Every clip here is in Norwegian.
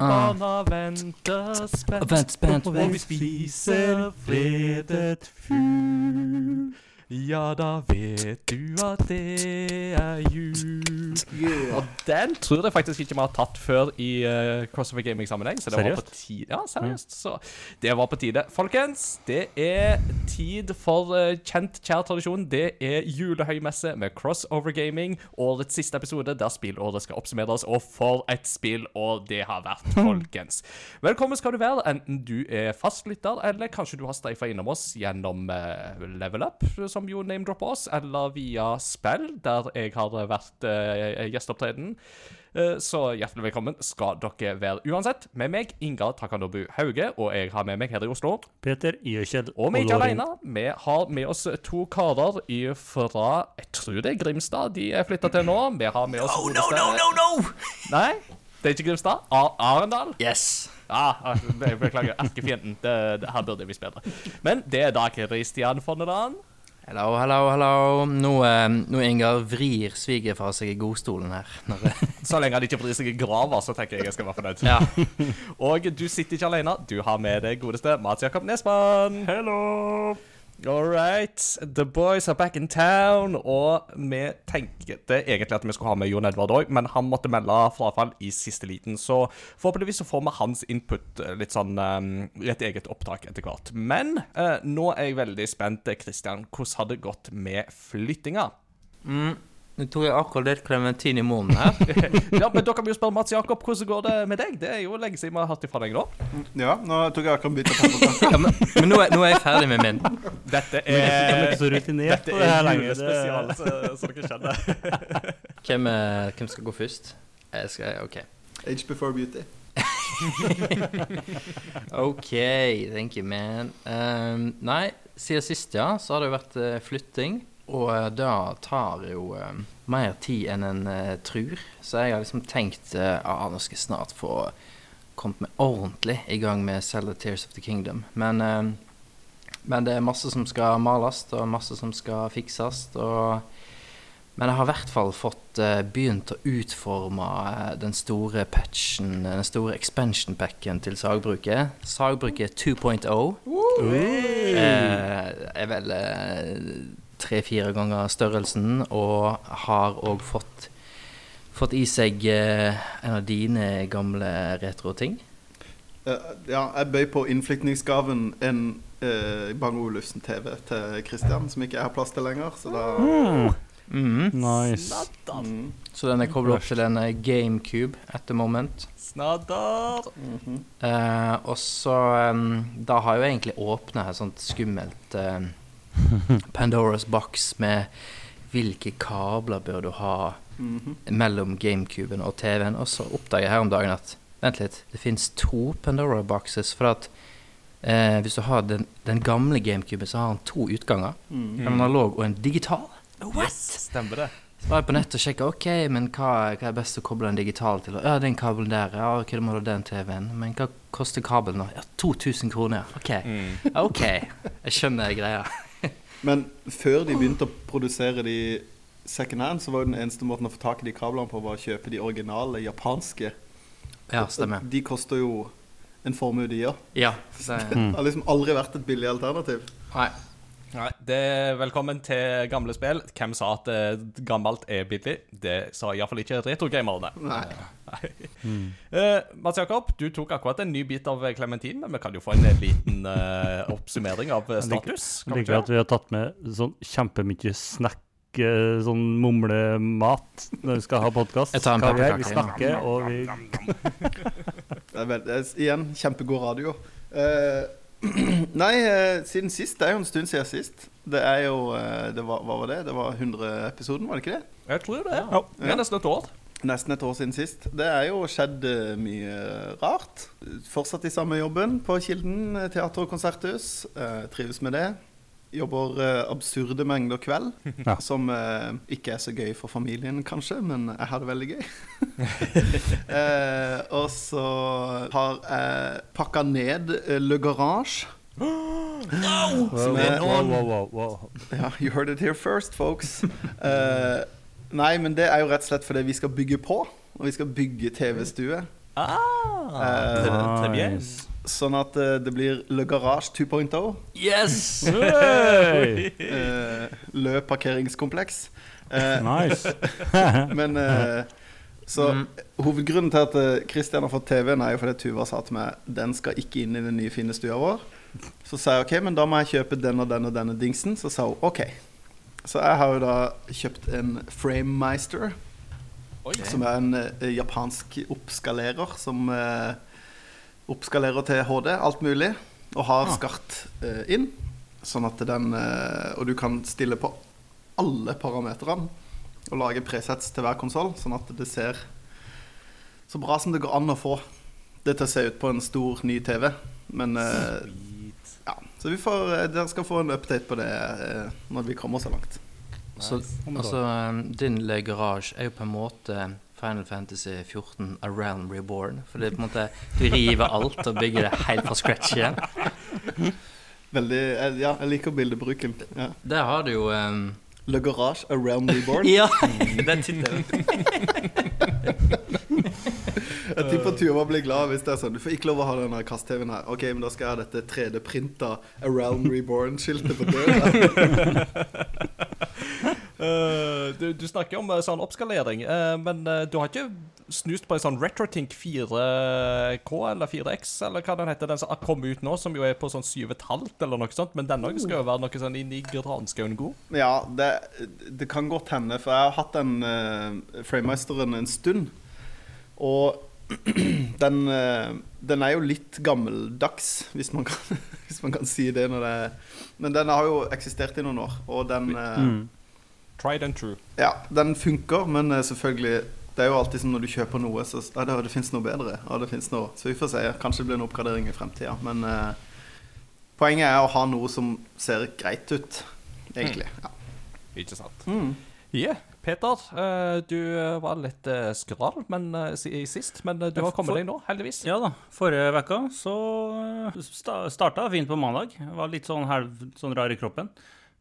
barna venter spent. Vent spent. Og vi spiser fredet fugl. Ja, da vet du at det er jul. Og den tror jeg faktisk ikke vi har tatt før i uh, Crossover Gaming-sammenheng. Så det var på Seriøst? tide. Ja, seriøst. Så det var på tide. Folkens, det er tid for uh, kjent, kjær tradisjon. Det er julehøymesse med Crossover Gaming. Årets siste episode der spillåret skal oppsummeres. Og for et spillår det har vært, folkens. Velkommen skal du være, enten du er fastlytter, eller kanskje du har streifa innom oss gjennom uh, Level Up, som jo name-dropper oss, eller via spill, der jeg har vært uh, gjesteopptreden. Eh, Så hjertelig velkommen skal dere være uansett. Med meg, Inga Takanobu Hauge, og jeg har med meg her i Oslo. Peter Iøkjell Og vi er ikke alene. Vi har med oss to karer fra Jeg tror det er Grimstad de er flytta til nå. Vi har med oss no, no, no, no, no! Nei, det er ikke Grimstad. Ar Arendal. Yes. Ah, jeg beklager. Erkefienden. Det, det, her burde jeg spille. Men det er da Christian Fonneland. Hello, hello, hello. Nå, eh, nå Ingar vrir svigerfar seg i godstolen her. Når, Så lenge han ikke vrir seg i grava, så tenker jeg jeg skal være fornøyd. ja. Og du sitter ikke alene. Du har med deg godeste Mats Jakob Nesmann. Hello! All right. The boys are back in town. Og vi tenkte egentlig at vi skulle ha med Jon Edvard òg, men han måtte melde frafall i siste liten. Så forhåpentligvis så får vi hans input eh, litt sånn um, et eget opptak etter hvert. Men uh, nå er jeg veldig spent, Kristian. Hvordan har det gått med flyttinga? Mm, nå tok jeg akkurat litt klementin i munnen her. Ja, men Da kan vi jo spørre Mats Jakob hvordan går det med deg. Det er jo lenge siden vi har hørt ifra deg nå. Ja, nå tok jeg akkurat bytta pepperkaker. Ja, men men nå, er, nå er jeg ferdig med min. Dette er er så rutinert Dette er lenge julespesial, så, så dere skjønner. Hvem, hvem skal gå først? Jeg skal, OK. Age before beauty. OK, thank you, man. Um, nei, siden sist, ja, så har det jo vært uh, flytting. Og uh, det tar jo eh, mer tid enn en uh, tror. Så jeg har liksom tenkt uh, ah, nå skal jeg snart få kommet meg ordentlig i gang med Zelda Tears of the Kingdom. Men, eh, men det er masse som skal males, og masse som skal fikses. Og men jeg har i hvert fall fått eh, begynt å utforme eh, den store patchen, den store expansion packen til sagbruket. Sagbruket 2.0 uh! er vel eh, tre-fire ganger størrelsen, og har òg fått, fått i seg eh, en av dine gamle retroting. Uh, ja, jeg bøy på innflytningsgaven en uh, Bang Olufsen TV til Christian, som ikke jeg har plass til lenger. Så da Mhm. Nice. mm, Så den er kobla opp til en eh, GameCube at the moment. Snadder. mhm. Eh, og så um, Da har jeg jo egentlig åpna et sånt skummelt em, Pandoras box med hvilke kabler bør du ha Mhm. mellom GameCuben og TV-en. Og så oppdager jeg her om dagen at Vent litt, det fins to Pandora boxes. For at eh, hvis du har den, den gamle GameCuben, så har han to utganger. Mm. En analog og en digital. What? Stemmer det. Så var jeg på nettet og sjekka ok, men hva, hva er best å koble en digital til. Ja, den kabelen der. Ja, ok, da må du ha den TV-en. Men hva koster kabelen? Ja, 2000 kroner. Ok. Mm. Ok, jeg skjønner greia. Men før de begynte å produsere de second hand, så var jo den eneste måten å få tak i de kablene på, var å kjøpe de originale japanske. Ja, stemmer. De koster jo en formue, de òg. Ja. Det, har liksom aldri vært et billig alternativ. nei. Nei, det Velkommen til gamle spill. Hvem sa at eh, gammelt er billig? Det sa iallfall ikke retrogamerne. Nei. Uh, Mats Jakob, du tok akkurat en ny bit av klementin, men vi kan jo få en eh, liten eh, oppsummering av eh, status. Jeg Liker at vi har tatt med sånn kjempemye snack, eh, sånn mumlemat, når vi skal ha podkast. Vi snakker, og vi igjen, kjempegod radio. Eh, nei, eh, siden sist. Det er jo en stund siden sist. Det er jo eh, det var, Hva var det? Det var 100-episoden, var det ikke det? Jeg tror det. Ja. Det er nesten et år. Nesten et år siden sist. Det er jo skjedd eh, mye rart. Fortsatt i samme jobben på Kilden teater- og konserthus. Eh, trives med det. Jobber eh, absurde mengder kveld, Ja. som eh, ikke er så gøy for familien, kanskje, men jeg har det veldig gøy. eh, og så har jeg pakka ned eh, Le Garage. No! Som er- wow, wow, wow, wow. Ja, you heard it here first, folks. Eh, nei, men det er jo rett og slett fordi vi skal bygge på. Og vi skal bygge TV-stue. Ah, Eh. Nice. Sånn at uh, det blir Le Garage 2.0. Yes! Hey! Uh, Le parkeringskompleks. Uh, Nice. men eh, Så Mm. hovedgrunnen til at eh, Christian har fått TV-en, er jo fordi Tuva sa til meg den skal ikke inn i den nye, fine stua vår. Så sa jeg OK, men da må jeg kjøpe den og den og denne dingsen. Så sa hun OK. Så jeg har jo da kjøpt en Framemeister, som er en eh, japansk oppskalerer som eh, oppskalerer til HD, alt mulig, og har Ah. skart eh, inn. Sånn at den eh, Og du kan stille på alle parametrene og lage presets til hver konsoll, sånn at det ser så bra som det går an å få det til å se ut på en stor, ny TV. Men eh, ja, så vi får, eh, dere skal få en update på det eh, når vi kommer så langt. Så, altså, din Le Garage er jo på en måte Final Fantasy 14 A Realm Reborn. For det er på en måte Du river alt og bygger det helt fra scratch igjen. Veldig, eh, ja, jeg liker bildebruken. Ja. Der har du jo um, Le Garage, A Realm Reborn. Ja! Den tittelen. Jeg tipper Tuva blir glad hvis det er sånn. Du får ikke lov å ha denne kast-TV-en her. Ok, men da skal jeg ha dette 3D-printa A Realm Reborn-skiltet på døra. Eh, du, du snakker om eh, sånn oppskalering, eh, men du har ikke snust på en sånn RetroTink 4K eller 4X, eller hva den heter, den som har kommet ut nå, som jo er på sånn 7,5 eller noe sånt, men den òg skal jo være noe sånn inn i granskauen god. Ja, det, det kan godt hende, for jeg har hatt den uh, Framemasteren en stund. Og den, den er jo litt gammeldags, hvis man kan, hvis man kan si det. Når det men den har jo eksistert i noen år, og den Mm. Tried and true. Ja, den funker, men eh, selvfølgelig Det er jo alltid som når du kjøper noe, så ja, det, det fins noe bedre. Ja, det finnes noe. Så vi får se. Kanskje det blir en oppgradering i fremtida. Men eh, poenget er å ha noe som ser greit ut, egentlig. Ja. Ikke sant? Mm. Yeah. Peter, eh, du eh, var litt skral men, sist, men du har kommet deg nå, heldigvis. Ja da. Forrige uke så starta fint på mandag. Var litt sånn halv sånn rar i kroppen.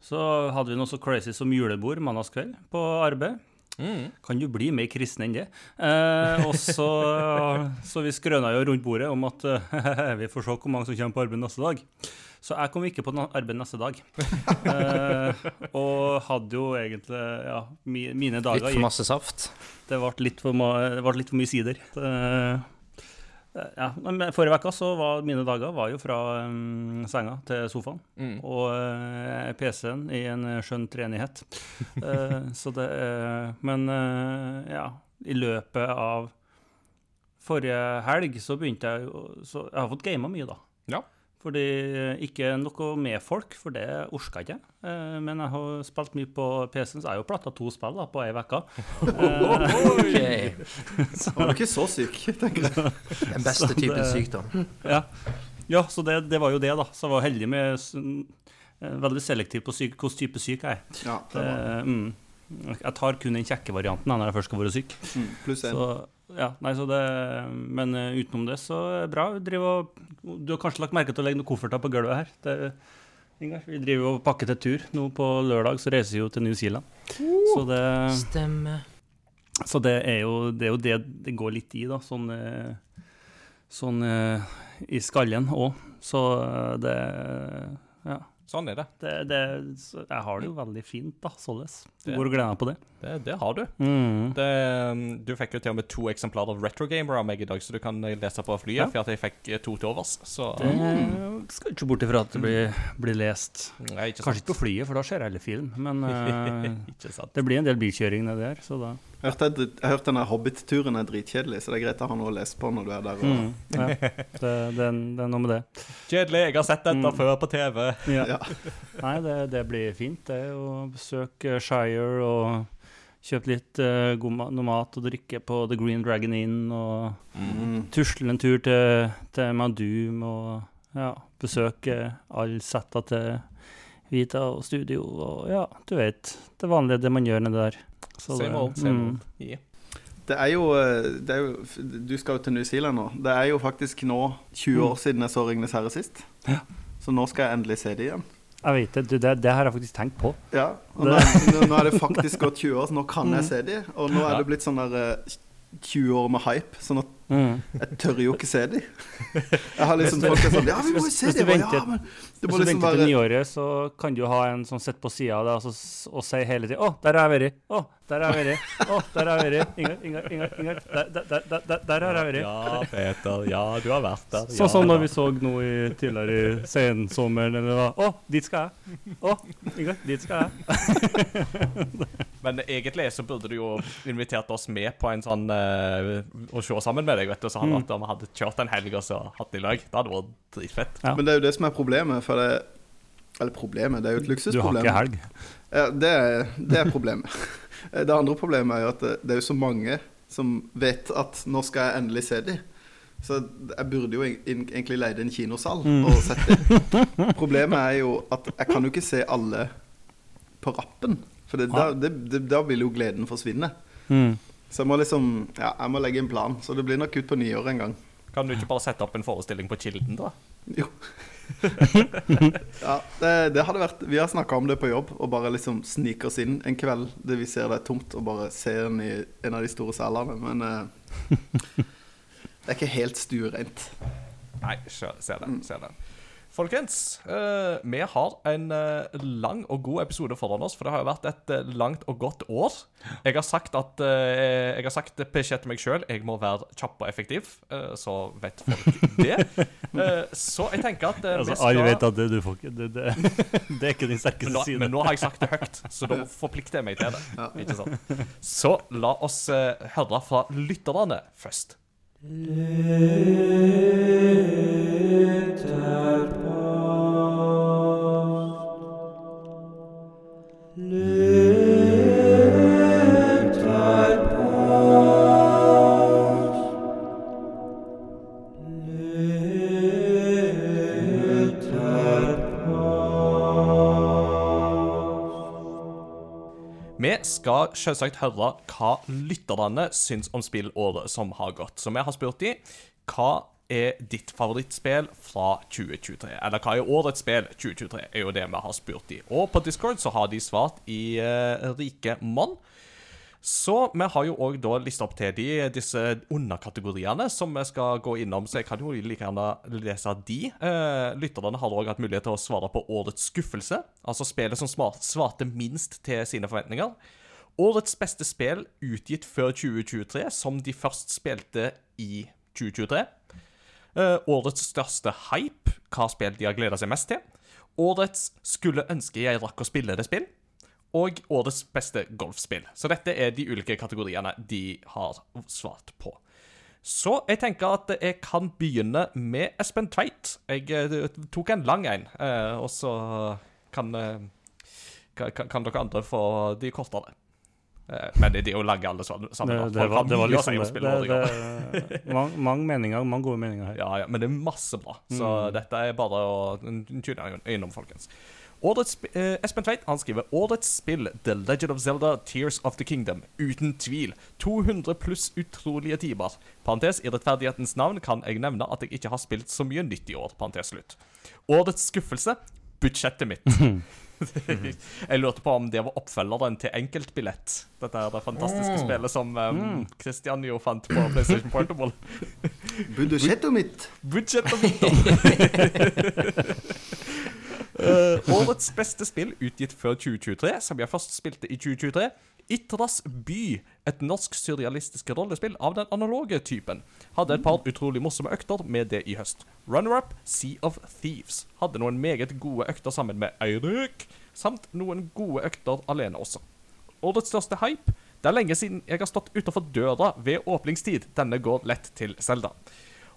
Så hadde vi noe så crazy som julebord mandagskveld på arbeid. Mm. Kan du bli mer kristen enn det? Eh, og så, så vi skrøna jo rundt bordet om at eh, vi får se hvor mange som kommer på arbeid neste dag. Så jeg kom ikke på arbeid neste dag. Eh, og hadde jo egentlig ja, mine dager Litt for masse saft. det ble litt for, ma- det ble litt for mye sider. Det, ja, men forrige uke så var mine dager var jo fra um, senga til sofaen Mm. og uh, PC-en i en eh, skjønn treenighet. uh, så det uh, Men eh, ja, i løpet av forrige helg så begynte jeg jo Så jeg har fått gama mye, da. Ja. Fordi eh, Ikke noe med folk, for det orka jeg ikke. Eh, Men jeg har spilt mye på PC-en, så jeg har jo platta to spill da, på ei uke. Ok. Var du ikke så syk, tenker jeg. Den beste Så typen det- sykdom. Ja, ja så det, det var jo det, da. Så jeg var heldig med eh, Veldig selektiv på hvilken type syk jeg er. Ja, det Det, var. mm, jeg tar kun den kjekke varianten når jeg først skal være syk. Mm, pluss én. Så, ja, nei, så det, men eh, utenom det, så er det bra. Og, du har kanskje lagt merke til å legge noen kofferter på gulvet her. Det, Ingar, vi driver og pakker til tur. Nå på lørdag så reiser vi jo til New Zealand. Så det, Stemme. så det er jo det, er jo det det går litt i, da. Sånn, eh, sånn eh, i skallen òg. Så det Ja. Sånn er det. Det, det, jeg har det jo veldig fint, da, således. Hvor gleder jeg meg på det. Det, det har du. Mm. Det, um, du fikk jo til og med to eksemplarer av Retro Gamer av meg i dag, så du kan eh, lese på flyet, Ja. for at jeg fikk eh, to til overs. Så Det skal ikke bort ifra at det blir, blir lest. Nei, ikke Kanskje ikke på flyet, for da ser jeg heller film. Men eh, Ikke sant. det blir en del bilkjøring nedi der, så da hørte, jeg har hørt denne Hobbit-turen er dritkjedelig, så det er greit å ha noe å lese på når du er der. Og, mm, ja. det, det, er- det er noe med det. Kjedelig. Jeg har sett dette Mm. før på TV. Ja. Ja. Nei, det, det blir fint, det. Å besøke Shire og kjøpe litt uh, god ma noe mat og drikke på The Green Dragon Inn. Og Mm. tusle en tur til, til Madum og ja, besøke alle setta til Vita og studio og ja, du vet. Det vanlige, det man gjør nedi der. Så Same det- old, same mm. old. Yeah. Det er, jo, eh, det er jo Du skal jo til New Zealand nå. Det er jo faktisk nå 20 år siden jeg så 'Ringenes herre' sist. Ja. Så nå skal jeg endelig se det igjen. Jeg vet det, det, det har jeg faktisk tenkt på. Ja, og nå, nå, nå er det faktisk gått 20 år, så nå kan jeg se de. Og nå er det blitt sånn der eh, 20 år med hype, sånn at Mm. jeg tør jo ikke se dem. Jeg har liksom folk er sånn Ja, vi må jo se Hvis de. du Jeg bare, venter- Ja, men det Hvis du liksom venter til nyåret, så kan du ha en som sitter på sida av deg og, så- og sier hele tiden 'Å, der har jeg vært'. 'Å, der har jeg vært'. 'Å, der har jeg vært'. Ingar, Ingar, Ingar, Ingar. Der, der, der, har jeg vært. Ja, Peter. Ja, du har vært der. Sånn som når vi så nå i, tidligere i sensommeren, eller hva. 'Å, dit skal jeg'. 'Å, Ingar, dit skal jeg'. Men egentlig så burde du jo invitert oss med på en sånn uh, Å se sammen med deg, vet du. Så hadde Mm. at vi hadde kjørt en helg og så hatt det i lag. Det hadde vært dritfett. Ja. Men det er jo det som er problemet, for det Eller problemet, det er jo et luksusproblem. Du har ikke helg. Ja, det, er, det er problemet. Det andre problemet er jo at det, det er jo så mange som vet at nå skal jeg endelig se dem. Så jeg burde jo egentlig leid en kinosal Mm. og sett dem Problemet er jo at jeg kan jo ikke se alle på rappen. For det, da, det, det, da vil jo gleden forsvinne. Mm. Så jeg må liksom Ja, jeg må legge en plan. Så det blir nok ut på nyåret en gang. Kan du ikke bare sette opp en forestilling på Kilden, da? Jo. ja, det, det hadde vært Vi har snakka om det på jobb, og bare liksom snike oss inn en kveld det vi ser det er tomt, og bare se den i en av de store salene. Men eh, det er ikke helt stuereint. Nei, se det. Ser Se den. Folkens, eh, vi har en eh, lang og god episode foran oss, for det har jo vært et eh, langt og godt år. Jeg har sagt at Jeg har sagt beskjed til meg sjøl jeg må være kjapp og effektiv, eh, så vet folk det. Eh, så jeg tenker at Altså, vi skal alle vet at det, du får ikke det, det, det er ikke din sterkeste side. men nå har jeg sagt det høyt, så da forplikter jeg meg til det. Ikke sant? Så la oss høre fra lytterne først. et skal selvsagt høre hva lytterne syns om spillåret som har gått. Så vi har spurt de hva er ditt favorittspill fra 2023? Eller hva er årets spill 2023? er jo det vi har spurt de. Og på Discord så har de svart i uh, rike monn. Så vi har jo òg da lista opp til de disse underkategoriene som vi skal gå innom, så jeg kan jo like gjerne lese de. Eh, lytterne har òg hatt mulighet til å svare på årets skuffelse, altså spillet som svarte minst til sine forventninger. Årets beste spill utgitt før 2023, som de først spilte i 2023. Uh, årets største hype, hva spill de har gleda seg mest til. Årets skulle ønske jeg rakk å spille det spill og årets beste golfspill. Så dette er de ulike kategoriene de har svart på. Så jeg tenker at jeg kan begynne med Espen Tveit. Jeg eh, tok en lang en, eh, og så eh, kan, kan- kan dere andre få de kortere. Eh, Men det er jo lage alle sammen. Det, det, var, det var å liksom det. det, det mange, mange meninger, mange gode meninger her. Ja, ja, men det er masse bra. Så dette er bare å tune innom, folkens. Årets, eh, Espen Tveit han skriver Årets spill The Legend of Zelda Tears of the Kingdom. Uten tvil. 200 pluss utrolige timer. Parentes, I rettferdighetens navn kan jeg nevne at jeg ikke har spilt så mye nytt i år. Parentes slutt. Årets skuffelse budsjettet mitt. jeg lurte på om det var oppfølgeren til Enkeltbillett. Dette er det fantastiske spillet som um, Christian jo fant på PlayStation Portable. Budsjettet mitt! Budsjettet mitt. Eh, årets beste spill utgitt før 2023, som jeg først spilte i 2023. Itras by, et norsk surrealistisk rollespill av den analoge typen. Hadde et par utrolig morsomme økter med det i høst. Runner-up, Sea of Thieves. Hadde noen meget gode økter sammen med Eirik, samt noen gode økter alene også. Årets største hype. Det er lenge siden jeg har stått utenfor døra ved åpningstid. Denne går lett til Zelda.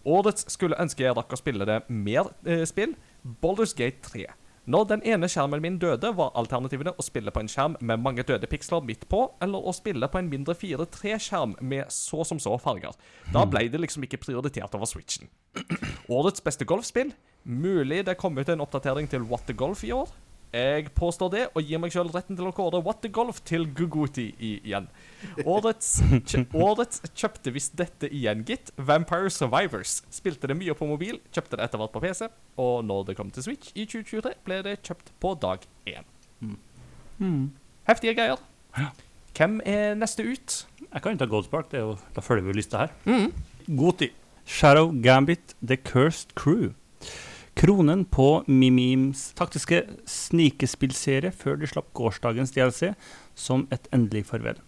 Årets skulle ønske jeg rakk å spille det mer eh, spill. Baldur's Gate 3. Når den ene skjermen min døde, var alternativene å spille på en skjerm med mange døde piksler midt på, eller å spille på en mindre 4-3-skjerm med så som så farger. Da ble det liksom ikke prioritert over Switchen. Årets beste golfspill? Mulig det kom ut en oppdatering til What the Golf i år. Jeg påstår det, og gir meg sjøl retten til å kåre What the Golf til Guguti igjen. Årets, kjø, årets kjøpte visst dette igjen, gitt. Vampire Survivors. Spilte det mye på mobil, kjøpte det etter hvert på PC, og når det kom til Switch i 2023, ble det kjøpt på dag én. Heftige greier. Ja. Hvem er neste ut? Jeg kan ta Goldspark, det er jo, da følger vi lista her. Goti. Shadow Gambit The Cursed Crew. Kronen på Mimims taktiske snikespillserie før de slapp gårsdagens DLC som et endelig farvel.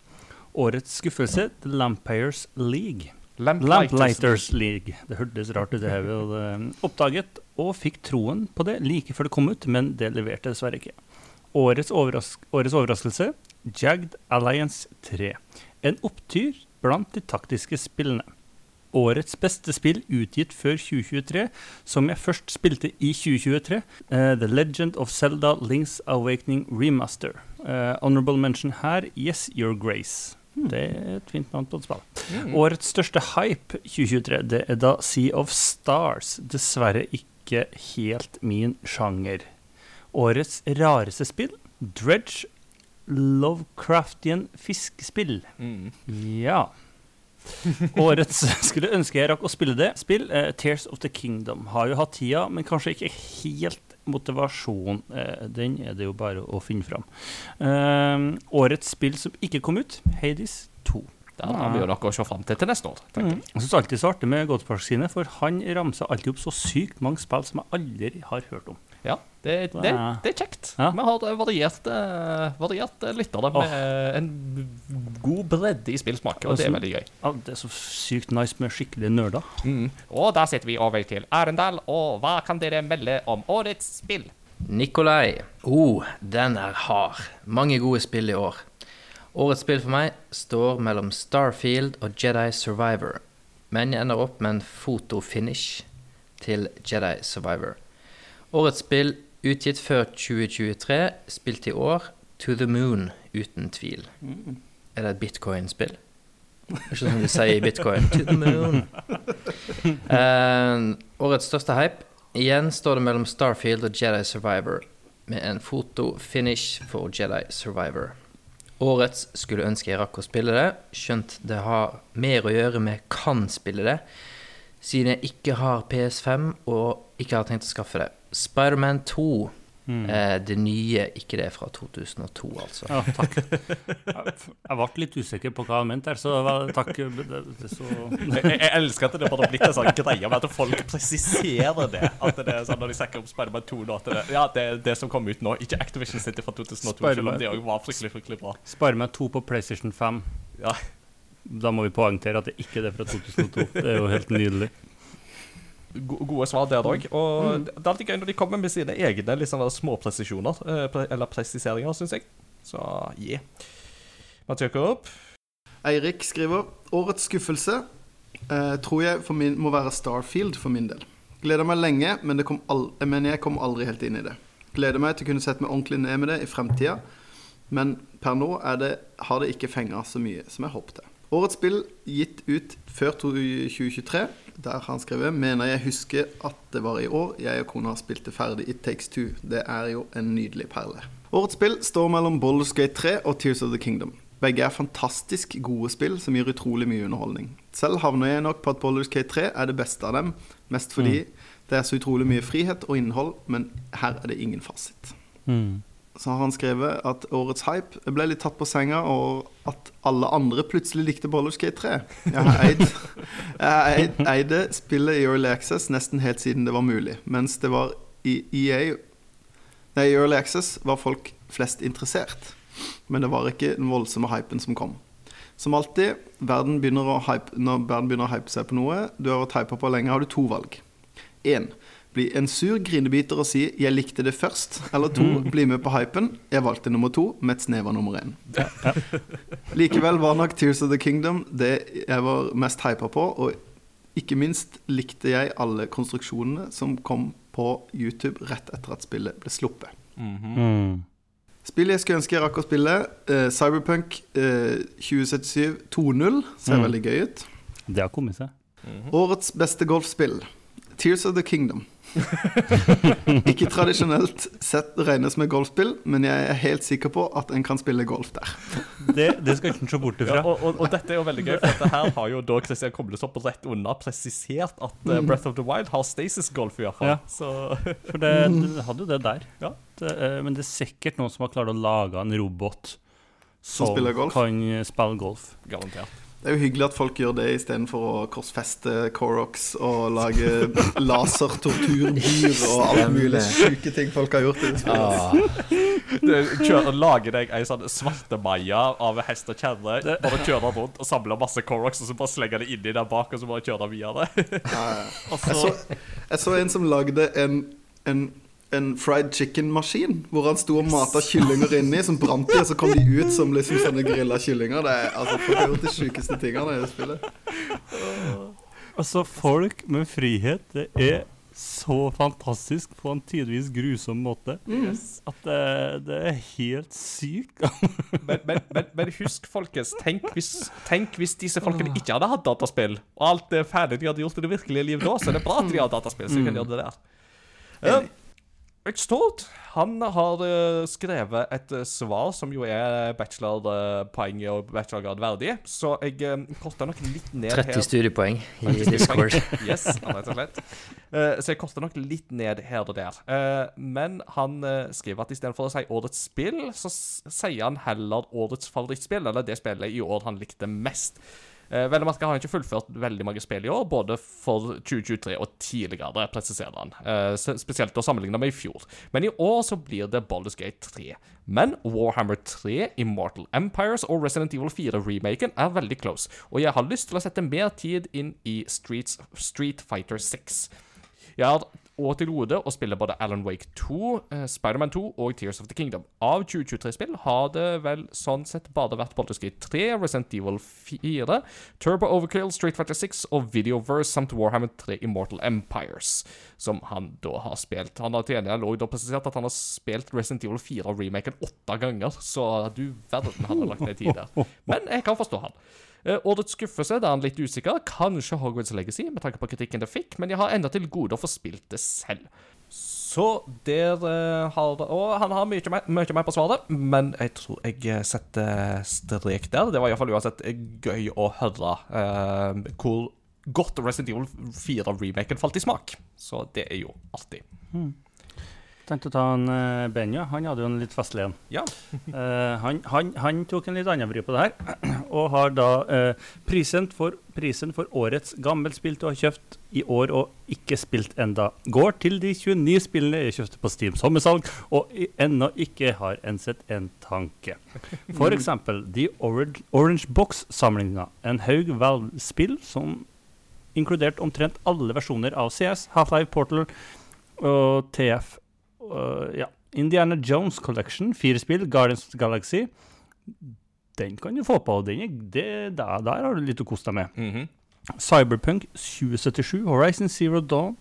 Årets skuffelse The Lampires League. Lamplighters League. Det hørtes rart ut, det har vi eh, oppdaget, og fikk troen på det like før det kom ut, men det leverte dessverre ikke. Årets, overras årets overraskelse Jagged Alliance 3. En opptyr blant de taktiske spillene. Årets beste spill utgitt før 2023, som jeg først spilte i 2023. Uh, The Legend of Zelda Links Awakening Remaster. Uh, honorable mention her Yes, Your Grace. Det er et fint navn på et spill. Årets største hype 2023, det er da Sea of Stars. Dessverre ikke helt min sjanger. Årets rareste spill, Dredge Lovecraftian fiskespill. Mm. Ja. Årets skulle ønske jeg rakk å spille det. Spill eh, Tears of the Kingdom. Har jo hatt tida, men kanskje ikke helt motivasjon. Eh, den er det jo bare å finne fram. Eh, årets spill som ikke kom ut, Hades 2. Der har vi jo noe å se fram til til neste år. Mm. Jeg syns alltid så artig med Godspark sine, for han ramser alltid opp så sykt mange spill som jeg aldri har hørt om. Ja, det, det, det er kjekt. Ja. Vi har variert, litt variert lyttere med en god bredde i spillsmak, og det er veldig gøy. Oh, det er så sykt nice med skikkelige nerder. Mm. Og der sitter vi over til Arendal, og hva kan dere melde om årets spill? Nikolai. Oh, den er hard. Mange gode spill i år. Årets spill for meg står mellom Starfield og Jedi Survivor. Men jeg ender opp med en fotofinish til Jedi Survivor. Årets spill utgitt før 2023, spilt i år, To the Moon, uten tvil. Er det et bitcoin-spill? Ikke som de sier i bitcoin. To the moon. Uh, årets største hype. Igjen står det mellom Starfield og Jedi Survivor, med en foto-finish for Jedi Survivor. Årets skulle ønske jeg rakk å spille det, skjønt det har mer å gjøre med kan spille det, siden jeg ikke har PS5 og ikke har tenkt å skaffe det. Spiderman 2, Mm. eh, det nye, ikke det fra 2002, altså. Ja, takk. Jeg jeg ble litt usikker på hva han mente der, så takk. Det, det, så Jeg, jeg elsker at det bare har blitt en sånn greie med at folk presiserer det. At det er sånn Når de snakker om Spiderman 2 nå, at det, ja, det er det som kom ut nå, ikke Activision City fra 2002, selv om det også var fryktelig, fryktelig bra. meg to på PlayStation 5. Ja. Da må vi poengtere at det ikke er det fra 2002. Det er jo helt nydelig. Go gode svar der òg. Og det er alltid gøy når de kommer med sine egne liksom, sånne små presisjoner, eh, eller presiseringer, syns jeg. Så yeah. Man Jakob? Eirik skriver Årets skuffelse eh, tror jeg for min, må være Starfield for min del. Gleder meg lenge, men, det kom al men jeg kom aldri helt inn i det. Gleder meg til å kunne sette meg ordentlig ned med det i fremtida, men per nå er det, har det ikke fenga så mye som jeg håpte. Årets spill gitt ut før 2023, der han skrevet Mener jeg husker at det var i år jeg og kona spilte ferdig It Takes Two. Det er jo en nydelig perle. Årets spill står mellom Baldur's Gate 3 og Tears of the Kingdom. Begge er fantastisk gode spill som gir utrolig mye underholdning. Selv havner jeg nok på at Baldur's Gate 3 er det beste av dem, mest fordi det er så utrolig mye frihet og innhold, men her er det ingen fasit. Så har han skrevet at årets hype ble litt tatt på senga, og at alle andre plutselig likte Baldur's Gate 3. Jeg har jeg eid, eide spillet i Early Access nesten helt siden det var mulig, mens det var i EA Nei, i Early Access var folk flest interessert, men det var ikke den voldsomme hypen som kom. Som alltid, verden å hype, når verden begynner å hype seg på noe du har vært hypa på lenge, har du to valg. Én. Bli en sur grinebiter og si 'jeg likte det først'. Eller to. Bli med på hypen. Jeg valgte nummer to med et snev av nummer én. Likevel var nok Tears of the Kingdom det jeg var mest hypa på, og ikke minst likte jeg alle konstruksjonene som kom på YouTube rett etter at spillet ble sluppet. Mm. Spill jeg skulle ønske jeg rakk å spille, eh, Cyberpunk eh, 2077 2.0, ser Mm. veldig gøy ut. Det har kommet seg. Årets beste golfspill, Tears of the Kingdom. Ikke tradisjonelt sett regnes med golfspill, men jeg er helt sikker på at en kan spille golf der. Det, det skal ikke se bort Ja, ifra. og, og, og dette er jo veldig gøy, for dette her har jo da Christian Koblesopp rett unna presisert at uh, Breath of the Wild har Stasis Golf, i hvert fall. Ja. Så For det, det hadde jo det der. Ja. Det, uh, men det er sikkert noen som har klart å lage en robot Som som kan spille golf. Det er jo hyggelig at folk gjør det istedenfor å korsfeste Corox og lage lasertorturdyr og alle mulige sjuke ting folk har gjort i det spillet. Ah, Det, lage deg ei sånn svartemaja av hest og kjerre, bare kjøre rundt og samle masse Corox, og så bare slenge det inni der bak, og så bare kjøre videre. Ja, ja. Altså, Jeg så, jeg så en som lagde en, en, en fried chicken-maskin, hvor han sto og mata kyllinger inni, som brant de, og så kom de ut som liksom sånne grilla kyllinger. Det er, altså, har gjort de sjukeste tingene i det spillet. altså, folk med frihet, det er så fantastisk på en tidvis grusom måte at det, det er helt sykt. Men, men, men, men husk, folkens, tenk hvis, tenk hvis disse folkene ikke hadde hatt dataspill, og alt det ferdige de hadde gjort i det virkelige liv da, så er det bra at de har dataspill, så de kan gjøre det der. Um, Xtort, han har eh, skrevet et eh, svar som jo er bachelorpoeng og bachelorgrad verdig, så jeg korta nok litt ned 30 her. studiepoeng i Discord. Yes, rett og slett. Eh, så jeg korter nok litt ned her og der. Eh, men han skriver at istedenfor å si årets spill, så sier han heller årets favorittspill, eller det spillet i år han likte mest. Uh, vel å merke har ikke fullført veldig mange spill i år, både for 2023 og tidligere, presiserer han. Eh, spesielt å sammenligne med i fjor. Men i år så blir det Baldur's Gate 3. Men Warhammer 3, Immortal Empires og Resident Evil 4-remaken er veldig close, og jeg har lyst til å sette mer tid inn i Streets, Street Fighter 6. Jeg har òg til gode å spille både Alan Wake 2, eh, Spiderman 2 og Tears of the Kingdom. Av 2023-spill har det vel sånn sett bare vært Baldur's Gate 3, Resident Evil 4, Turbo Overkill, Street Fighter 6 og Videoverse samt Warhammer 3 Immortal Empires, som han da har spilt. Han har til gjengjeld da presisert at han har spilt Resident Evil 4-remaken åtte ganger, så du verden han har lagt ned tid der. Men jeg kan forstå han. Eh, Årets skuffelse, da er han litt usikker. Kanskje Hogwarts Legacy, med tanke på kritikken det fikk, men jeg har enda til gode å få spilt det selv. Så der eh, har det Og han har mye mer, mye mer på svaret, men jeg tror jeg eh, setter strek der. Det var iallfall uansett eh, gøy å høre uh, hvor godt Resident Evil 4-remaken falt i smak. Så det er jo artig. Tenkte å ta en uh, Benja. Han hadde jo en litt festlig en. Ja. uh, han, han, han tok en litt annen vri på det her, og har da uh, prisen, for, prisen for årets gammelspill du har kjøpt i år og ikke spilt enda, går til de 29 spillene jeg kjøpte på Steam sommersalg og ennå ikke har ensett en tanke. Eksempel The Orange, Orange Box-samlinga. En haug Valve-spill som inkludert omtrent alle versjoner av CS, Half-Life Portal og TF. Uh, ja. Indiana Jones Collection, fire spill, Guardians of the Galaxy. Den kan du få på. Er, det, der, der har du litt å kose deg med. Mhm. Cyberpunk 2077, Horizon Zero Dawn,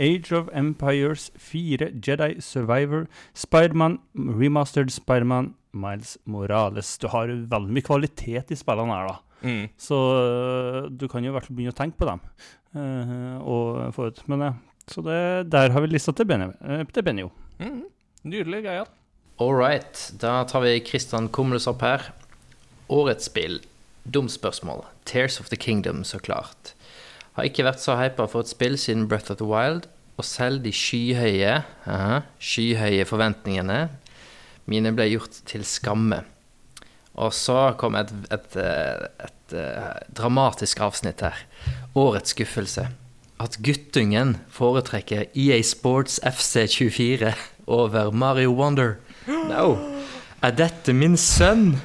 Age of Empires 4, Jedi Survivor, Spiderman, Remastered Spiderman, Miles Morales. Du har veldig mye kvalitet i spillene her, da. Mm. Så øh, du kan jo i hvert fall begynne å tenke på dem. Uh, og få ut. Men, ja. Så det, der har vi lista til Benjo. Uh, til jo. nydelig greie. All right, da tar vi Kristian Kumles opp her. Årets spill. Dumt spørsmål. Tears of the Kingdom, så klart. Har ikke vært så hypa for et spill siden Breath of the Wild, og selv de skyhøye, aha, skyhøye forventningene mine ble gjort til skamme. Og så kom et, et, et, et, eh, dramatisk avsnitt her. Årets skuffelse. At guttungen foretrekker EA Sports FC24 over Mario Wonder. No. Er dette min sønn?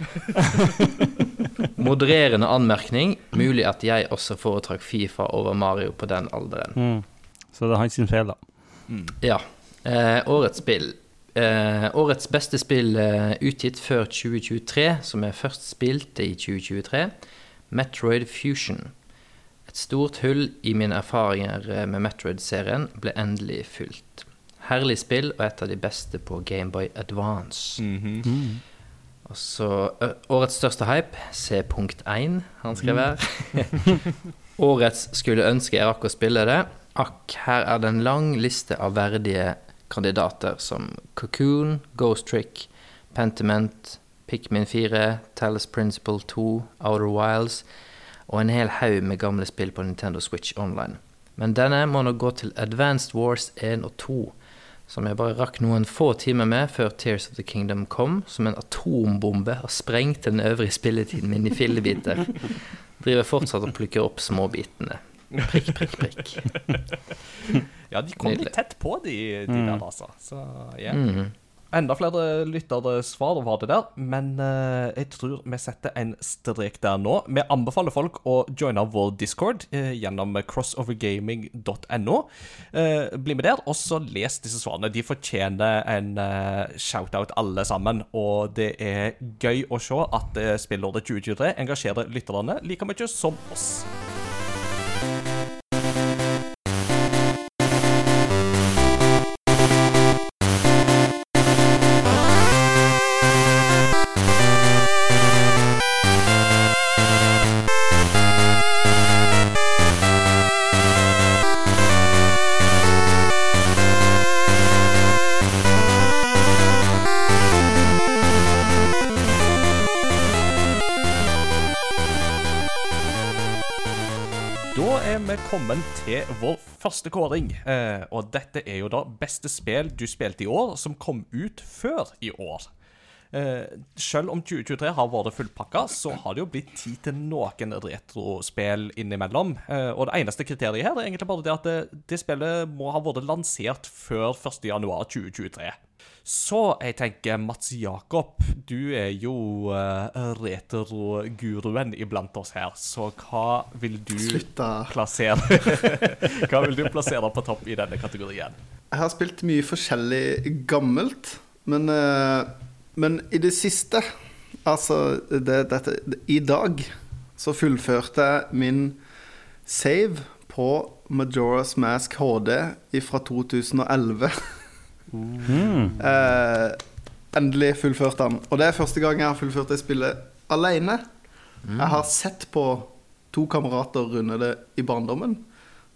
Modererende anmerkning. Mulig at jeg også foretrakk Fifa over Mario på den alderen. Mm. Så det er hans sin feil, da. Ja. Eh, årets spill. Eh, årets beste spill eh, utgitt før 2023, som jeg først spilte i 2023, Metroid Fusion. Et stort hull i mine erfaringer eh, med Metroid-serien ble endelig fylt. Herlig spill og et av de beste på Gameboy Advance. Mhm. Og så Årets største hype, C.1, han skrev her. Årets skulle ønske jeg rakk å spille det. Akk, her er det en lang liste av verdige kandidater som Cocoon, Ghost Trick, Pentiment, Pikmin 4, Talis Principle 2, Outer Wilds og en hel haug med gamle spill på Nintendo Switch Online. Men denne må nå gå til Advanced Wars 1 og 2, som jeg bare rakk noen få timer med før Tears of the Kingdom kom, som en atombombe og sprengte den øvrige spilletiden min i fillebiter. Driver fortsatt og plukker opp småbitene. Prikk, prikk, prikk. Ja, de kom Nydelig. litt tett på, de, de der, altså. Så ja. Mhm. Enda flere lyttersvar var det der, men eh, jeg tror vi setter en strek der nå. Vi anbefaler folk å joine vår discord eh, gjennom crossovergaming.no. Eh, bli med der, og så les disse svarene. De fortjener en eh, shout-out, alle sammen. Og det er gøy å se at uh, spillåret 2023 engasjerer lytterne like mye som oss. Til vår første kåring. Eh, og dette er jo da beste spill du spilte i år, som kom ut før i år. Eh, selv om 2023 har vært fullpakka, så har det jo blitt tid til noen retrospill innimellom. Eh, og det eneste kriteriet her er egentlig bare det at det, det spillet må ha vært lansert før 1.1.2023. Så jeg tenker, Mats Jakob, du er jo uh, retroguruen iblant oss her, så hva vil du Slutta. plassere Hva vil du plassere på topp i denne kategorien? Jeg har spilt mye forskjellig gammelt, men, eh, men i det siste Altså, det, dette I dag så fullførte jeg min save på Majora's Mask HD fra 2011. Eh, endelig fullførte han. Og det er første gang jeg har fullført det spillet alene. Jeg har sett på to kamerater runde det i barndommen.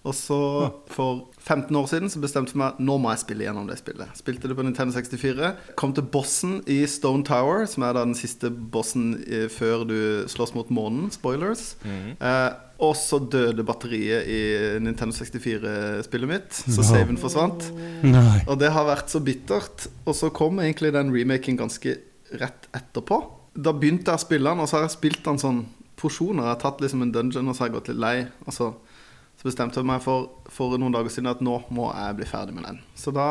Og så for 15 år siden så bestemte jeg meg nå må jeg spille gjennom det spillet. Spilte det på Nintendo 64. Kom til bossen i Stone Tower, som er da den siste bossen eh, før du slåss mot månen. Spoilers. Eh, og så døde batteriet i Nintendo 64-spillet mitt, så saven forsvant. Nei. Og det har vært så bittert. Og så kom egentlig den remaken ganske rett etterpå. Da begynte jeg å spille den, og så har jeg spilt den sånn porsjoner. Jeg har tatt liksom en dungeon, og så har jeg gått litt lei. Og så, bestemte jeg meg for, for noen dager siden at nå må jeg bli ferdig med den. Så da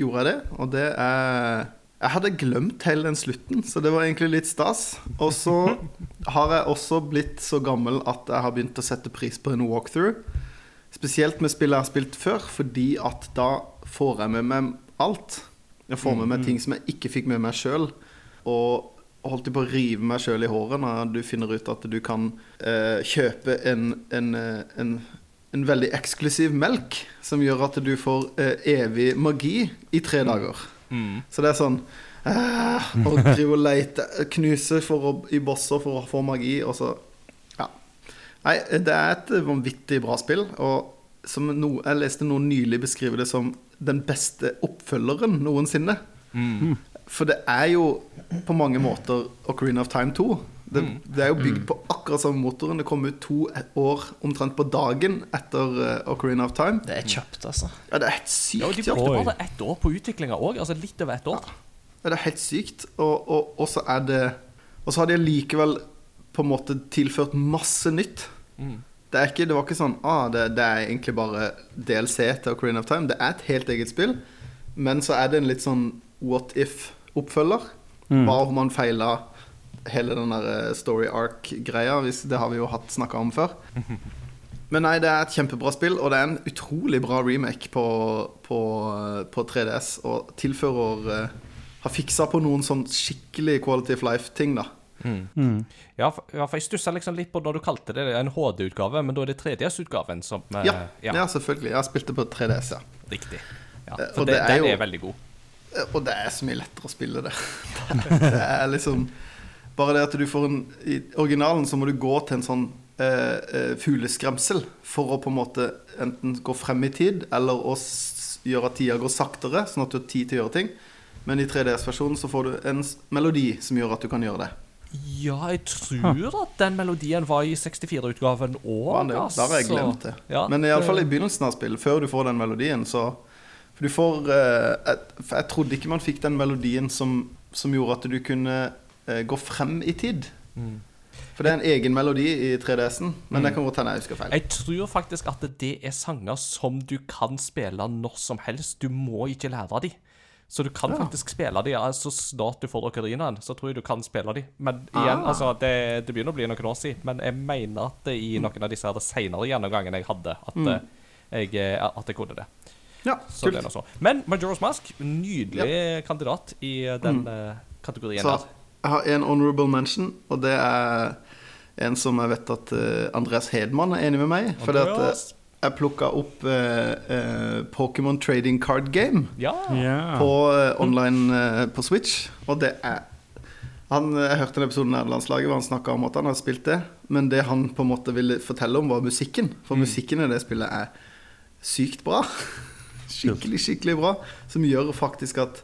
gjorde jeg det, og det er Jeg hadde glemt hele den slutten, så det var egentlig litt stas. Og så har jeg også blitt så gammel at jeg har begynt å sette pris på en walkthrough. Spesielt med spill jeg har spilt før, fordi at da får jeg med meg alt. Jeg får med meg ting som jeg ikke fikk med meg sjøl. Og holdt på å rive meg sjøl i håret når du finner ut at du kan eh, kjøpe en, en, eh, en, en veldig eksklusiv melk som gjør at du får eh, evig magi i tre dager. Så det er sånn eh, Å drive og leite, knuse for å, i bosser for å få magi, og så Ja. Nei, det er et vanvittig bra spill, og som no, jeg leste noen nylig beskrive det som den beste oppfølgeren noensinne. For det er jo på mange måter Ocarina of Time 2. Det, det er jo bygd på akkurat samme motoren. Det kom ut to år omtrent på dagen etter eh, Ocarina of Time. Det er kjapt, altså. Ja, det er helt sykt. Ja, De brukte Oi. bare ett år på utviklinga òg. Altså litt over ett år. Ja, det er helt sykt. Og, og, og så er det Og så har de likevel på en måte tilført masse nytt. Det, er ikke, det var ikke sånn ah, det, det er egentlig bare DLC til Ocarina of Time. Det er et helt eget spill, men så er det en litt sånn what if-oppfølger. Hva om man feila hele den der eh, story arc-greia? Det har vi jo hatt snakka om før. Men nei, det er et kjempebra spill, og det er en utrolig bra remake på, på, på 3DS. Og tilfører uh, Har fiksa på noen sånn skikkelig quality of life-ting, da. Ja, for, ja, for jeg stussa liksom litt på når du kalte det en HD-utgave, men da er det 3DS-utgaven som uh, Ja, ja. selvfølgelig. Jeg har spilt det på 3DS, ja. Riktig. Ja, Eh, for og det, det er den jo- er veldig god. Og det er så mye lettere å spille det. Det er liksom Bare det at du får en I originalen så må du gå til en sånn eh, eh, fugleskremsel for å på en måte enten gå frem i tid, eller å gjøre at tida går saktere, sånn at du har tid til å gjøre ting. Men i 3DS-versjonen så får du en melodi som gjør at du kan gjøre det. Ja, jeg tror at den melodien var i 64-utgaven òg. Ja, da har jeg glemt det. Ja, Men iallfall i begynnelsen av spillet, før du får den melodien, så For du får eh, jeg, jeg trodde ikke man fikk den melodien som, som gjorde at du kunne eh, gå frem i tid. Mm. For det er en egen melodi i 3DS-en, men det kan godt hende jeg husker feil. Jeg tror faktisk at det er sanger som du kan spille når som helst. Du må ikke lære de. Så du kan Ja. faktisk spille de ja, så snart du får okarinaen. Så tror jeg du kan spille de. Men igjen, Ah. altså, det, det begynner å bli noen år siden. Men jeg mener at i noen av disse her senere gjennomgangene jeg hadde, at, Mm. eh, jeg, eh, at jeg kunne det. Ja, Så det er kult. så. Men Majora's Mask, nydelig kandidat i eh, den mm. kategorien Så der. jeg har en honorable mention, og det er en som jeg vet at eh, Andreas Hedman er enig med meg. Fordi at, eh, jeg plukka opp eh, eh, Pokémon Trading Card Game. Ja. yeah. på eh, online eh, på Switch, og det er han, Jeg hørte en episode av Nederlandslaget hvor han snakka om at han hadde spilt det, men det han på en måte ville fortelle om, var musikken. For musikken i det spillet er sykt bra. Skikkelig, skikkelig bra. Som gjør faktisk at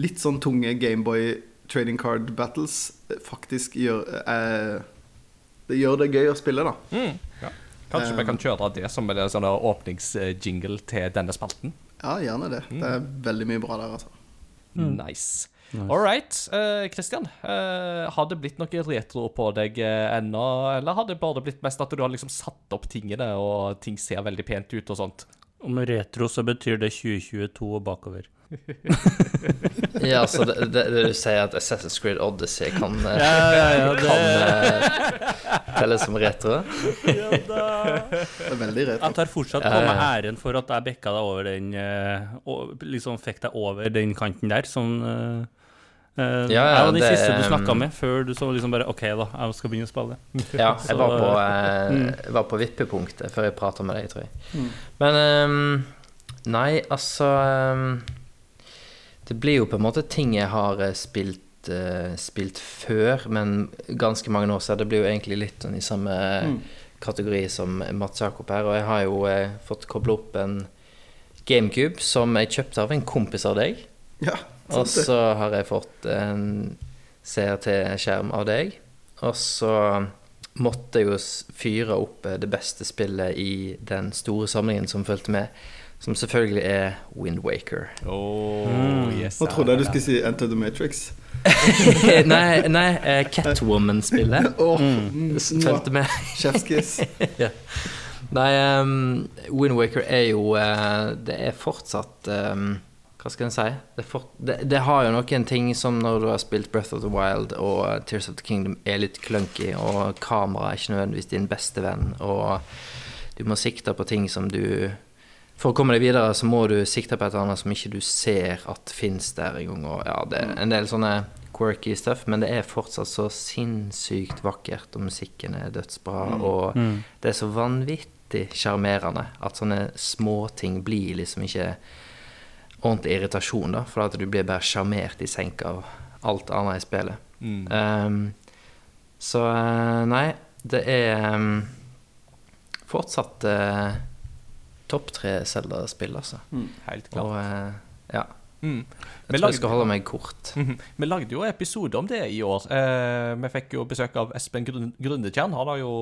litt sånn tunge Gameboy trading card battles eh, faktisk gjør eh, Det gjør det gøy å spille, da. Mm. ja. Kanskje vi kan kjøre det som en sånn åpningsjingle til denne spalten. Ja, gjerne det. Det er veldig mye bra der, altså. Nice. All right. Kristian, uh, uh, har det blitt noe retro på deg uh, ennå, eller har det bare blitt mest at du har liksom satt opp tingene, og ting ser veldig pent ut og sånt? Om retro så betyr det 2022 og bakover. Ja, så det, det, det du sier at Assassin's Creed Odyssey kan, eh, Ja, ja, ja, kan eh, telles som retro? Ja, Det er veldig retro. Jeg tar fortsatt på meg æren for at jeg bekka deg over den eh, og Liksom fikk deg over den kanten der, sånn eh, eh, Ja, ja, Jeg var den siste du snakka um, med, før du så liksom bare OK, da, jeg skal begynne å spille. Ja, jeg var på, Mm. eh, var på vippepunktet før jeg prata med deg, tror jeg. Men um, Nei, altså um, Det blir jo på en måte ting jeg har eh, spilt, uh, spilt før, men ganske mange år siden. Det blir jo egentlig litt sånn i samme kategori som Mats Jakob her. Og jeg har jo eh, fått koble opp en GameCube som jeg kjøpte av en kompis av deg. Ja, Og så har jeg fått en CRT-skjerm av deg. Og så måtte jeg jo fyre opp eh, det beste spillet i den store samlingen som fulgte med, som selvfølgelig er Wind Waker. Oh, yes, Nå trodde jeg du skulle si Enter the Matrix. nei, nei eh, Catwoman-spillet Åh, mm. fulgte med. Chefskiss. Nei, um, Wind Waker er jo uh, Det er fortsatt um, Hva skal en si? Det, for, det, det har jo noen ting som når du har spilt Breath of the Wild og Tears of the Kingdom er litt clunky, og kamera er ikke nødvendigvis din beste venn, og du må sikte på ting som du For å komme deg videre, så må du sikte på et eller annet som ikke du ser at fins der engang, og ja, det er en del sånne quirky stuff, men det er fortsatt så sinnssykt vakkert, og musikken er dødsbra, og det er så vanvittig sjarmerende at sånne småting blir liksom ikke ordentlig irritasjon, da, for at du blir bare sjarmert i senk av alt annet i spillet. Mm. Um, så eh, nei, det er um, fortsatt uh, topp tre Zelda-spill, altså. Helt klart. Og uh, ja. Mm. Jeg tror jeg skal holde meg kort. Mhm. Vi lagde jo episode om det i år. Eh, vi fikk jo besøk av Espen Grun Grundetjern. Han har jo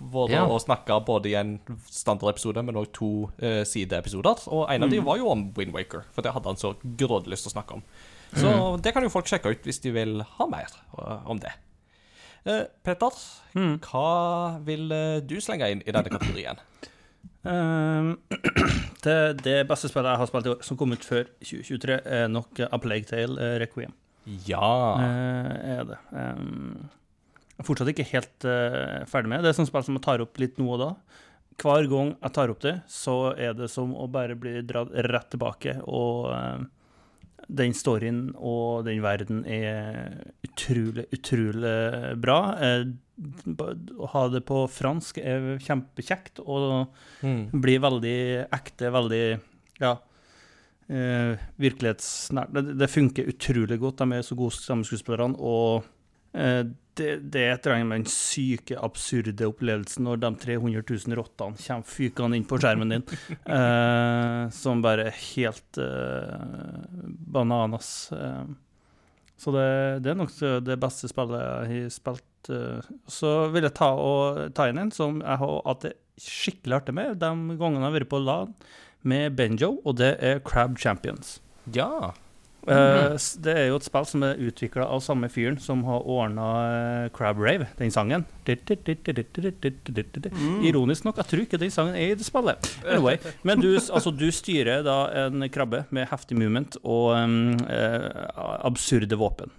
vært Ja. og snakka både i en standardepisode, men òg to eh, sideepisoder. Og en av dem var jo om Wind Waker, for det hadde han så grådig lyst til å snakke om. Så det kan jo folk sjekke ut hvis de vil ha mer eh, om det. Eh, Petter, hva vil eh, du slenge inn i denne kategorien? Um, det, det beste spillet jeg har spilt i år, som kom ut før 2023, er nok A Plague Tale uh, Requiem. Ja. Uh, er det. Um, jeg er fortsatt ikke helt uh, ferdig med det. Er sånn spill som jeg tar opp litt nå og da. Hver gang jeg tar opp det, så er det som å bare bli dratt rett tilbake. Og den storyen og den verden er utrolig, utrolig bra. Å ha det på fransk er kjempekjekt, og Mm. blir veldig ekte, veldig ja, eh, virkelighetsnært. Det, det funker utrolig godt. De er så gode stemmeskuespillerne, og Eh, det, det et med den syke, absurde opplevelsen når de 300 000 rottene kommer fykende inn på skjermen din, eh, som bare er helt eh, bananas. Eh. Så det, det, er nok det beste spillet jeg har spilt. Eh. Så vil jeg ta, og, ta inn en som jeg har hatt det skikkelig artig med de gangene jeg har vært på LAN med Benjo, og det er Crab Champions. Ja. Uh, det er jo et spill som er utvikla av samme fyren som har ordna uh, Crab Rave, den sangen. Mm. Ironisk nok, jeg tror ikke den sangen er i det spillet. Anyway, men du, altså, du styrer da en krabbe med heftig movement og um, absurde våpen.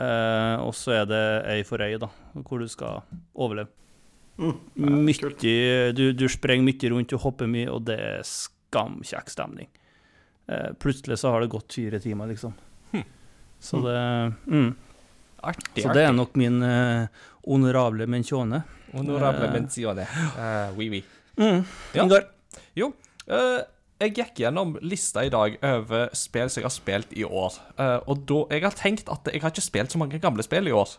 Og så er det øy for øy, da, hvor du skal overleve. Mm. Mye, du, du sprenger mye rundt, du hopper mye, og det er skamkjekk stemning. Eh, plutselig så har det gått fire timer, liksom. Hm. Så hm. det mm. Artig, Så det er nok min eh, honorable menzione. Honorable uh, menzione. Uh, oui, oui. Mm. Ja. Jo, uh, jeg gikk gjennom lista i dag over spill som jeg har spilt i år. Uh, og da, jeg har tenkt at jeg har ikke spilt så mange gamle spill i år.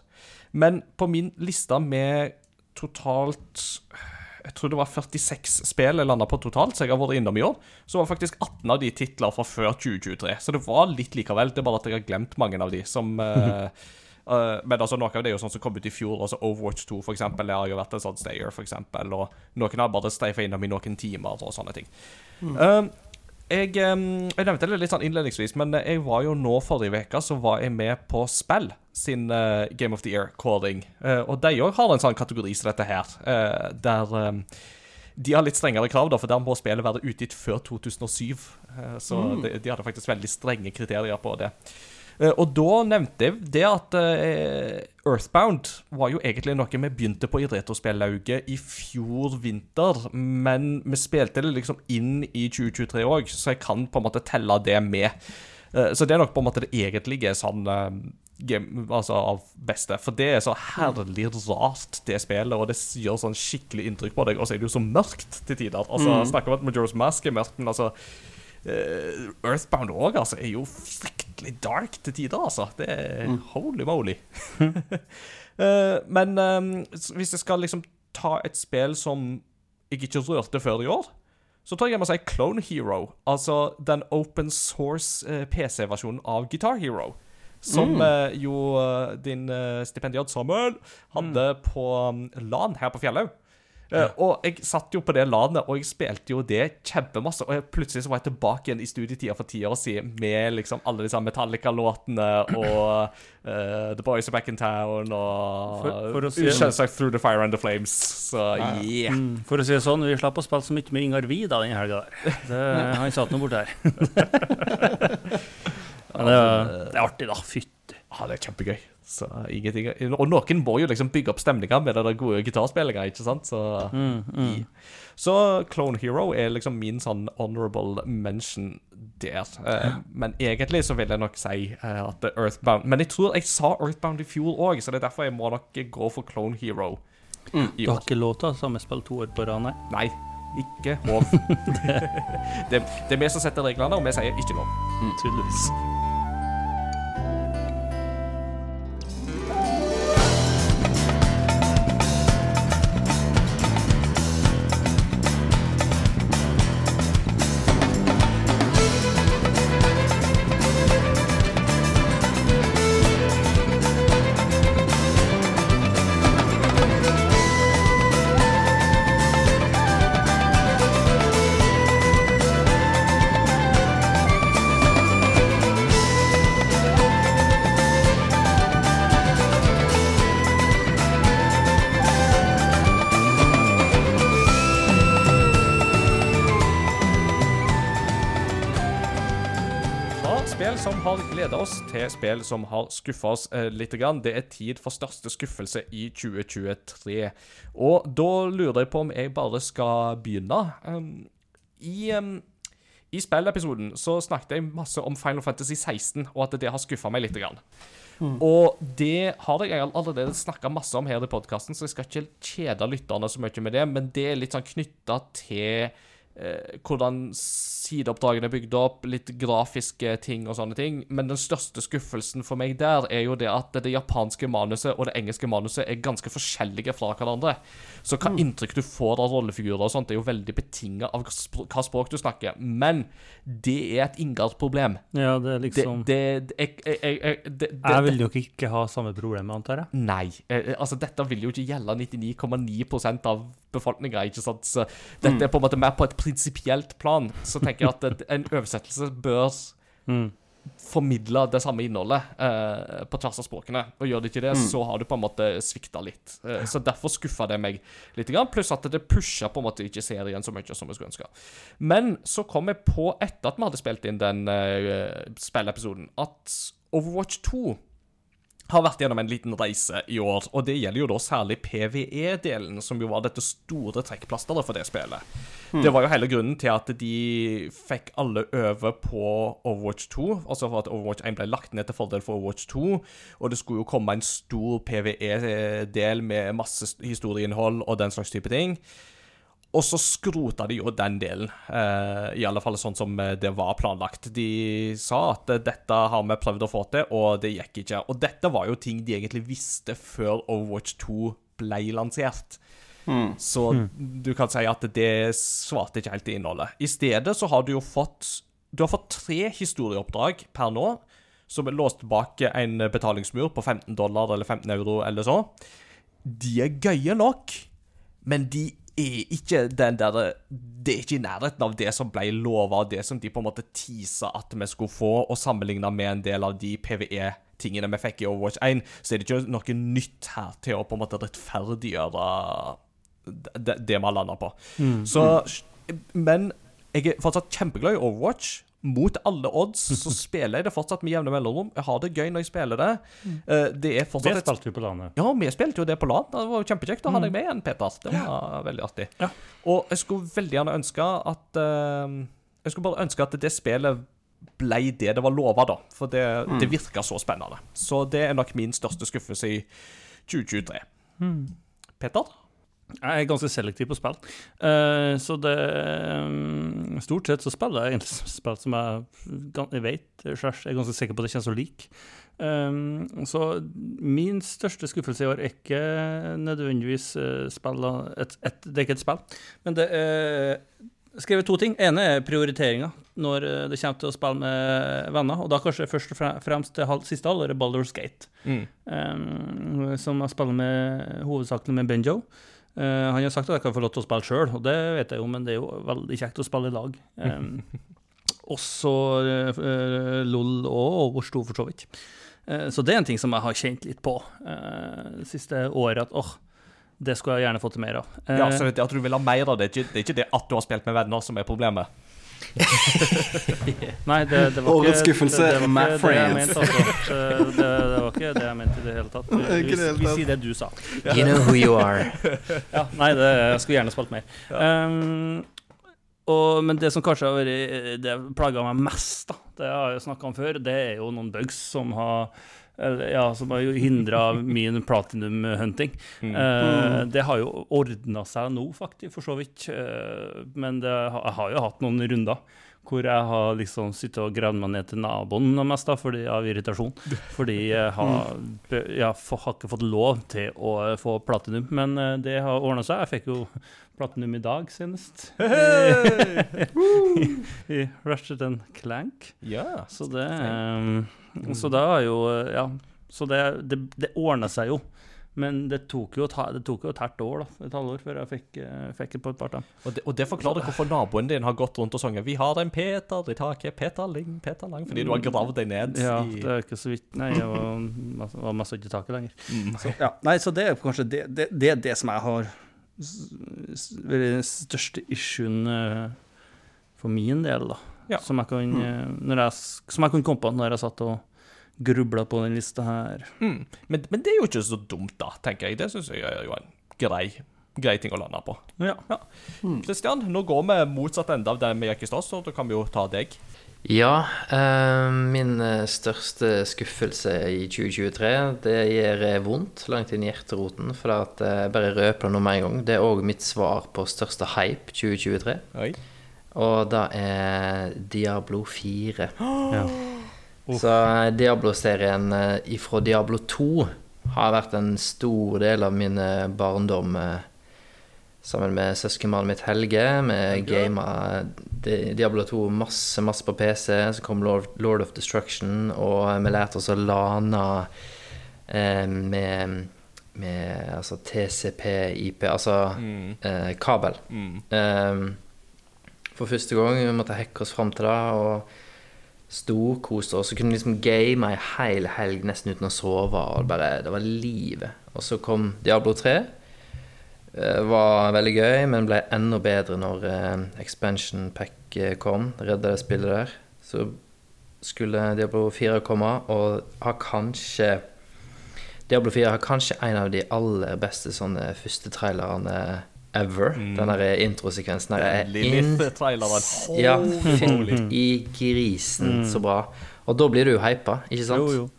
Men på min liste med totalt jeg tror det var 46 spill jeg landa på totalt, så jeg har vært innom i år. Så var faktisk 18 av de titler fra før 2023. Så det var litt likevel. Det er bare at jeg har glemt mange av de som uh, Men altså, noe av det er jo sånn som kom ut i fjor. Altså Overwatch 2, for eksempel. Det har jo vært en sånn stayer, for eksempel. Og noen har bare streifa innom i noen timer og sånne ting. Mm. Uh, jeg, jeg, nevnte det litt sånn innledningsvis, men jeg var jo nå forrige uke så var jeg med på Spill sin uh, Game of the Year-kåring. Og de òg har en sånn kategori som dette her, der um, de har litt strengere krav, da, for der må spillet være utgitt før 2007. så mm. de, de, hadde faktisk veldig strenge kriterier på det. Eh, og da nevnte jeg det at uh, Earthbound var jo egentlig noe vi begynte på i Retrospellauget i fjor vinter, men vi spilte det liksom inn i 2023 òg, så jeg kan på en måte telle det med. Uh, så det er nok på en måte det egentlige sånn game, altså av beste. For det er så herlig rart, det spillet, og det gjør sånn skikkelig inntrykk på deg. Og så er det jo så mørkt til tider. Altså, mm. Snakker om at Majora's Mask er mørkt, men altså Uh, Earthbound òg altså, er jo fryktelig dark til tider, altså. Det er mm. holy moly. uh, men um, hvis jeg skal liksom ta et spill som jeg ikke rørte før i år, så tror jeg jeg må si Clone Hero. Altså den open source uh, PC-versjonen av Guitar Hero. Som mm. jo din stipendiat Samuel hadde mm. på um, LAN her på Fjellhaug. Uh, og jeg satt jo på det landet, og jeg spilte jo det kjempemasse. Og jeg, plutselig så var jeg tilbake igjen i studietida for ti år siden med liksom alle disse Metallica-låtene og uh, The Boys Are Back in Town og for si, selvsagt Through the Fire and the Flames. Så yeah. Mm, for å si det sånn, vi slapp å spille så mye med Ingar Vida den helga der. Det, han satt nå borte her. Men det, det, er artig, da. Fytti. Ja, det er kjempegøy. Så Og noen må jo liksom bygge opp stemninga med det gode gitarspillinga, ikke sant? Så, mm, mm. så Clone Hero er liksom min sånn honorable mention der. Uh, men egentlig så vil jeg nok si uh, at Earthbound Men jeg tror jeg sa Earthbound i fjor òg, så det er derfor jeg må nok gå for Clone Hero. Mm. Du har ikke låta som jeg ha to år på rad, nei? Nei. Ikke lov. det, det, er vi som setter reglene, og vi sier ikke lov. Mm. Tydeligvis. Spill som har skuffa oss eh, litt. Grann. Det er tid for største skuffelse i 2023. Og da lurer jeg på om jeg bare skal begynne. Um, I um, i spillepisoden så snakket jeg masse om Final Fantasy 16, og at det har skuffa meg litt. Grann. Mm. Og det har jeg allerede snakka masse om her i podkasten, så jeg skal ikke kjede lytterne så mye med det, men det er litt sånn knytta til eh, hvordan sideoppdragene bygd opp, litt grafiske ting og sånne ting. Men den største skuffelsen for meg der er jo det at det japanske manuset og det engelske manuset er ganske forskjellige fra hverandre. Så hva inntrykk du får av rollefigurer og sånt, er jo veldig betinga av hva språk du snakker. Men det er et Ingard-problem. Ja, det er liksom det, jeg, jeg, jeg, jeg, det, det, Jeg vil nok ikke ha samme problem, antar jeg. Nei. Eh, altså, dette vil jo ikke gjelde 99,9% av befolkninga, ikke sant. Så dette er på en måte mer på et prinsipielt plan. Så tenker jeg at en oversettelse bør Mm. formidle det samme innholdet eh, på tvers av språkene. Og gjør det ikke det, så har du på en måte svikta litt. Eh, så derfor skuffa det meg litt. Pluss at det pusha på en måte ikke serien så mye som vi skulle ønske. Men så kom jeg på, etter at vi hadde spilt inn den eh, spillepisoden, at Overwatch 2 har vært gjennom en liten reise i år, og det gjelder jo da særlig PVE-delen, som jo var dette store trekkplasteret for det spillet. Det var jo hele grunnen til at de fikk alle over på Overwatch 2, altså for at Overwatch 1 ble lagt ned til fordel for Overwatch 2, og det skulle jo komme en stor PVE-del med masse historieinnhold og den slags type ting. Og så skrota de jo den delen, eh, i alle fall sånn som eh, det var planlagt. De sa at eh, dette har vi prøvd å få til, og det gikk ikke. Og dette var jo ting de egentlig visste før Overwatch 2 ble lansert. Så du kan si at det svarte ikke helt til innholdet. I stedet så har du jo fått Du har fått tre historieoppdrag per nå, som er låst bak en betalingsmur på 15 dollar eller 15 euro eller så. De er gøye nok, men de er ikke den der Det er ikke i nærheten av det som ble lova, det som de på en måte teasa at vi skulle få, og sammenligna med en del av de PVE-tingene vi fikk i Overwatch 1, så er det ikke noe nytt her til å på en måte rettferdiggjøre det, det vi har landa på. Så Men jeg er fortsatt kjempeglad i Overwatch. Mot alle odds så spiller jeg det fortsatt med jevne mellomrom. Jeg har det gøy når jeg spiller det. Eh, Det er fortsatt et spilte jo på landet. ja, vi spilte jo det på LAN. Det var jo kjempekjekt å ha deg med igjen, Peter. Det var veldig artig. Ja. Og jeg skulle veldig gjerne ønske at eh, Jeg skulle bare ønske at det spillet ble det det var lova, da. For det, det virka så spennende. Så det er nok min største skuffelse i 2023. Peter? Jeg er ganske selektiv på spill. Uh, så det um, Stort sett så spiller jeg egentlig spill som jeg, jeg vet jeg er ganske sikker på at jeg kommer til å like. Um, så min største skuffelse i år er ikke nødvendigvis uh, spill et, et, Det er ikke et spill, men det er skrevet to ting. ene er prioriteringa når eh, det kommer til å spille med venner. Og da kanskje først og fremst det siste halvåret Baldur's Gate. Mm. Um, som jeg spiller med hovedsakelig med Benjo. Uh, han har sagt at jeg kan få lov til å spille sjøl, og det vet jeg jo, men det er jo veldig kjekt å spille i lag. Um, også uh, LOL og Overwatch 2, for så vidt. Uh, så det er en ting som jeg har kjent litt på uh, siste året, at åh, det skulle jeg gjerne fått til mer av. Ja, så det at du vil ha mer av det, det er ikke det at du har spilt med venner som er problemet. Nei, det, det var Årets skuffelse, det, jeg friends. altså. Det, det, var ikke det jeg mente i det hele tatt. Vi, vi, vi sier det du sa. You know who you are. Ja, nei, det, jeg skulle gjerne spilt mer. Um, og, men det som kanskje har vært Det plaga meg mest, da, det har jeg snakka om før, det er jo noen bugs som har ja, som har hindra min platinum-hunting. Eh, det har jo ordna seg nå, faktisk, for så vidt. Eh, men det, jeg har jo hatt noen runder hvor jeg har liksom sittet og gravd meg ned til naboen mest da, fordi, av irritasjon. Fordi jeg har, jeg har ikke fått lov til å få platinum. Men eh, det har ordna seg. Jeg fikk jo platinum i dag senest. I, I Ratchet and Clank. Ja. Så det um, Så da er jo eh, Ja. Så det, det, det ordner seg jo. Men det tok jo, et det tok jo et halvt år, da, et halvår, før jeg fikk, eh, fikk det på et par dem. Og det, og det forklarer hvorfor naboen din har gått rundt og sunget 'Vi har en Peter i taket, Peter Ling, Peter Lang', fordi du har gravd deg ned Ja, i det er ikke så vidt Nei, jeg var, var mest ikke i taket lenger. Mm. Så, ja, nei, så det er kanskje det, det, det, er det som jeg har den største issuen eh, for min del, da. Ja. Som, jeg kan, eh, når jeg, som jeg kunne komme på når jeg satt og grubla på den lista her. Mm. Men, men det er jo ikke så dumt, da, tenker jeg. Det syns jeg er jo en grei, grei ting å lande på. Ja. Kristian, nå går vi motsatt ende av det vi gikk i stad, så da kan vi jo ta deg. Ja, eh, min eh, største skuffelse i 2023, det gjør eh, vondt langt inn i hjerteroten, for at jeg bare røper det nå med en gang. Det er òg mitt svar på største hype 2023. Oi. Og det er Diablo 4. Ja. Så eh, Diablo-serien eh, ifra Diablo 2 har vært en stor del av min eh, barndom. Sammen med søskenbarnet mitt Helge. Vi gama Di- Diablo 2 masse, masse på PC. Så kom Lord, of Destruction, og vi lærte oss å lane med, med altså TCP, IP, altså eh, kabel. Eh, for første gang vi måtte hacke oss fram til det. og storkoste oss. Så kunne liksom game ei hel helg nesten uten å sove. Og bare, det var livet. Og så kom Diablo 3. Det var veldig gøy, men ble enda bedre når eh, expansion pack eh, kom. Redda det spillet der. Så skulle Diablo 4 komme, og har kanskje Diablo 4 har kanskje en av de aller beste sånne første trailerne ever. Den der introsekvensen her er Lilith-traileren. ja, fyll i grisen, så bra. Og da blir du jo hypa, ikke sant? Jo, jo.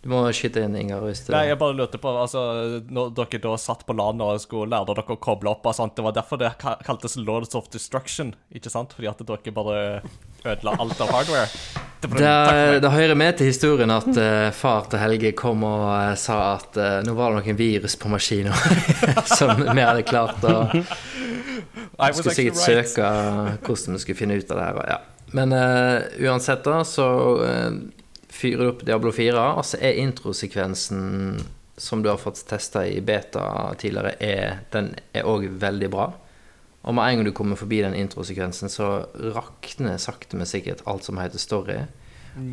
Du må skyte inn, Ingar. Nei, jeg bare lurte på altså, Når dere da satt på LAN og skulle lære dere å koble opp og sånt, Det var derfor det kaltes Lords of Destruction, ikke sant? Fordi at dere bare ødela alt av hardware. Det, det, hører med til historien at uh, far til Helge kom og uh, sa at uh, nå var det noen virus på maskinen som vi hadde klart å vi Skulle sikkert right. søke hvordan vi skulle finne ut av det her. Ja. Men uansett, da, så fyrer du opp Diablo 4, og så er introsekvensen som du har fått testa i beta tidligere, er, den er òg veldig bra. Og med en gang du kommer forbi den introsekvensen, så rakner sakte, men sikkert alt som heter story.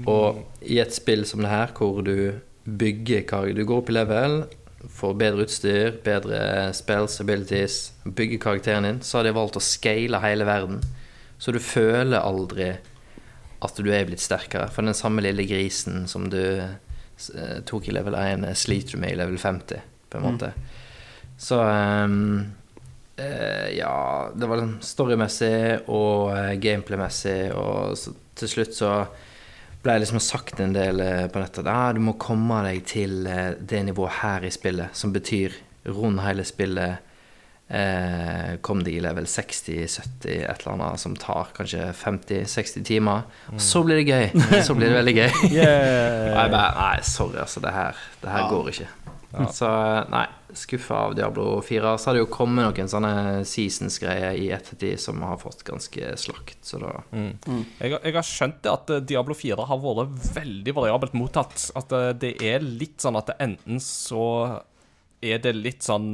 Og i et spill som det her, hvor du bygger karakter Du går opp i level, får bedre utstyr, bedre spells, abilities, bygger karakteren din, så har de valgt å scale hele verden. Så du føler aldri at du er blitt sterkere. For den samme lille grisen som du eh, tok i level 1, sliter du med i level 50, på en måte. Så ehm, eh, ja, det var liksom storymessig og uh, gameplay-messig, og så, til slutt så ble jeg liksom sagt en del uh, på nettet ah, du må komme deg til det nivået her i spillet, som betyr rund hele spillet. Kom deg i level 60-70, et eller annet som tar kanskje 50-60 timer. Og så blir det gøy. Så blir det veldig gøy. Og jeg bare Nei, sorry, altså. Det her, det her går ikke. Så nei, skuffa av Diablo 4. Så har det jo kommet noen sånne seasons-greier i ettertid som har fått ganske slakt, så da Jeg, har- jeg har skjønt det at eh, Diablo 4 har vært veldig variabelt mottatt. At eh, det er litt sånn at det enten så er det litt sånn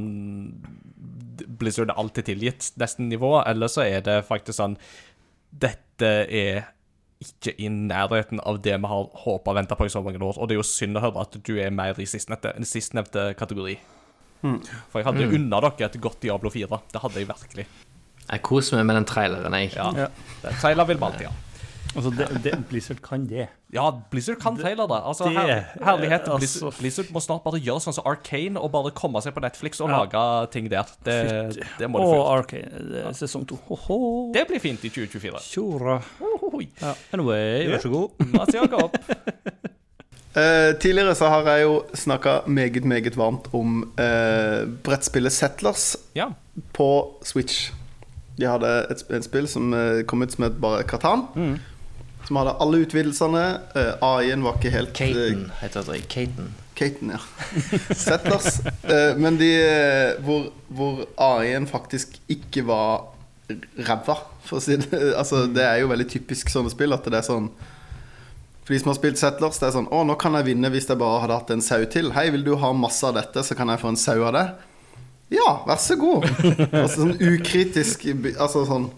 Blizzard er alltid tilgitt nesten nivå, eller så er det faktisk sånn Dette er ikke i nærheten av det vi har håpa og venta på i så mange år. Og det er jo synd å høre at du er mer i sistnevnte, sistnevnte kategori. For jeg hadde unna dere et godt Diablo 4. Det hadde jeg virkelig. Jeg koser meg med den traileren, jeg. Ja. Ja. Det- Trailer vil vi alltid ha. Altså, det, det, Blizzard kan det. Ja, Blizzard kan trailer da. Altså, her, herlighet. altså- Blizzard, Blizzard må snart bare gjøre sånn som Arcane og bare komme seg på Netflix og Ja. lage ting der. Det, det må Og du. Arcane, det er sesong to. Ho-ho. Det blir fint i 2024. Tjora. Anyway, vær så god. Mats Jakob. Eh, tidligere så har jeg jo snakka meget, meget varmt om uh, brettspillet Settlers Ja. på Switch. De hadde et, et spill som uh, kom ut som het bare Katan. Som hadde alle utvidelsene. AI-en var ikke helt Katen heter det. Katen. Katen, ja. Settlers. Men de hvor, hvor AI-en faktisk ikke var ræva, for å si det. Altså, det er jo veldig typisk sånne spill at det er sånn For de som har spilt Settlers, det er sånn Å, nå kan jeg vinne hvis jeg bare hadde hatt en sau til. Hei, vil du ha masse av dette, så kan jeg få en sau av det? Ja, vær så god. altså sånn ukritisk Altså sånn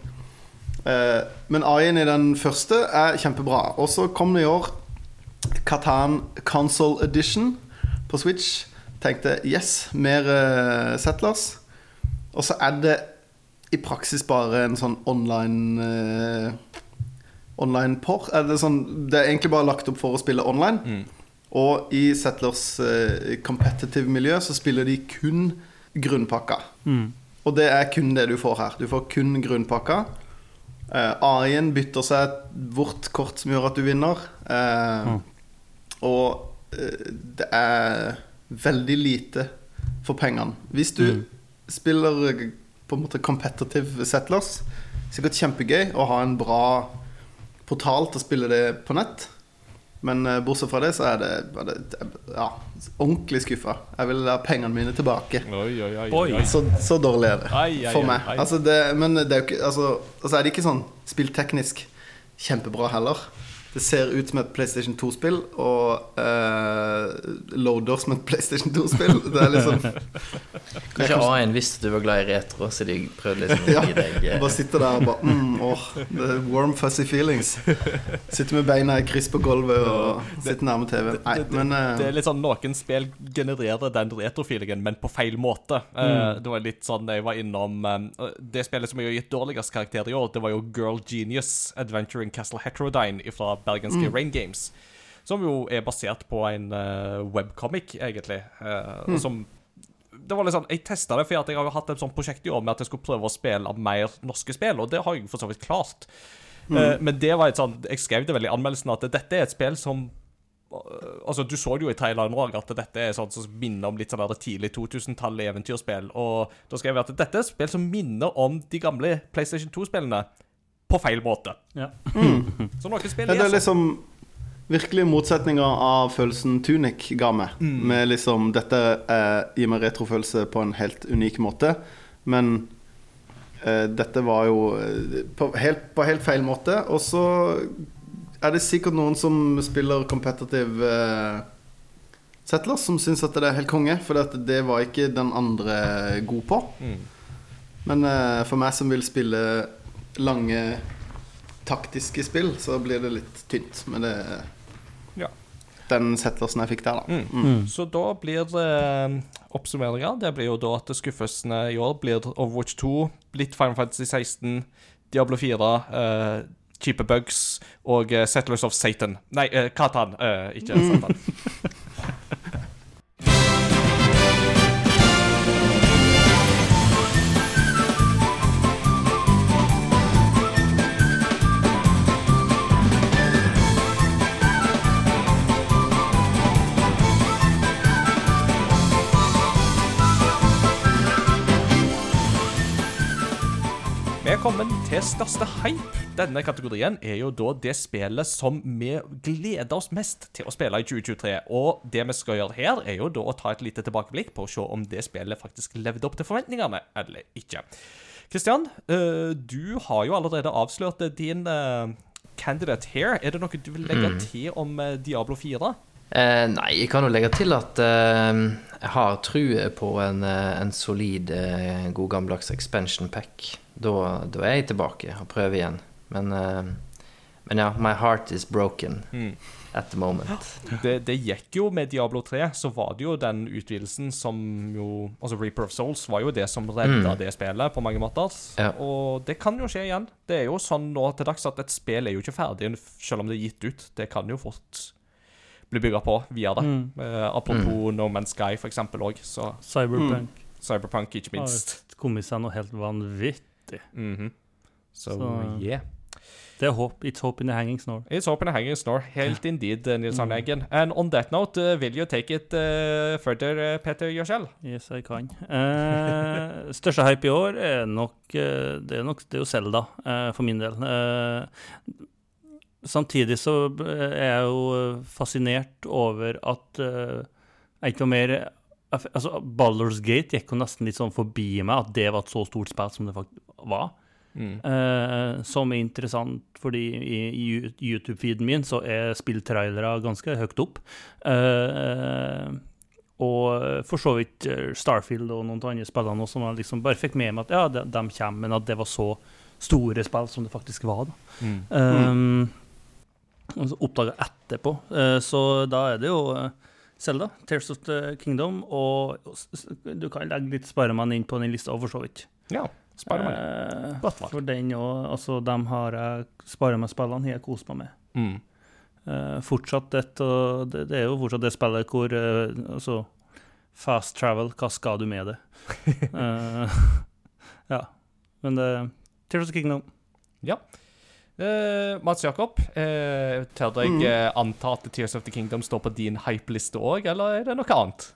eh, Men AI-en i den første er kjempebra. Og så kom det i år Katan Console Edition på Switch. Tenkte yes, mer eh, Settlers. Og så er det i praksis bare en sånn online eh, Online porr. Er det, sånn, det er egentlig bare lagt opp for å spille online. Og i Settlers eh, competitive miljø så spiller de kun grunnpakka. Og det er kun det du får her. Du får kun grunnpakka. Eh, AI-en bytter seg bort kort som gjør at du vinner. Eh, Og eh, det er veldig lite for pengene. Hvis du spiller eh, på en måte competitive settlers, sikkert kjempegøy å ha en bra portal til å spille det på nett. Men eh, bortsett fra det, så er det, er det ja, ordentlig skuffa. Jeg vil ha pengene mine tilbake. Oi, oi, oi. Så, så dårlig er det for meg. Altså det, men det er jo ikke altså, altså er det ikke sånn spillteknisk kjempebra heller. Det ser ut som et PlayStation 2-spill og uh, loader som et PlayStation 2-spill. Det er liksom Kanskje A1 visste du var glad i retro, så de prøvde liksom å Ja, gi deg eh, Bare sitter der og bare mm, åh, er warm fuzzy feelings. Sitter med beina i kryss på gulvet og sitter nærme TV. Nei, men uh, det er litt sånn Noen spill genererer den retrofeelingen, men på feil måte. Uh, det var litt sånn jeg var innom eh, Det spillet som jeg har gitt dårligst karakter i år, det var jo Girl Genius Adventure in Castle Heterodyne fra bergenske Rain Games. Som jo er basert på en eh, webcomic, egentlig. eh, og Som det var litt sånn, Jeg testa det fordi at jeg har hatt et sånt prosjekt i år med at jeg skulle prøve å spille mer norske spill, og det har jeg for så vidt klart. Eh, men det var et sånn, jeg skrev det vel i anmeldelsen at dette er et spill som Altså, Du så det jo i traileren òg, at dette er sånn som minner om litt sånn tidlig 2000-tall eventyrspill. Og da skrev jeg at dette er et spill som minner om de gamle PlayStation 2-spillene på feil måte. Ja. Så noen spill ja, det er liksom virkelig motsetninger av følelsen Tunic ga meg. Med liksom Dette eh, gir meg retrofølelse på en helt unik måte, men eh, dette var jo eh, på helt, på helt feil måte. Og så er det sikkert noen som spiller competitive eh, Settlers, som syns at det er helt konge, for det var ikke den andre god på. Mm. Men eh, for meg som vil spille lange taktiske spill, så blir det litt tynt. Men det Ja. Den settelsen jeg fikk der, da. Mm. Så da blir det eh, oppsummeringa. Det blir jo da at skuffelsene i år blir Overwatch 2, litt Final Fantasy 16, Diablo 4, uh, Cheaper Bugs og uh, Settlers of Satan. Nei, uh, Katan. uh, ikke Satan. Er til største hype. Denne kategorien er jo da det spillet som vi gleder oss mest til å spille i 2023. Og det vi skal gjøre her, er jo da å ta et lite tilbakeblikk på å se om det spillet faktisk levde opp til forventningene eller ikke. Kristian, eh, du har jo allerede avslørt din eh, candidate here. Er det noe du vil legge til om eh, Diablo 4? Eh, nei, jeg kan jo legge til at eh, jeg har trua på en, en solid, eh, god gammeldags expansion pack. Da, da er jeg tilbake og prøver igjen. Men, eh, men ja, my heart is broken at the moment. Det, det gikk jo med Diablo 3, så var det jo den utvidelsen som jo Altså Reaper of Souls var jo det som redda det spillet på mange måter. Ja. Og det kan jo skje igjen. Det er jo sånn nå til dags at et spill er jo ikke ferdig selv om det er gitt ut. Det kan jo fort bli bygga på via det. Eh, apropos No Man's Sky, for eksempel òg. Så Cyberpunk Cyberpunk, ikke minst. har kommet seg noe helt vanvittig. Mhm. Så, Så- yeah. Det er håp. It's hope in the hanging snore. It's hope in the hanging snore. Helt indeed, uh, Nils Arne Eggen. And on that note, uh, will you take it uh, further, uh, Peter Gjørsel? Yes, I can. Uh, største hype i år er nok eh, Det er, nok, det er jo Selda, eh, for min del. Eh, samtidig så er jeg jo fascinert over at eh, jeg ikke var mer Altså, Baldur's Gate gikk jo nesten litt sånn forbi meg, at det var et så stort spill som det faktisk var. Eh, som er interessant, fordi i, i YouTube-feeden min så er spilltrailere ganske høyt opp. Uh, og for så vidt eh, Starfield og noen andre spillene også, som jeg liksom bare fikk med meg at ja, de, de kommer, men at det var så store spill som det faktisk var. da. Um, og så oppdaga etterpå. Uh, så da er det jo uh, Zelda, Tears of the Kingdom, og du kan legge litt Spiderman inn på den lista, for så vidt. Ja. Spiderman. Eh, for den òg, altså, de har jeg Spiderman-spillene har jeg kost meg med. Mm. Eh, fortsatt et, og det, det er jo fortsatt det spillet hvor eh, altså, Fast travel, hva skal du med det? Eh, ja. Men det Tears of the Kingdom. Ja. Eh, Mats Jakob, uh, tør jeg Mm. eh, anta at Tears of the Kingdom står på din hype-liste òg, eller er det noe annet?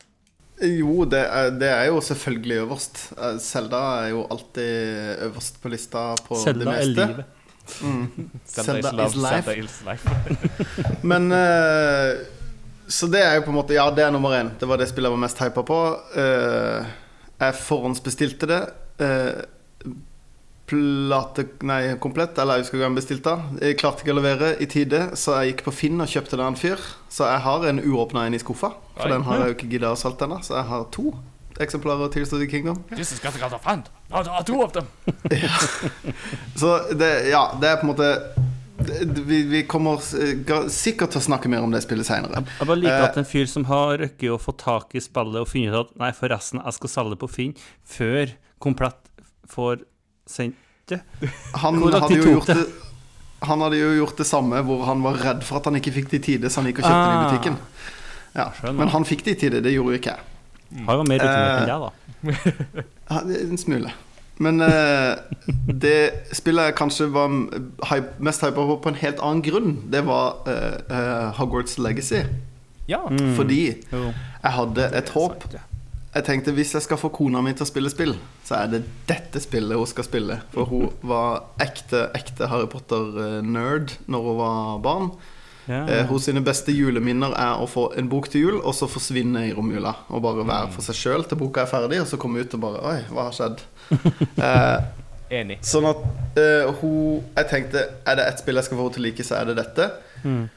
Jo, det er, det er jo selvfølgelig øverst. Selda Zelda er jo alltid øverst på lista på det Selda er meste. livet. Mm. Zelda Zelda is love, life. Is life. Men eh, Så det er jo på en måte Ja, det er nummer én. Det var det spillet jeg var mest hypa på. Eh, jeg forhåndsbestilte det. Uh, plate Nei, komplett. Eller jeg husker ikke hva jeg bestilte. Jeg klarte ikke å levere i tide, så jeg gikk på Finn og kjøpte en annen fyr. Så jeg har en uåpna en i skuffa. For Oi. den har jeg jo ikke gidda å salte ennå. Så jeg har to eksemplarer av Tears of the Kingdom. This is got a friend. There are two of them. Så det, ja, det er på en måte vi, vi kommer sikkert til å snakke mer om det spillet seinere. Jeg bare liker Eh, at en fyr som har røkket å få tak i spillet og funnet ut at Nei, forresten, jeg skal selge det på Finn før Komplett får sendt det. Han hadde jo gjort det Han hadde jo gjort det samme hvor han var redd for at han ikke fikk det i tide, så han gikk og kjøpte det i Ah. butikken. Ja, Men han fikk det i tide, det gjorde jo ikke jeg. Har jo mer rutinert enn Eh, deg, da. Ja, det en smule. Men eh, det spillet jeg kanskje var hype, mest hypa på på en helt annen grunn, det var eh, eh, Hogwarts Legacy. Ja. Mm. Fordi jeg hadde et håp. Jeg tenkte hvis jeg skal få kona mi til å spille spill, så er det dette spillet hun skal spille. For hun var ekte, ekte Harry Potter-nerd når hun var barn. Ja. ja. Hos sine beste juleminner er å få en bok til jul, og så forsvinne i romjula. Og bare være for seg sjøl til boka er ferdig, og så komme ut og bare Oi, hva har skjedd? eh, Enig. sånn at eh, hun Jeg tenkte er det ett spill jeg skal få henne til å like, så er det dette. Mm.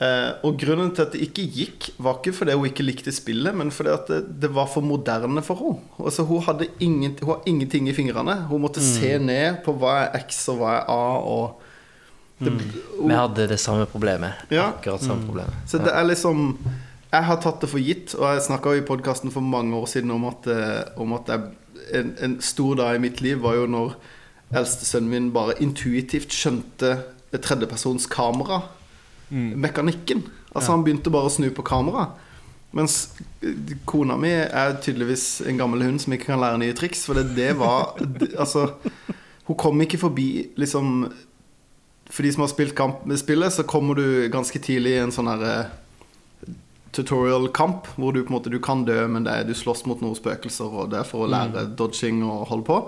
Eh, og grunnen til at det ikke gikk, var ikke fordi hun ikke likte spillet, men fordi at det, det var for moderne for henne. Altså, hun hadde ingen, hun hadde ingenting i fingrene. Hun måtte se ned på hva er X og hva er A. Og det, Vi hadde det samme problemet. Ja. Akkurat samme problemet. Så det er liksom Jeg har tatt det for gitt, og jeg snakka i podkasten for mange år siden om at, eh, om at jeg, en, en stor dag i mitt liv var jo når eldstesønnen min bare intuitivt skjønte tredjepersons kamera. Mekanikken. Altså Han begynte bare å snu på kamera. Mens eh, kona mi er tydeligvis en gammel hund som ikke kan lære nye triks. For det, det var Altså Hun kom ikke forbi liksom For de som har spilt kamp med spillet, så kommer du ganske tidlig i en sånn her eh, tutorial-kamp, hvor du på en måte du kan dø, men det er, du slåss mot noen spøkelser, og det er for å lære dodging og holde på.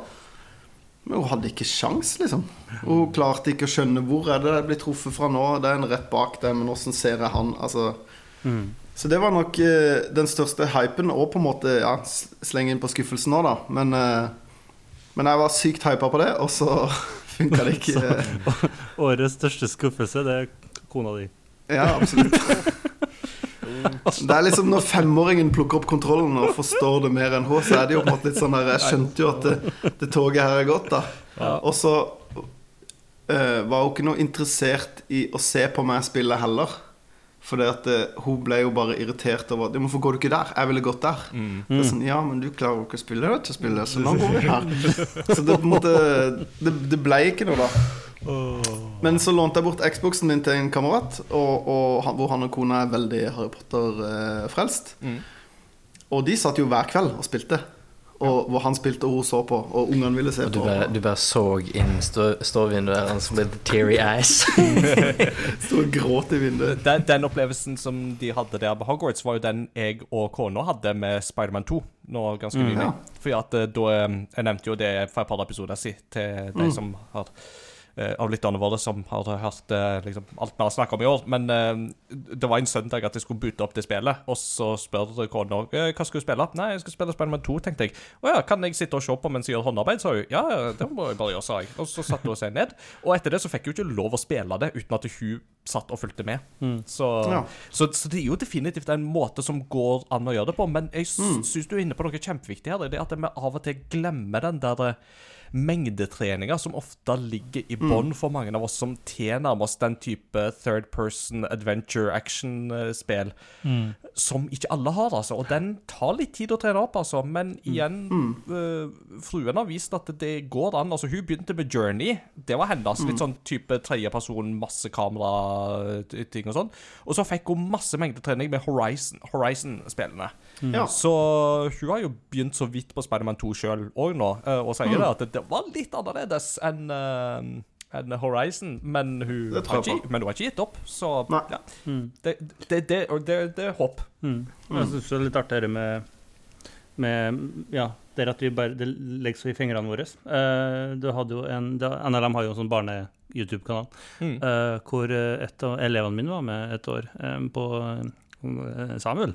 Men hun hadde ikke sjans, liksom. Hun klarte ikke å skjønne hvor er det jeg blir truffet fra nå. Det er en rett bak deg, men åssen ser jeg han? Altså Så det var nok eh, den største hypen, og på en måte ja, slenge inn på skuffelsen nå, da. Men, eh, men jeg var sykt hypa på det, og så funka det ikke. Årets største skuffelse, det er kona di. Ja, absolutt. Det er liksom Når femåringen plukker opp kontrollen og forstår det mer enn hun, så er det jo på en måte litt sånn her Jeg skjønte jo at det, det toget her er gått, da. Og så uh, var hun ikke noe interessert i å se på meg spille heller. Fordi at eh, hun ble jo bare irritert over at, Hvorfor går du ikke der? Jeg ville gått der. Det er sånn, ja, men du klarer jo ikke å spille det til spille, så nå går vi her. Så det på en måte Det, det ble ikke noe, da. Men så lånte jeg bort Xboxen min til en kamerat, og, og han, hvor han og kona er veldig Harry Potter-frelst. Mm. Og de satt jo hver kveld og spilte. Og hvor han spilte og hun så på, og ungene ville se Og du på. bare, du bare så inn stå- ståvinduet der, han så ble teary eyes. Sto og gråt i vinduet. Den, den opplevelsen som de hadde der på Hogwarts, var jo den jeg og kona hadde med Spiderman 2 nå ganske nylig. ja. Fordi at eh, da eh, Jeg nevnte jo det for et par episoder siden til de som har eh, av lytterne våre som har hørt eh, liksom, alt vi har snakket om i år. Men eh, det var en søndag at jeg skulle bute opp det spillet, og så spør kona eh, hva skal du spille. Nei, jeg skal spille Spiderman 2, tenkte jeg. Å ja, kan jeg sitte og se på mens jeg gjør håndarbeid, sa hun. Ja, det må jeg bare gjøre, sa jeg. Og så satte hun seg ned. Og etter det så fikk hun ikke lov å spille det uten at hun satt og fulgte med. Så, Ja. så, så det er jo definitivt en måte som går an å gjøre det på. Men jeg Mm. du er inne på noe kjempeviktig her. Det er at vi av og til glemmer den der eh, mengdetreninga som ofte ligger i bånn Mm. for mange av oss som tilnærmer oss den type third person adventure action-spill som ikke alle har, altså. Og den tar litt tid å trene opp, altså. Men igjen, øh, fruen har vist at det går an. Altså, hun begynte med Journey. Det var hennes. Litt sånn type tredjeperson, masse kamera-ting og sånn. Og så fikk hun masse mengdetrening med Horizon- Horizon mm. Ja. Så hun har jo begynt så vidt på Spiderman 2 sjøl òg nå, øh, og sier det at det var litt annerledes enn øh, enn Horizon, men hun, Det har ikke, men hun har ikke gitt opp. Så ja. Det, det, det, det, det er håp. Mm. Jeg syns det er litt artigere med med Ja, det er at vi bare Det så i fingrene våre. Uh, du hadde jo en da, NLM har jo en sånn barne-YouTube-kanal Mm. eh, hvor eh, et av elevene mine var med et år um, på eh, Samuel.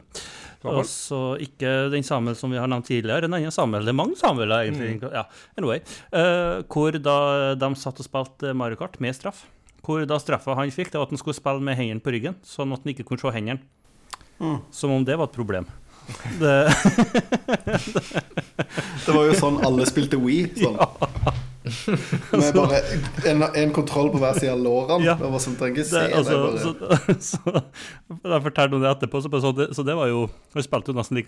Samuel. Og så ikke den Samuel som vi har nevnt tidligere, en annen Samuel. Det er mange Samueler, egentlig. Ja, anyway. Uh, hvor da de satt og spilte Mario Kart med straff. Hvor da straffa han fikk, det var at han skulle spille med hendene på ryggen, sånn at han ikke kunne se hendene. Mm. Som om det var et problem. Det, Det var jo sånn alle spilte Wii. Sånn. Med bare en, en kontroll på hver side av lårene. Ja. Det var sånn, trenger ikke se det, altså, altså, bare. så, så, fortalte hun det etterpå, så, så, det, så det var jo Han spilte jo nesten,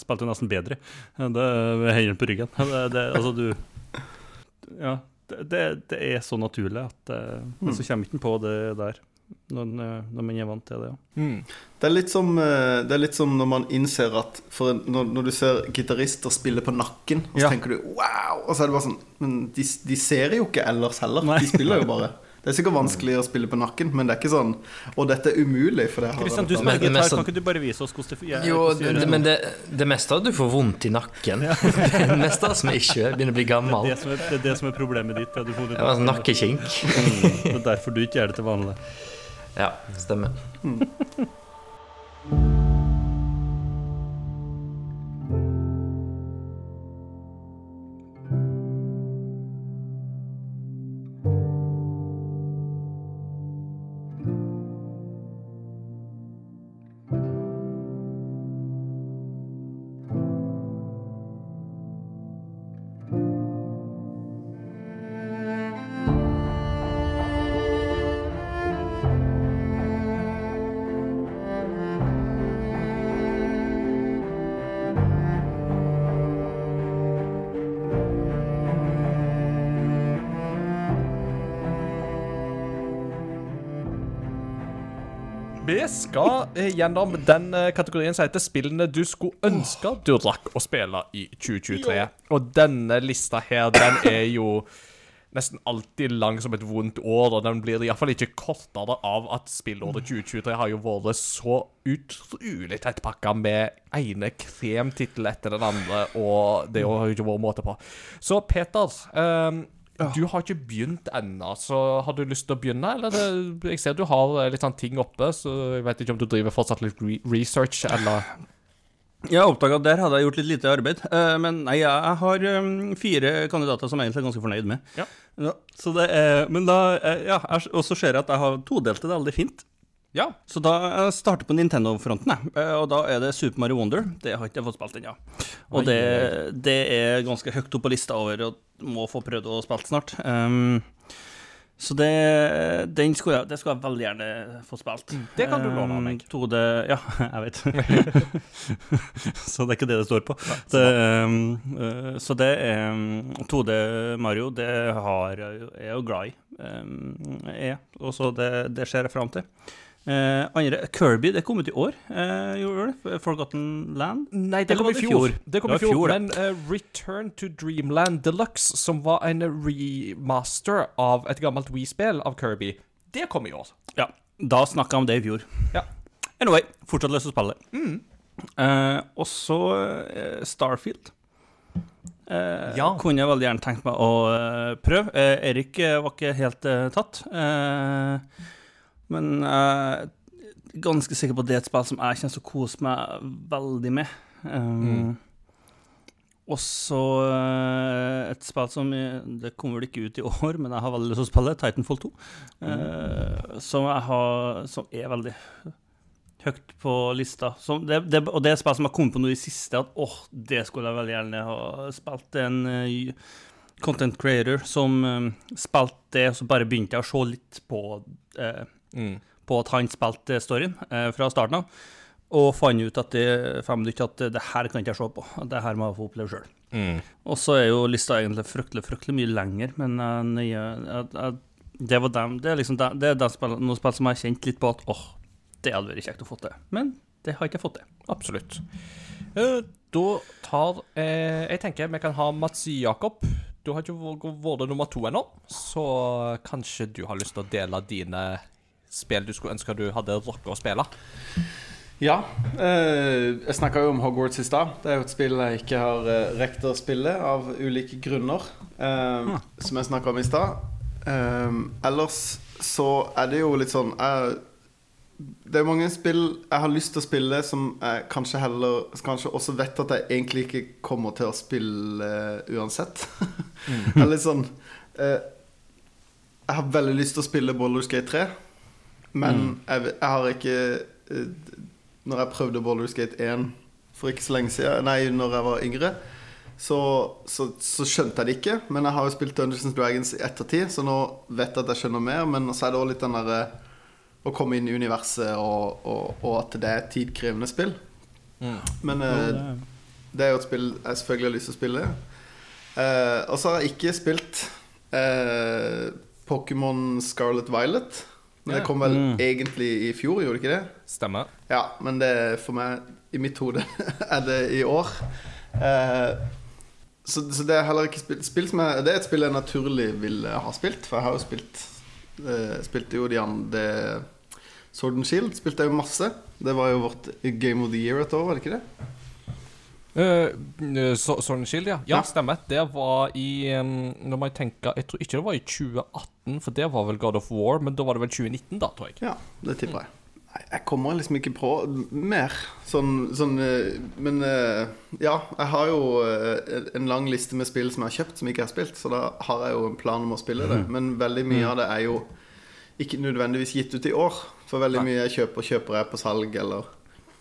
spilte nesten bedre det med hendene på ryggen. Det, det, altså, du Ja. Det, det, er så naturlig at eh, Men så kommer ikke han på det der når, når man er vant til det. Ja. Mm. Det er, litt som, eh, det er litt som når man innser at for når, når du ser gitarister spille på nakken, og så Ja. tenker du wow! Og så er det bare sånn Men de, de ser jo ikke ellers heller. Nei. De spiller jo bare. Det er sikkert vanskelig å spille på nakken, men det er ikke sånn Og dette er umulig, for det har Kristian, du spiller gitar, kan ikke du bare vise oss hvordan det gjør- Jo, hvordan det, men det, det meste av det du får vondt i nakken. Det er mest av som ikke begynner å bli gammel. det, som er, det er det som er problemet ditt. Ja, Det nakkekink. Mm, Det er derfor du ikke gjør det til vanlig. Ja, stemmer. Vi gjennom den eh, kategorien som heter spillene du skulle ønske du rakk å spille i 2023. Og denne lista her, den er jo nesten alltid lang som et vondt år, og den blir iallfall ikke kortere av at spillåret 2023 har jo vært så utrolig tettpakka med ene kremtittel etter den andre, og det har jo ikke vært måte på. Så Peter ehm, du har ikke begynt ennå, så har du lyst til å begynne? Eller det, jeg ser du har eh, litt sånn ting oppe, så jeg vet ikke om du driver fortsatt litt re research, eller Jeg oppdaga at der hadde jeg gjort litt lite arbeid. Eh, men nei, jeg har um, fire kandidater som jeg egentlig er ganske fornøyd med. Ja. så det er, men da eh, Ja, og så ser jeg at jeg har todelt det veldig fint. Ja. Så da jeg starter på Nintendo-fronten. Eh, Og da er det Super Mario Wonder. Det har ikke jeg fått spilt ennå. Og det, det er ganske høyt opp på lista over og må få prøvd å spille snart. Um, så det, den skulle jeg, det skulle jeg veldig gjerne få spilt. det kan du låne av meg. Um, 2D Ja, jeg vet. så det er ikke det det står på. Det, um, så det er um, 2D Mario, det har er jeg jo glad i. Um, er. Og så det, det ser jeg fram til. Eh, andre, Kirby, det kom ut i år, eh, gjorde det? Forgotten Land? Nei, det kom det i i fjor. fjor? Det kom Det i fjor, fjor. Men uh, Return to Dreamland Deluxe, som var en remaster av et gammelt Wii-spill av Kirby, det kom i år. Ja, da snakka jeg om det i fjor. Ja. Anyway, fortsatt til å spille. Eh, og så eh, Starfield. Eh, Ja. Kunne jeg veldig gjerne tenkt meg å eh, prøve. Erik var ikke helt tatt. Eh, men jeg er ganske sikker på at det er et spill som jeg kommer til å kose meg veldig med. Um, mm. Også uh, et spill som Det kommer vel ikke ut i år, men jeg har veldig lyst til å spille, Titanfall 2. eh, som, jeg har, som er veldig høyt på lista. Som det, det, og det er et spill som har kommet på noe i siste, at åh, det skulle jeg veldig gjerne ha spilt. En uh, content creator som um, spilte det, og så bare begynte jeg å se litt på eh, på at han spilte storyen eh, fra starten av, og fant ut det, fem minutter at det her kan ikke jeg se på. Det her må jeg få oppleve sjøl. Og så er jo lista egentlig fryktelig fryktelig mye lenger, men uh, nye, uh, uh, det var dem, det er liksom dem, det er dem spill, noen spill som jeg har kjent litt på at åh, det hadde vært kjekt å få til. Men det har ikke jeg fått til. Absolutt. Eh, da tar eh, Jeg tenker vi kan ha Mats Jakob. Du har ikke vært nummer to ennå, så kanskje du har lyst til å dele dine spill du skulle ønske du hadde rocka å spille? Ja. Eh, jeg snakka jo om Hogwarts i stad. Det er jo et spill jeg ikke har eh, rekt å spille av ulike grunner. Eh, Som jeg snakka om i stad. Eh, ellers så er det jo litt sånn jeg, Det er mange spill jeg har lyst til å spille som jeg kanskje heller Kanskje også vet at jeg egentlig ikke kommer til å spille uansett. Eller sånn eh, Jeg har veldig lyst til å spille Baldur's Gate 3, men jeg, jeg har ikke eh, når jeg prøvde Boulder Skate 1 for ikke så lenge siden, nei, når jeg var yngre, så, så, så skjønte jeg det ikke. Men jeg har jo spilt Dungeons and Dragons i ettertid, så nå vet jeg at jeg skjønner mer. Men så er det òg litt den derre å komme inn i universet, og, og, og at det er et tidkrevende spill. Men eh, det er jo et spill jeg selvfølgelig har lyst til å spille. Eh, og så har jeg ikke spilt eh, Pokémon Scarlet Violet. Men det kom vel Mm. egentlig i fjor, gjorde det ikke det? Stemmer. Ja, men det er for meg I mitt hode er det i år. Eh, så, så det er heller ikke spilt spill som jeg, Det er et spill jeg naturlig ville ha spilt, for jeg har jo spilt eh, Spilte jo de andre Sword and Shield spilte jeg jo masse. Det var jo vårt Game of the Year et år, var det ikke det? Uh, så, Sword Shield, ja. Ja, Ja. stemmer. Det var i um, Nå må jeg tenke Jeg tror ikke det var i 2018, for det var vel God of War, men da var det vel 2019, da, tror jeg. Ja, det tipper jeg. Jeg kommer liksom ikke på mer. Sånn, sånn eh, Men eh, ja, jeg har jo eh, en lang liste med spill som jeg har kjøpt, som ikke har spilt, så da har jeg jo en plan om å spille det. Men veldig mye av det er jo ikke nødvendigvis gitt ut i år. For veldig mye jeg kjøper, kjøper jeg på salg, eller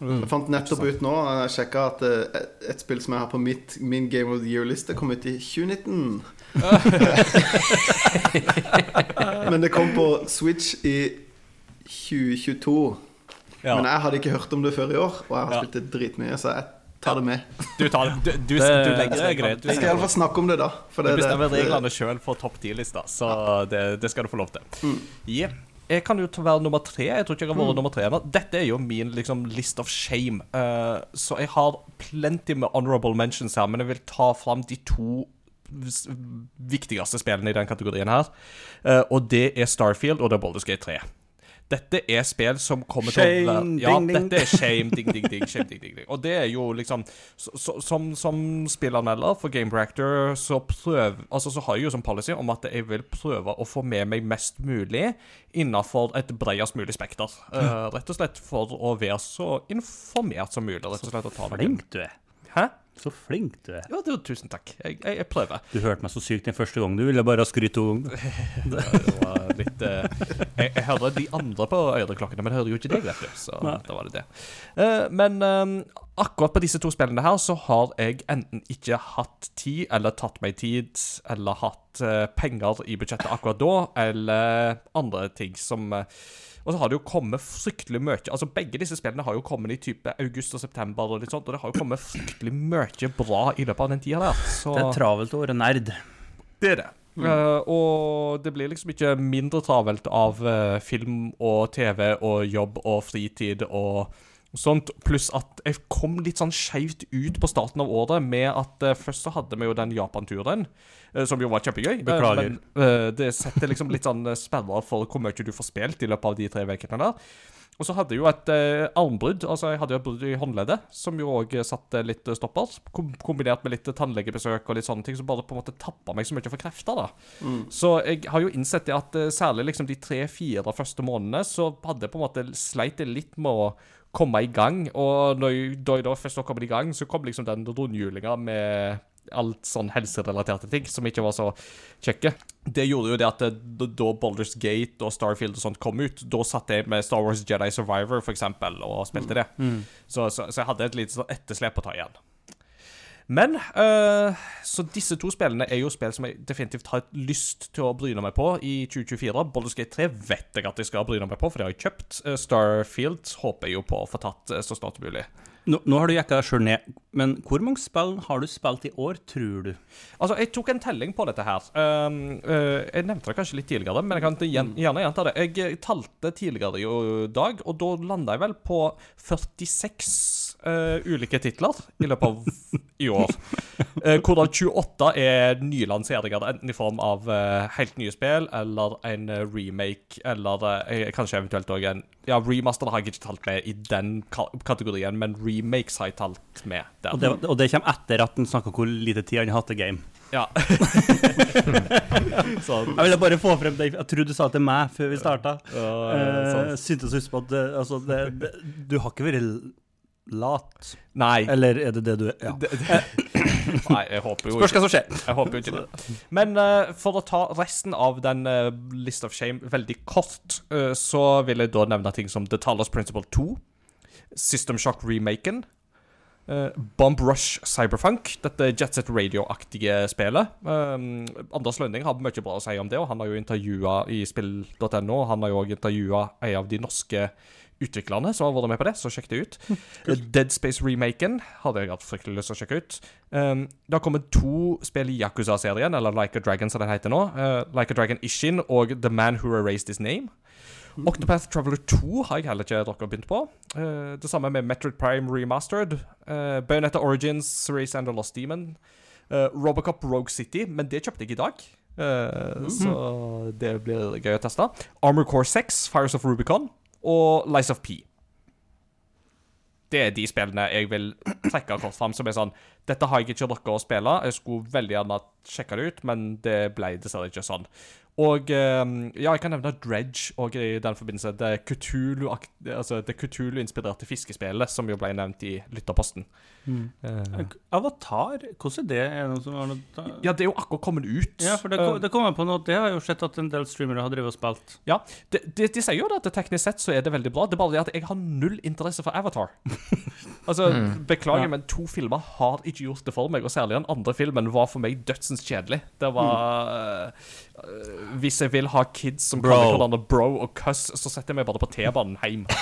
Jeg fant nettopp ut nå Jeg sjekka at eh, et, et spill som jeg har på mitt, min Game of the Year-liste, kom ut i 2019. Men det kom på Switch i 2022. Ja. Men jeg hadde ikke hørt om det før i år, og jeg har Ja. spilt det dritmye, så jeg tar det med. Du, tar, du, du, du, Det- legger det er greit. Du, Jeg skal iallfall snakke om det, da. For du bestemmer det, reglene sjøl for topp 10-lista, så det, det skal du få lov til. Jep. Jeg kan jo være nummer tre. Jeg tror ikke jeg har vært nummer tre ennå. Dette er jo min liksom, list of shame. Uh, så jeg har plenty med honorable mentions her, men jeg vil ta fram de to viktigste spillene i den kategorien her. Uh, og det er Starfield og det er Boulderskate Gate 3. Dette er spill som kommer til å Shame, være Ja, ding, dette er shame, ding, ding, ding, shame, ding, ding, ding. Og det er jo liksom så, så, Som, som spillanmelder for Game Reactor så prøv, altså så har jeg jo som policy om at jeg vil prøve å få med meg mest mulig innenfor et bredest mulig spekter. Uh, rett og slett for å være så informert som mulig. rett og slett å ta meg inn. Flink du er. Hæ? Så flink du er. Ja, det, tusen takk. Jeg, jeg, jeg prøver. Du hørte meg så sykt den første gangen. Du ville bare ha skryt to ganger. Det var litt uh, jeg, jeg hører de andre på øreklokkene, men jeg hører jo ikke deg, vet du. Så Nei. da var det det. Uh, men um, akkurat på disse to spillene her så har jeg enten ikke hatt tid, eller tatt meg tid, eller hatt uh, penger i budsjettet akkurat da, eller andre ting som eh, og så har det jo kommet fryktelig mye Altså Begge disse spillene har jo kommet i type august og september, og litt sånt, og det har jo kommet fryktelig mye bra i løpet av den tida der. Så Det er travelt å være nerd. det er det. Eh, og det blir liksom ikke mindre travelt av uh, film og TV og jobb og fritid og sånt. Pluss at jeg kom litt sånn skeivt ut på starten av året med at uh, først så hadde vi jo den Japan-turen, som jo var kjempegøy. Eh, Beklager. men eh, det setter liksom litt sånn eh, sperrer for hvor mye du får spilt i løpet av de tre ukene der. Og så hadde jeg jo et eh, armbrudd, altså jeg hadde jo et brudd i håndleddet, som jo òg satte litt eh, stopper. Kom kombinert med litt tannlegebesøk og litt sånne ting, som bare på en måte tappa meg så mye for krefter. da. Så jeg har jo innsett det at eh, særlig liksom de tre-fire første månedene, så hadde jeg på en måte sleit litt med å komme i gang. Og når jeg, da jeg da først kom i gang, så kom liksom den rundhjulinga med alt sånn helserelaterte ting som ikke var så kjekke. Det gjorde jo det at det, da Baldur's Gate og Starfield og sånt kom ut, da satt jeg med Star Wars Jedi Survivor for eksempel, og spilte det. Så, så, så jeg hadde et lite sånn etterslep å ta igjen. Men øh, Så disse to spillene er jo spill som jeg definitivt har lyst til å bryne meg på i 2024. Baldur's Gate 3 vet jeg at jeg skal bryne meg på, for det har jeg kjøpt. Eh, Starfield håper jeg jo på å få tatt eh, så snart som mulig. Nå, nå har du jekka deg sjøl ned, men hvor mange spill har du spilt i år, tror du? Altså, Jeg tok en telling på dette her. Um, uh, jeg nevnte det kanskje litt tidligere, men jeg kan gjerne gjenta det. Jeg talte tidligere i dag, og da landa jeg vel på 46 uh, ulike titler i løpet av i år. Uh, hvorav 28 er nye lanseringer, enten i form av uh, helt nye spill eller en eh, remake, eller kanskje eventuelt òg en Ja, remaster har jeg ikke talt med i den ka kategorien, men remakes har jeg talt med der. Og det, og det kommer etter at han snakker hvor lite tid han har hatt til game. Ja. sånn. Jeg ville bare få frem det. Jeg trodde du sa det til meg før vi starta. uh, Uh, Syntes å huske på at altså, det, det, du har ikke vært lat. Nei. Eller er det det du er? Ja. Det, det, nei, jeg håper jo Spørs hva som skjer. Jeg håper jo ikke det. Men uh, for å ta resten av den uh, List of Shame veldig kort, uh, så vil jeg da nevne ting som The Talos Principle 2, System Shock-remaken, uh, Bomb Rush Cyberfunk, dette Jet Set Radio-aktige spillet. Um, Anders Lønning har mye bra å si om det, og han har jo intervjua i spill.no. Han har jo òg intervjua en av de norske utviklerne som har vært med på det, så sjekk det ut. Dead Space-remaken hadde jeg hatt fryktelig lyst til å sjekke ut. Um, det har kommet to spill i Yakuza-serien, eller Like a Dragon som den heter nå. Uh, like a Dragon Ishin og The Man Who Erased His Name. Octopath Traveler 2 har jeg heller ikke dere begynt på. Uh, det samme med Metroid Prime Remastered. Uh, Bayonetta Origins, Race and the Lost Demon. Uh, Robocop Rogue City, men det kjøpte jeg i dag. Uh, Så det blir gøy å teste. Armor Core 6, Fires of Rubicon og Lies of P. Det er de spillene jeg vil trekke kort fram som er sånn Dette har jeg ikke rukket å spille. Jeg skulle veldig gjerne sjekke det ut, men det ble dessverre ikke sånn. Og eh, ja, jeg kan nevne Dredge og i den forbindelse. Det Cthulhu- altså Cthulhu-inspirerte fiskespillet som jo ble nevnt i lytterposten. Eh, Avatar, hvordan det? Er det noe noe ja, det er jo akkurat kommet ut. Ja, for det, Eh, det kommer på nå. Det har jo sett at en del streamere har drevet og spilt. Ja, de, de, de sier jo at det teknisk sett så er det veldig bra. Det er bare det at jeg har null interesse for Avatar. altså, Beklager, Ja. men to filmer har ikke gjort det for meg. Og særlig den andre filmen var for meg dødsens kjedelig. Det var uh, Hvis jeg vil ha kids som Bro. kaller hverandre bro og cuss, så setter jeg meg bare på T-banen hjem.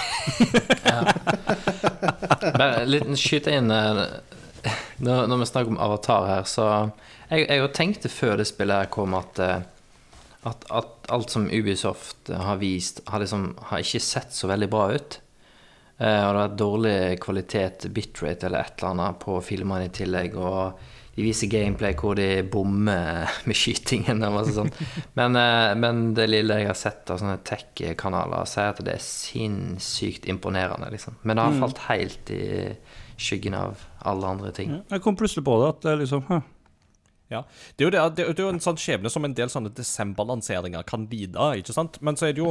Bare en liten skyte inn eh, når, når vi snakker om Avatar her, så Jeg, jeg tenkte før det spillet her kom, at, eh, at, at alt som Ubisoft har vist, har, liksom, har ikke sett så veldig bra ut. Eh, og det har vært dårlig kvalitet, bitrate eller et eller annet på filmene i tillegg. Og de viser gameplay hvor de bommer med skytingen. Og masse sånt. Men, eh, men det lille jeg har sett av sånne tech-kanaler, sier at det er sinnssykt imponerende. Liksom. Men det har falt helt i skyggen av alle andre ting. Jeg kom plutselig på det, at det liksom. Ja. Det er jo, det, det, det er jo en sånn skjebne som en del sånne desemberlanseringer kan lide. ikke sant? Men så er det jo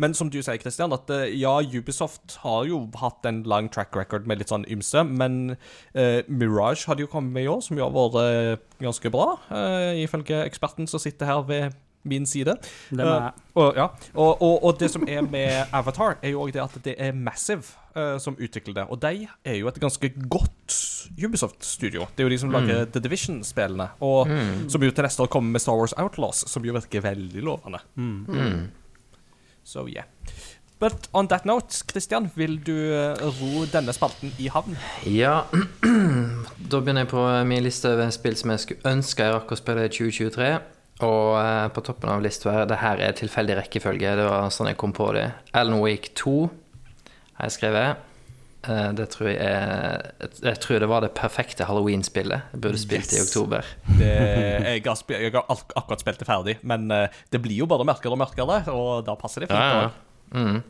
Men som du sier, Christian, at eh, ja, Ubisoft har jo hatt en lang track record med litt sånn ymse, men eh, Mirage hadde jo kommet med i år, som jo har vært eh, ganske bra, eh, ifølge eksperten som sitter her ved min side. Det uh. Eh, og, ja. og, og, og det som er med Avatar, er jo òg det at det er Massive uh, som utvikler det. Og de er jo et ganske godt Ubisoft-studio. Det er jo de som lager The Division-spillene. Og som jo til neste år kommer med Star Wars Outlaws, som jo virker veldig lovende. Mm. So yeah. But on that note, Christian, vil du eh, ro denne spalten i havn? Ja, da begynner jeg på min liste over spill som jeg skulle ønske jeg rakk å spille i 2023. Og eh, på toppen av lista her, det her er tilfeldig rekkefølge, det var sånn jeg kom på det. Alan Wake 2 har jeg skrevet. Eh, det tror jeg er Jeg tror det var det perfekte halloween-spillet. Jeg burde spilt yes. i oktober. Det, jeg, har spilt, jeg har akkurat spilt det ferdig, men eh, det blir jo bare mørkere og mørkere, og da passer det fint. Ja, ja. Mm.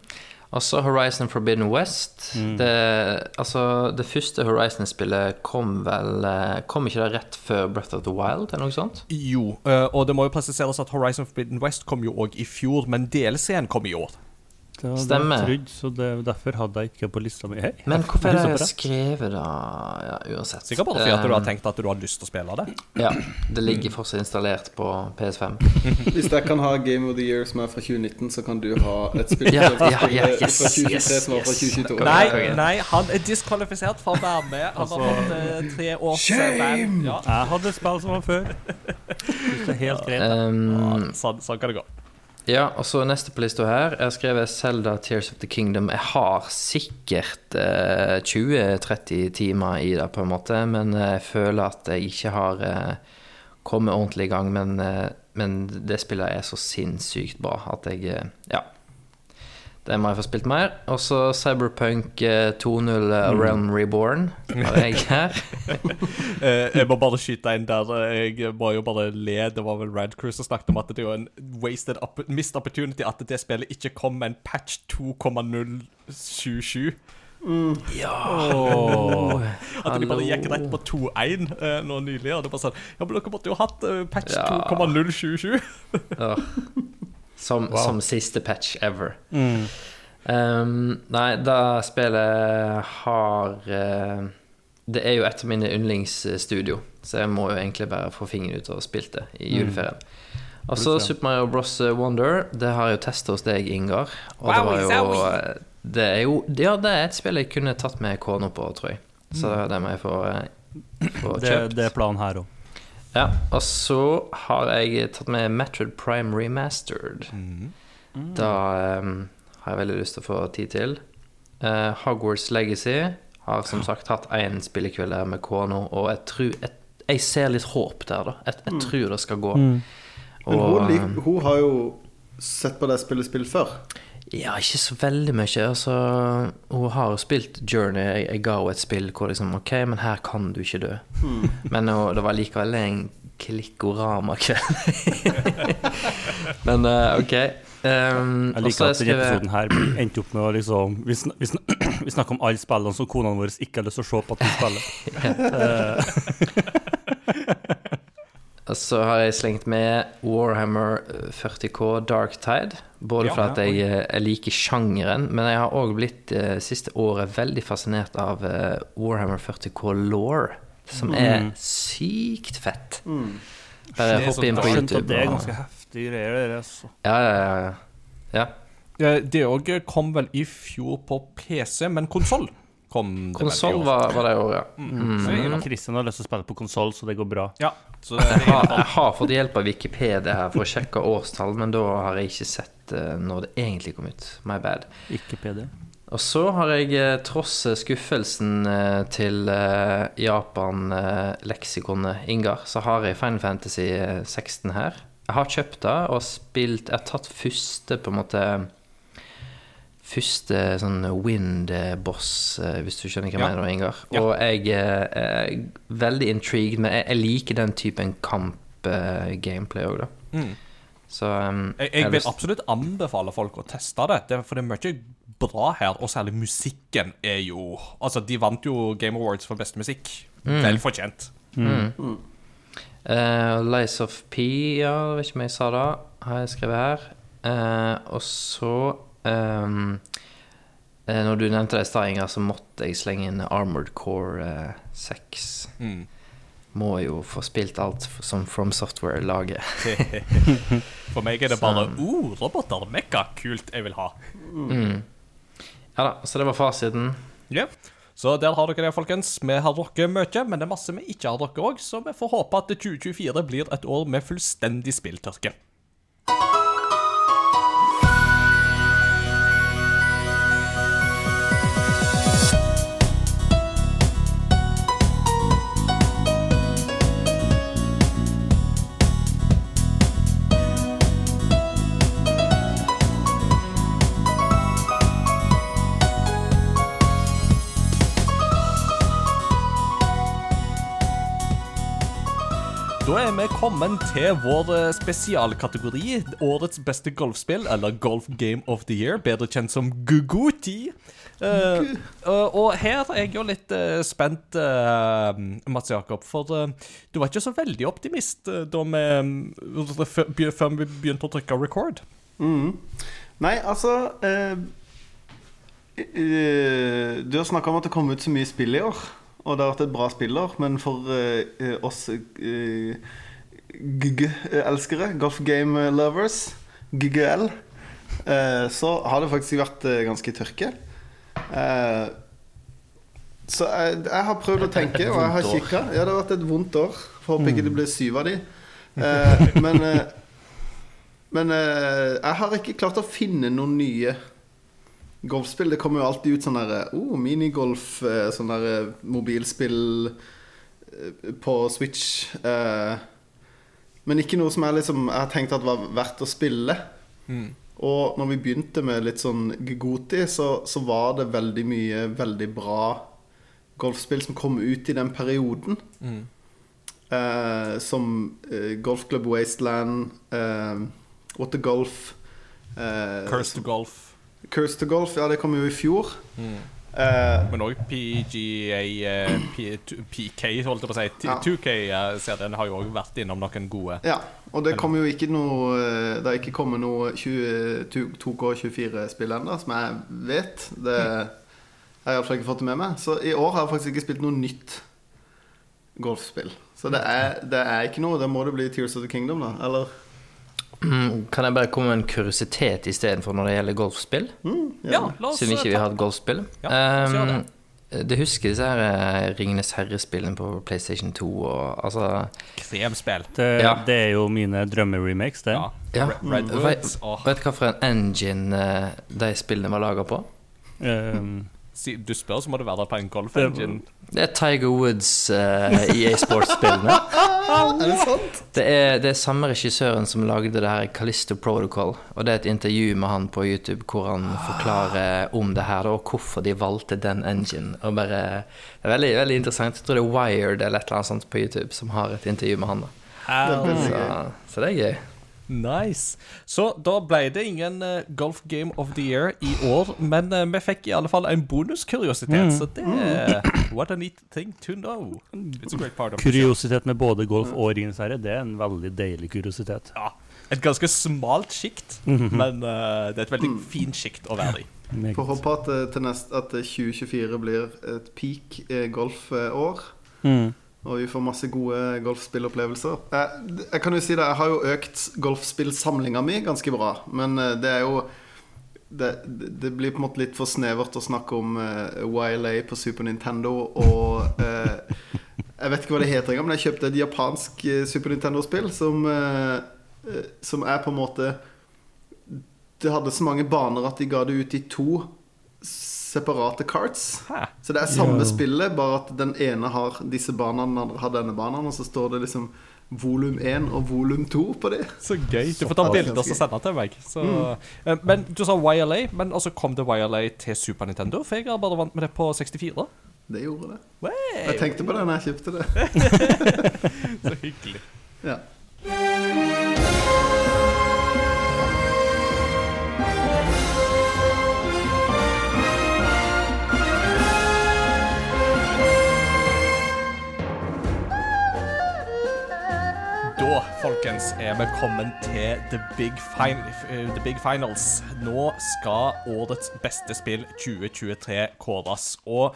Og så Horizon Forbidden West. Det, altså, det første Horizon-spillet kom vel eh, Kom ikke det rett før Breath of the Wild, eller noe sånt? Jo, eh, og det må jo presiseres at Horizon Forbidden West kom jo òg i fjor, men DLC-en kom i år. Det var Stemmer. det jeg trodde, så det, derfor hadde jeg ikke på lista mi. Hei. Men hvorfor er Jeg det skrevet, da? Ja, uansett. Sikkert bare fordi at du har Eh, tenkt at du har lyst til å spille det. Ja. Det ligger fortsatt installert på PS5. Hvis jeg kan ha Game of the Year som er fra 2019, så kan du ha et spill Ja, ja, ja, yes, 2023 yes, som er fra 2022. Nei, nei, han er diskvalifisert for å være med. Han har fått eh, tre år Shame! ban. Ja. Jeg hadde spill som var før. Det er helt greit. Um, Ja, sånn, sånn kan det gå. Ja, og så neste på lista her. Jeg har skrevet Zelda Tears of the Kingdom. Jeg har sikkert eh, 20-30 timer i det, på en måte, men jeg føler at jeg ikke har eh, kommet ordentlig i gang. Men, eh, men det spillet er så sinnssykt bra at jeg eh, Ja. Det må jeg få spilt mer. Og så Cyberpunk eh, 2.0 eh, Realm Reborn har jeg her. Eh, jeg må bare skyte inn der. eh, Jeg må jo bare le. Det var vel Rad Crew som snakket om at det er en wasted opp missed opportunity at det spillet ikke kom med en patch 2,077. Ja. At de bare gikk rett på 2.1 eh, nå nylig. Og det var sånn Ja, men dere måtte jo hatt eh, patch Ja. 2,077. Ja. Som, som siste patch ever. Um, nei, det spillet har uh, Det er jo et av mine yndlingsstudio, så jeg må jo egentlig bare få fingeren ut og spilt det i juleferien. Og så Super Mario Bros. Wonder. Det har jeg jo testa hos deg, Ingar. Og det var jo eh, Det er jo Ja, det er et spill jeg kunne tatt med kona på, tror jeg. Så det må jeg få, få kjøpt. Det, det er planen her òg. Ja, og så har jeg tatt med Metroid Prime Remastered. Da um, har jeg veldig lyst til å få tid til. Uh, Hogwarts Legacy har som sagt hatt én spillekveld der med kona, og jeg tror jeg, jeg ser litt håp der, da. Jeg, jeg tror det skal gå. Men Og, Men hun, hun har jo sett på det spillet spill før. Ja, ikke så veldig mye. Altså, hun har spilt Journey. Jeg, jeg ga henne et spill hvor liksom OK, men her kan du ikke dø. Men hun, det var likevel en klikkorama-kveld. men uh, OK. Um, Jeg liker at denne episoden her endte opp med å liksom Vi, sn vi, sn vi snakker om alle spillene som konene våre ikke har lyst til å se på at vi spiller. Så har jeg slengt med Warhammer 40K Dark Tide. Både Ja, fordi ja, jeg, eh, jeg liker sjangeren, men jeg har òg blitt eh, siste året veldig fascinert av eh, Warhammer 40K Law, som er sykt fett. Bare Det er hopp inn på YouTube. det er ganske heftige greier. Det altså. Ja, ja, ja, ja. ja. Eh, Det òg kom vel i fjor på PC, men konsoll kom det Konsoll var, var det i år, ja. Mm. Christian har lyst til å spille på konsoll, så det går bra. Ja, så det Jeg har, jeg har fått hjelp av Wikipedia her for å sjekke årstall, men da har jeg ikke sett eh, når det egentlig kom ut. My bad. Wikipedia. Og så har jeg eh, tross skuffelsen eh, til eh, Japan-leksikonet Ingar, så har jeg Final Fantasy eh, 16 her. Jeg har kjøpt det og spilt Jeg har tatt første, på en måte Første sånn wind-boss, eh, hvis du skjønner hva jeg Ja. mener, Ingar. Ja. Og jeg eh, er veldig intrigued, men jeg, jeg liker den typen kamp-gameplay òg, da. Mm. Så um, Jeg, jeg vil absolutt anbefale folk å teste det, det for det er mye bra her, og særlig musikken er jo Altså, de vant jo Game Awards for beste musikk. Vel fortjent. Eh, Lies of P, ja, jeg vet ikke om jeg sa det, har jeg skrevet her. Uh, og så eh, Når du nevnte det i stad, Inger, så måtte jeg slenge inn Armored Core eh, 6. Mm. Må jo få spilt alt som From Software lager. For meg er det bare oh, roboter, mekka, kult, jeg vil ha. Ja da, så det var fasiten. Ja. Så der har dere det, folkens. Vi har drukket mye, men det er masse vi ikke har drukket òg, så vi får håpe at 2024 blir et år med fullstendig spilltørke. Er vi kommet til vår eh, spesialkategori, årets beste golfspill, eller Golf Game of the Year, bedre kjent som Guguti. Uh, og- her er jeg jo litt uh, spent, Mats Jakob, for du var ikke så veldig optimist da vi, før vi begynte å trykke record. Mm. Nei, altså Du har snakka om at det kom ut så mye spill i år, og det har vært et bra spiller, men for eh, oss eh, GG-elskere, Golf Game Lovers, GGL, eh, så har det faktisk vært eh, ganske tørke. Eh, så jeg, jeg har prøvd å tenke, og jeg har kikka. Ja, det har vært et vondt år. Får håpe ikke det blir syv av de. Eh, men men jeg har ikke klart å finne noen nye golfspill. Det kommer jo alltid ut sånn der oh, minigolf, eh, sånn der eh, mobilspill eh, på Switch. Eh, men ikke noe som jeg liksom Jeg har tenkt at var verdt å spille. Og når vi begynte med litt sånn Gugoti, så, så var det veldig mye veldig bra golfspill som kom ut i den perioden. Eh, som eh, Golf Club Wasteland, eh, What the Golf eh, Curse to golf. Curse to Golf, ja, det kom jo i fjor. Mm. Uh, Men òg PGA uh, PK, holdt jeg på å si. T- Ja. 2K-serien har jo òg vært innom noen gode. ja, og det kommer jo ikke noe eh, Det har ikke kommet noe 2K24-spill ennå, som jeg vet. Det jeg har iallfall ikke fått det med meg. Så i år har jeg faktisk ikke spilt noe nytt golfspill. Så det er, det er ikke noe. Da må det bli Tears of the Kingdom, da. Eller Mm, Kan jeg bare komme med en kuriositet istedenfor når det gjelder golfspill? mm, Ja, la oss Siden ikke vi har et golfspill. Ja, la oss gjøre Um, du husker disse her eh, Ringenes herre-spillene på PlayStation 2 og altså kremspill. Det, Ja. det er jo mine drømmeremakes, det. Ja. Ja. Red Woods. og... Vet du hva for en engine eh, de spillene var laga på? Um, du spør, så må det være på en golf-engine. Det er Tiger Woods uh, EA Sports-spillene. Er det sant? Det er, det er samme regissøren som lagde det her Callisto Protocol. Og det er et intervju med han på YouTube hvor han forklarer om det her, og hvorfor de valgte den engine. Og bare, det er veldig, veldig interessant. Jeg tror det er Wired eller et eller annet sånt på YouTube som har et intervju med han. da veldig Så, så det er gøy. Nice. Så da ble det ingen uh, Golf Game of the Year i år, men uh, vi fikk i alle fall en bonuskuriositet, så det er What a neat thing to know. It's a great part of kuriositet med både golf og Ringenes herre, det er en veldig deilig kuriositet. Ja, et ganske smalt sjikt, men eh, det er et veldig fint sjikt å være i. Får håpe at, til neste, at eh, 2024 blir et peak golfår. Mm. Og vi får masse gode golfspillopplevelser. Jeg, jeg kan jo si det, jeg har jo økt golfspillsamlinga mi ganske bra. Men eh, det er jo det, det blir på en måte litt for snevert å snakke om uh, YLA på Super Nintendo og uh, Jeg vet ikke hva det heter engang, men jeg kjøpte et japansk eh, Super Nintendo-spill som, eh, eh, som er på en måte Det hadde så mange baner at de ga det ut i to separate carts. Hæ? Så det er samme Ja. spillet, bare at den ene har disse banene, den andre har denne banen, og så står det liksom volum 1 og volum 2 på de. Så gøy. Du får ta bilder og sende til meg. Så, mm. Men du sa YLA, men også kom det YLA til Super Nintendo? For jeg har bare vant med det på 64. Det gjorde det. Way. Jeg tenkte på det når jeg kjøpte det. så hyggelig. Ja. Da, folkens, er vi kommet til the big, fin eh, the big finals. Nå skal årets beste spill 2023 kåres. Og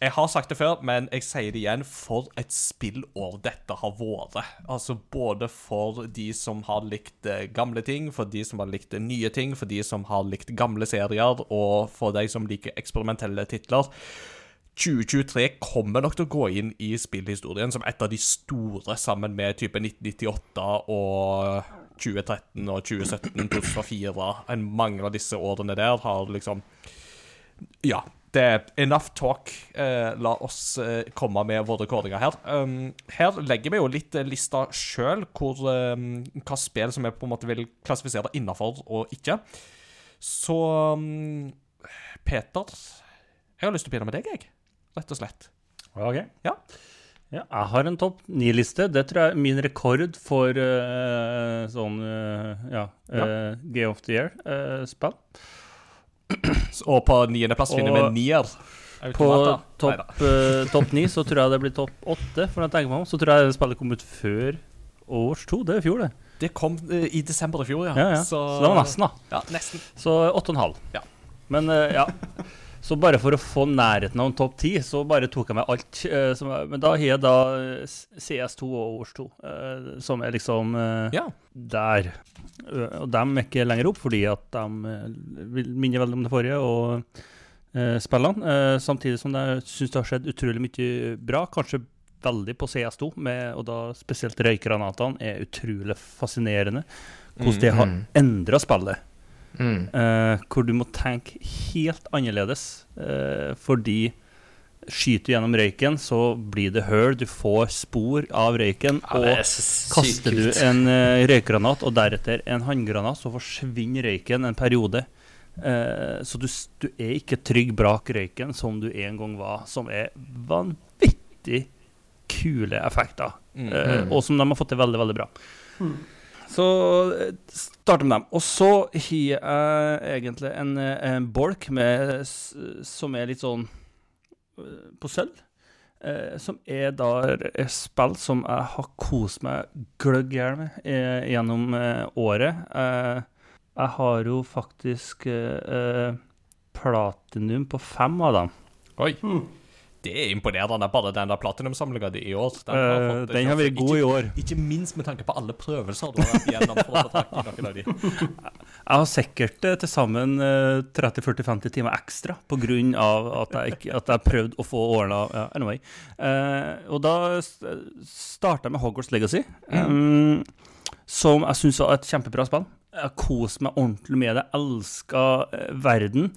jeg har sagt det før, men jeg sier det igjen. For et spillår dette har vært. Altså Både for de som har likt eh, gamle ting, for de som har likt eh, nye ting, for de som har likt gamle serier, og for de som liker eksperimentelle titler. 2023 kommer nok til å gå inn i spillhistorien som et av de store, sammen med type 1998 og 2013 og 2017, 2004. En mange av disse årene der har liksom Ja. Det er enough talk. Eh, la oss eh, komme med våre kåringer her. Um, her legger vi jo litt eh, lista sjøl, um, hva spill som vi på en måte vil klassifisere innafor og ikke. Så um, Peter, jeg har lyst til å begynne med deg, jeg. Rett og slett. Ok. Ja. Ja, jeg har en topp ni-liste. Det tror jeg er min rekord for uh, sånn uh, ja, uh, Game of the Year-spill. Så- Og på niendeplass finner vi nier. på topp uh, top ni så tror jeg det blir topp åtte. For jeg tenker meg om, så tror jeg spillet kom ut før Års 2. Det er i fjor, det. Det kom eh, i desember i fjor, ja. Ja, ja. Så, det var nesten, da. Ja, nesten. Så åtte og en halv. Ja. Men eh, ja. Så bare for å få nærheten av en topp ti, så bare tok jeg med alt. Uh, som, men da har jeg da eh, CS2 og Overwatch 2, uh, som er liksom uh, Ja. der. Og dem er ikke lenger opp, fordi at de minner veldig om det forrige. og spillene, Samtidig som jeg syns det har skjedd utrolig mye bra. Kanskje veldig på CS2, med, og da spesielt røykgranatene er utrolig fascinerende. Hvordan det har Mm. endra spillet. Mm. Eh, hvor du må tenke helt annerledes. eh, fordi Skyter du gjennom røyken, så blir det hull, du får spor av røyken. Ja, og er kaster du en uh, røykgranat og deretter en håndgranat, så forsvinner røyken en periode. Eh, så du, du er ikke trygg brak røyken som du en gang var, som er vanvittig kule effekter. Mm. Eh, og som de har fått til veldig, veldig bra. Så eh, starter med dem. Og så har jeg egentlig en, eh, en bolk med, som er litt sånn eh, på sølv. Eh, som er da et spill som jeg har kost meg gløgg i hjel med eh, gjennom eh, året. Eh, jeg har jo faktisk platinum på fem av dem. Oi. Det er imponerende, bare den der platinumsamlinga di i år. Den har, Eh, fått den har vært god i år. Ikke minst med tanke på alle prøvelser du har vært gjennom. for å tak i noen av de. Jeg har sikkert eh, til sammen eh, 30-40-50 timer ekstra pga. at jeg at jeg prøvde å få ordna ja, anyway. Eh, og da starta jeg med Hogwarts Legacy, mm. som jeg syns var et kjempebra spill. Jeg koste meg ordentlig med det. Elska eh, verden.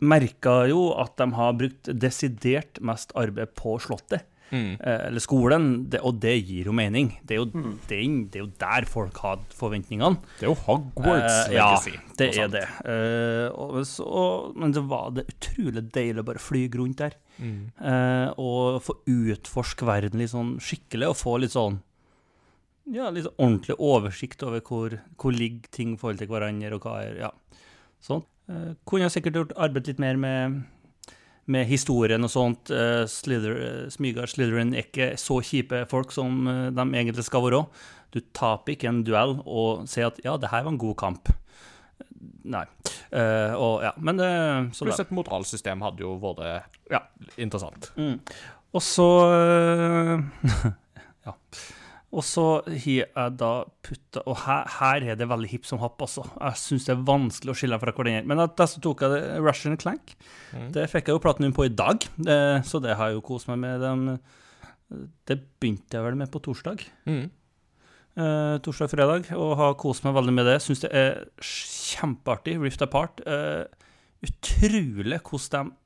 Merka jo at de har brukt desidert mest arbeid på Slottet. Mm. eh, eller skolen, det, og det gir jo mening. Det er jo, mm. det er jo der folk har forventningene. Det er jo Hogwarts Eh, ja, legacy. det er det. Eh, og så, men det var det utrolig deilig å bare fly rundt der. Mm. eh, og få utforske verden litt sånn skikkelig, og få litt sånn ja, litt sånn ordentlig oversikt over hvor, hvor ligger ting i forhold til hverandre, og hva er Ja, sånn. Eh, kunne sikkert gjort arbeid litt mer med med historien og sånt. Uh, Slither, uh, Smygar Slytherin er ikke så kjipe folk som eh, de egentlig skal være. Du taper ikke en duell og sier at ja, det her var en god kamp. Nei. Uh, og ja, men det Pluss et moralsystem hadde jo vært Ja. interessant. Mm. Og så eh. Og så har jeg da putta Og her, her er det veldig hipp som happ, altså. Jeg syns det er vanskelig å skille fra hverandre. Men der så tok jeg det Russian Clank. Mm. Det fikk jeg jo platinum på i dag, det, så det har jeg jo kost meg med. Den, det begynte jeg vel med på torsdag. Mm. Eh, Torsdag-fredag, og har kost meg veldig med det. Syns det er kjempeartig. Rift Apart. Eh, utrolig hvordan de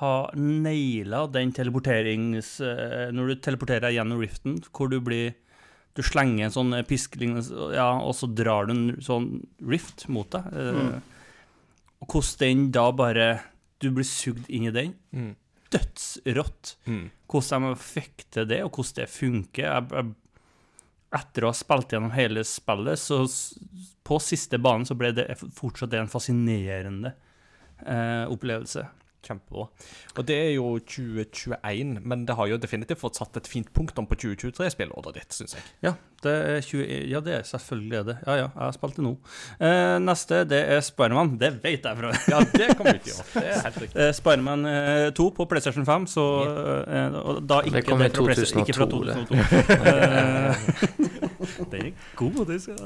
har naila den teleporterings... eh, når du teleporterer gjennom riften, hvor du blir Du slenger en sånn piskelignende Ja, og så drar du en sånn rift mot deg. Mm. Og hvordan den da bare Du blir sugd inn i den. Mm. Dødsrått Mm. hvordan de fikk til det, og hvordan det funker. Jeg, jeg, etter å ha spilt gjennom hele spillet, så på siste banen så ble det fortsatt det en fascinerende eh, opplevelse. Kjempebra. Og det er jo 2021, men det har jo definitivt fått satt et fint punktum på 2023-spillåret ditt, syns jeg. Ja, det er 20, ja, det er selvfølgelig er det. Ja, ja, jeg har spilt det nå. Eh, neste, det er Spiderman. Det vet jeg fra Ja, det kommer vi til å gjøre. Det er helt riktig. Eh, Spiderman eh, 2 på PlayStation 5, så eh, og da ikke Det kom i fra PlayStation- ikke fra 2002, Det. Eh, Den er god, det skal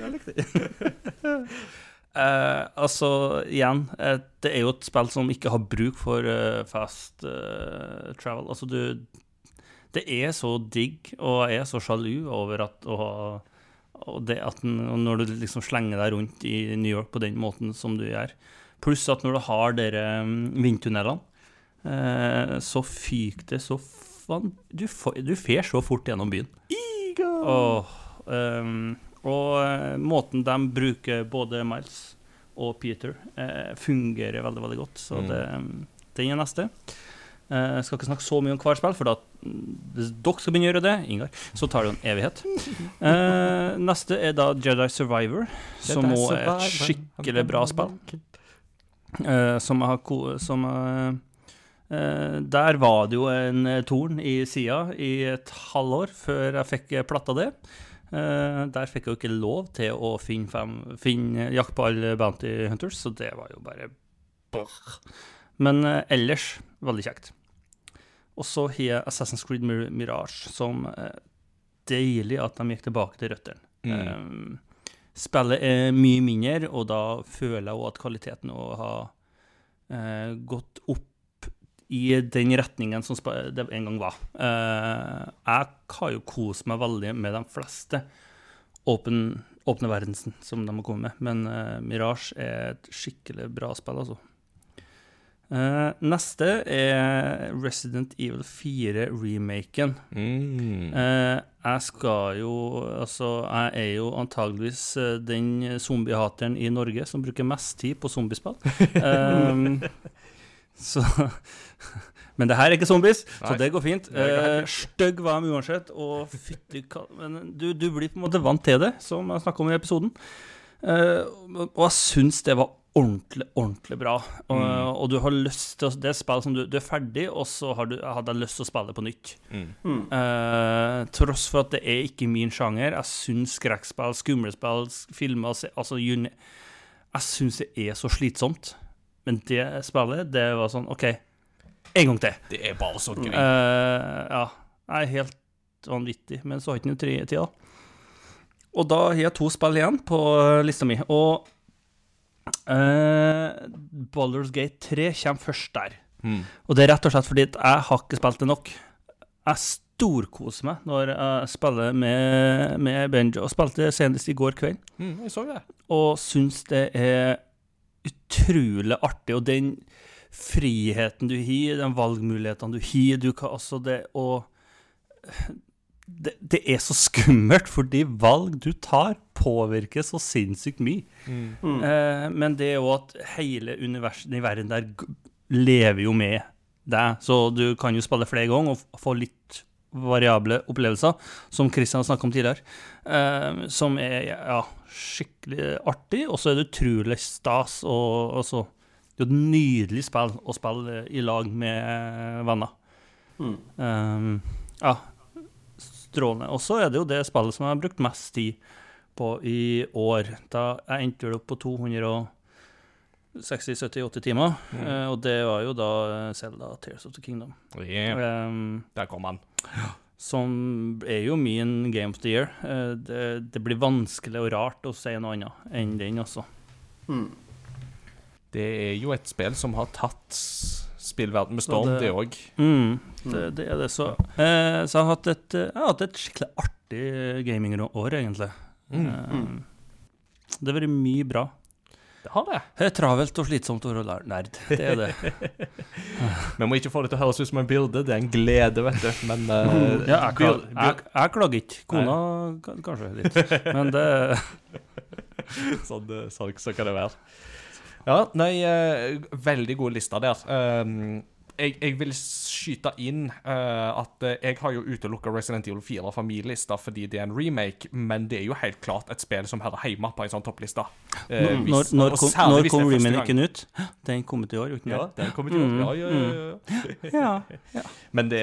jeg like det. Eh, altså, igjen, eh, det er jo et spill som ikke har bruk for eh, fast eh, travel. Altså, du Det er så digg, og jeg er så sjalu over at ha og det at og når du liksom slenger deg rundt i New York på den måten som du gjør. Pluss at når du har dere mm, vindtunnelene, eh, så fyker det så faen Du, du fer så fort gjennom byen. Åh, ehm, og eh, måten de bruker både Miles og Peter, eh, fungerer veldig, veldig godt. Så Mm. det, den er neste. Eh, Jeg skal ikke snakke så mye om hvert spill, for da, mm, hvis dere skal begynne å gjøre det, Ingar, så tar det jo en evighet. Uh, neste er da Jedi Survivor, som òg er et skikkelig bra spill. Uh, som har som eh, Der var det jo en eh, torn i sida i et halvår før jeg fikk eh, platta det. Eh, der fikk jeg jo ikke lov til å finne, fem, finne jakt på alle Bounty Hunters, så det var jo bare brr. Men eh, ellers veldig kjekt. Og så har jeg Assassin's Creed Mir Mirage, som eh, deilig at de gikk tilbake til røttene. Mm. Um, spillet er mye mindre, og da føler jeg òg at kvaliteten har uh, gått opp i den retningen som det en gang var. Eh, jeg har jo kost meg veldig med de fleste åpen, åpne verdensen som de har kommet med, men eh, Mirage er et skikkelig bra spill, altså. Eh, neste er Resident Evil 4-remaken. Mm. Jeg skal jo Altså, jeg er jo antageligvis den zombiehateren i Norge som bruker mest tid på zombiespill. Um, så Men det her er ikke zombies, så det går fint. Eh. Stygg var de uansett, og fytti. Men du, du blir på en måte vant til det, som jeg snakka om i episoden. Eh, og jeg syns det var ordentlig, ordentlig bra. Og, Mm. og du har lyst til å Det er spill som du, du er ferdig, og så har du, hadde jeg lyst til å spille det på nytt. Mm. Eh, tross for at det er ikke min sjanger. Jeg syns skrekkspill, skumlespill, spill, filmer altså, Jeg syns det er så slitsomt. Men det spillet, det var sånn OK, en gang til. Det er bare så gøy. Uh, ja. Nei, helt vanvittig. Men så har ikke noe tre tida. Og da har jeg to spill igjen på eh, lista mi. Og uh, Baldur's Gate 3 kommer først der. Mm. Og det er rett og slett fordi jeg har ikke spilt det nok. Jeg storkoser meg når jeg spiller med, med Benjo. Og spilte senest i går kveld. Mm, jeg så det. Og syns det er utrolig artig. Og den friheten du har, den valgmulighetene du har du kan, altså det, Og det, det er så skummelt, fordi valg du tar, påvirker så sinnssykt mye. Mm. Eh, men det er jo at hele universet i verden der lever jo med deg, så du kan jo spille flere ganger og få litt variable opplevelser, som Christian snakka om tidligere, eh, som er ja, skikkelig artig, og så er det utrolig stas og altså, Det er jo et nydelig spill å spille i lag med venner. Mm. Eh, ja, strålende. Og så er det jo det spillet som jeg har brukt mest tid på i år. Da jeg endte vel opp på 260-70-80 timer, Mm. eh, og det var jo da Selda Zelda Tears of the Kingdom. Yeah, Um, der kom han. som er jo min Game of the Year. Eh, det, det blir vanskelig og rart å si noe annet enn den, altså. Mm. Det er jo et spill som har tatt spillverden med storm, det- det òg. Mm, det, det er det, så. Eh, så jeg har hatt et, eh, jeg har hatt et skikkelig artig gamingår, egentlig. Mm. Eh, Det har vært mye bra. Det har det. Det er travelt og slitsomt å være nerd. Det er det. Vi må ikke få det til å høres ut som en byrde. Det er en glede, vet du. Men uh, Ja, jeg, klager, jeg, jeg klager ikke. Kona Nei. kanskje litt. Men det sånn, eh, sånn, så kan det være. Ja, nei, eh, veldig god liste der. Um, jeg, jeg vil skyte inn uh, at eh, jeg har jo utelukka Resident Evil 4 fra min liste fordi det er en remake, men det er jo helt klart et spill som hører hjemme på en sånn toppliste. Uh, Når, når, kom, når kom det remaken ut? Den kom ut i år, uten Ja, det? den kommer til å Mm, ja, ja, ja, ja. Ja. Men det,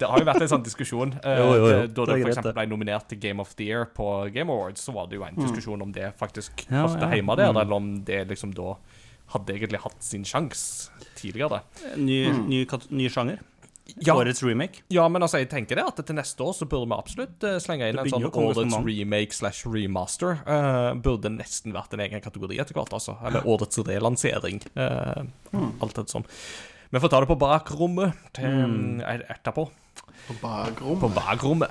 det har jo vært en sånn diskusjon. Uh, Jo, jo, jo. Da Det det f.eks. ble nominert til Game of the Year på Game Awards, så var det jo en diskusjon om det faktisk hørte ja. hjemme der, Mm. eller om det liksom da hadde egentlig hatt sin sjanse tidligere. Ny, ny, ny sjanger? Ja, Årets remake? ja, men altså, jeg tenker det at til neste år så burde vi absolutt eh, slenge inn en sånn årets remake slash remaster. Uh, burde nesten vært en egen kategori etter hvert, altså. Eller årets relansering. Uh, Alt et sånn. Vi får ta det på bakrommet til, Mm. eh, etterpå. På bakrommet. På bakrommet.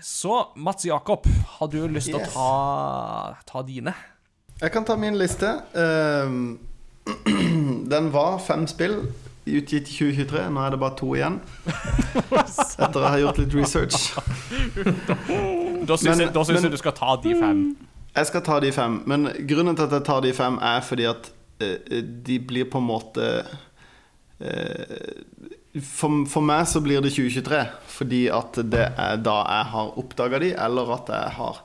Så Mats Jakob, har du lyst til Yes. å ta, ta dine? Jeg kan ta min liste. Ehm, den var fem spill utgitt i 2023. Nå er det bare to igjen. Etter å ha gjort litt research. Da syns, jeg, da syns men- jeg du skal ta de fem. Jeg skal ta de fem. Men grunnen til at jeg tar de fem, er fordi at uh, de blir på en måte uh, for, for meg så blir det 2023. Fordi at det er da jeg har oppdaga de, eller at jeg har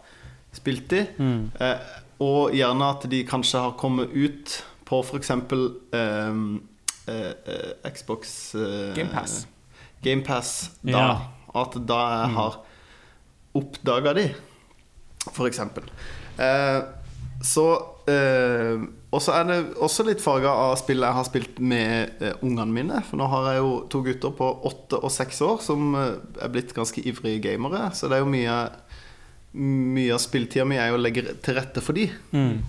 spilt de. Mm. Eh, og gjerne at de kanskje har kommet ut på f.eks. Eh, eh, eh, Xbox eh, Gamepass. Gamepass da. Ja. At da jeg har oppdaga de, f.eks. Eh, så eh, Og så er det også litt farga av spillet jeg har spilt med eh, ungene mine. For nå har jeg jo to gutter på åtte og seks år som eh, er blitt ganske ivrige gamere. Så det er jo mye Mye av spilltida mi er jo å legge til rette for de. Mm.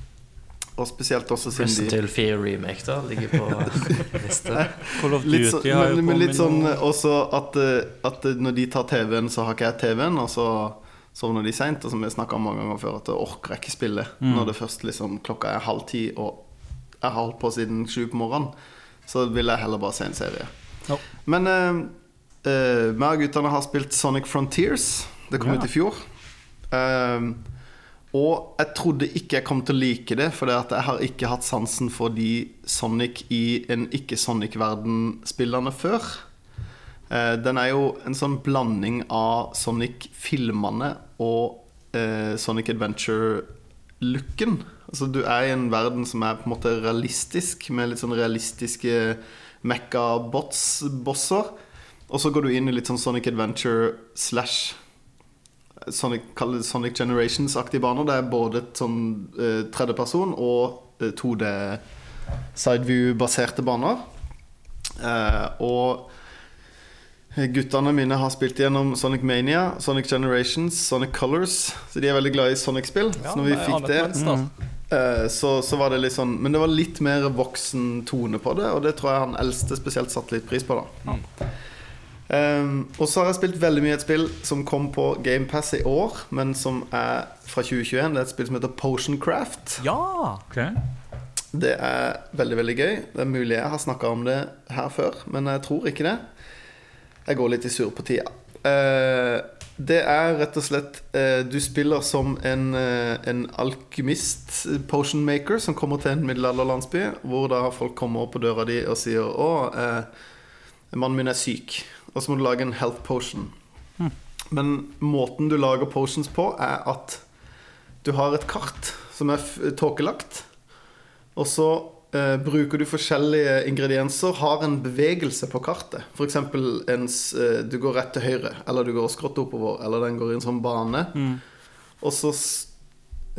Og spesielt også siden Resident de Evil 4 Remake da ligger på liste. Litt, så, har men, men litt sånn også at, eh, at når de tar TV-en, så har ikke jeg TV-en, og så sovner de seint. Og som vi snakka om mange ganger før, at jeg orker ikke spille Mm. når det først liksom klokka er halv ti, og jeg har holdt på siden sju på morgenen. så vil jeg heller bare se en serie. Ja. Men uh, uh, meg og guttene har spilt Sonic Frontiers. Det kom Ja. ut i fjor. Um, og jeg trodde ikke jeg kom til å like det, for jeg har ikke hatt sansen for de Sonic i en ikke-Sonic-verden-spillerne før. Eh, den er jo en sånn blanding av Sonic-filmene og eh, Sonic Adventure-looken. Altså Du er i en verden som er på en måte realistisk, med litt sånn realistiske mekka-bots-bosser. Og så går du inn i litt sånn Sonic Adventure slash Sonic, Sonic Generations-aktige baner. Det er både et sånn uh, tredjeperson og uh, 2D sideview-baserte baner. Uh, og guttene mine har spilt gjennom Sonic Mania, Sonic Generations, Sonic Colors. Så de er veldig glad i Sonic-spill. så når vi fikk det, eh, så, så var det litt sånn Men det var litt mer voksen tone på det, og det tror jeg han eldste spesielt satte litt pris på. da Um, og så har jeg spilt veldig mye et spill som kom på GamePass i år, men som er fra 2021. Det er et spill som heter Potioncraft. Ja! Okay. Det er veldig veldig gøy. Det er mulig jeg har snakka om det her før, men jeg tror ikke det. Jeg går litt i surr på tida. Uh, det er rett og slett uh, Du spiller som en, uh, en alkymist, potion maker, som kommer til en middelalderlandsby, hvor da folk kommer opp på døra di og sier 'Å, eh, mannen min er syk', og så må du lage en health potion. Men måten du lager potions på, er at du har et kart som er tåkelagt. Og så eh, bruker du forskjellige ingredienser, har en bevegelse på kartet. F.eks. Eh, du går rett til høyre, eller du går skrått oppover, eller den går i en sånn bane. Og så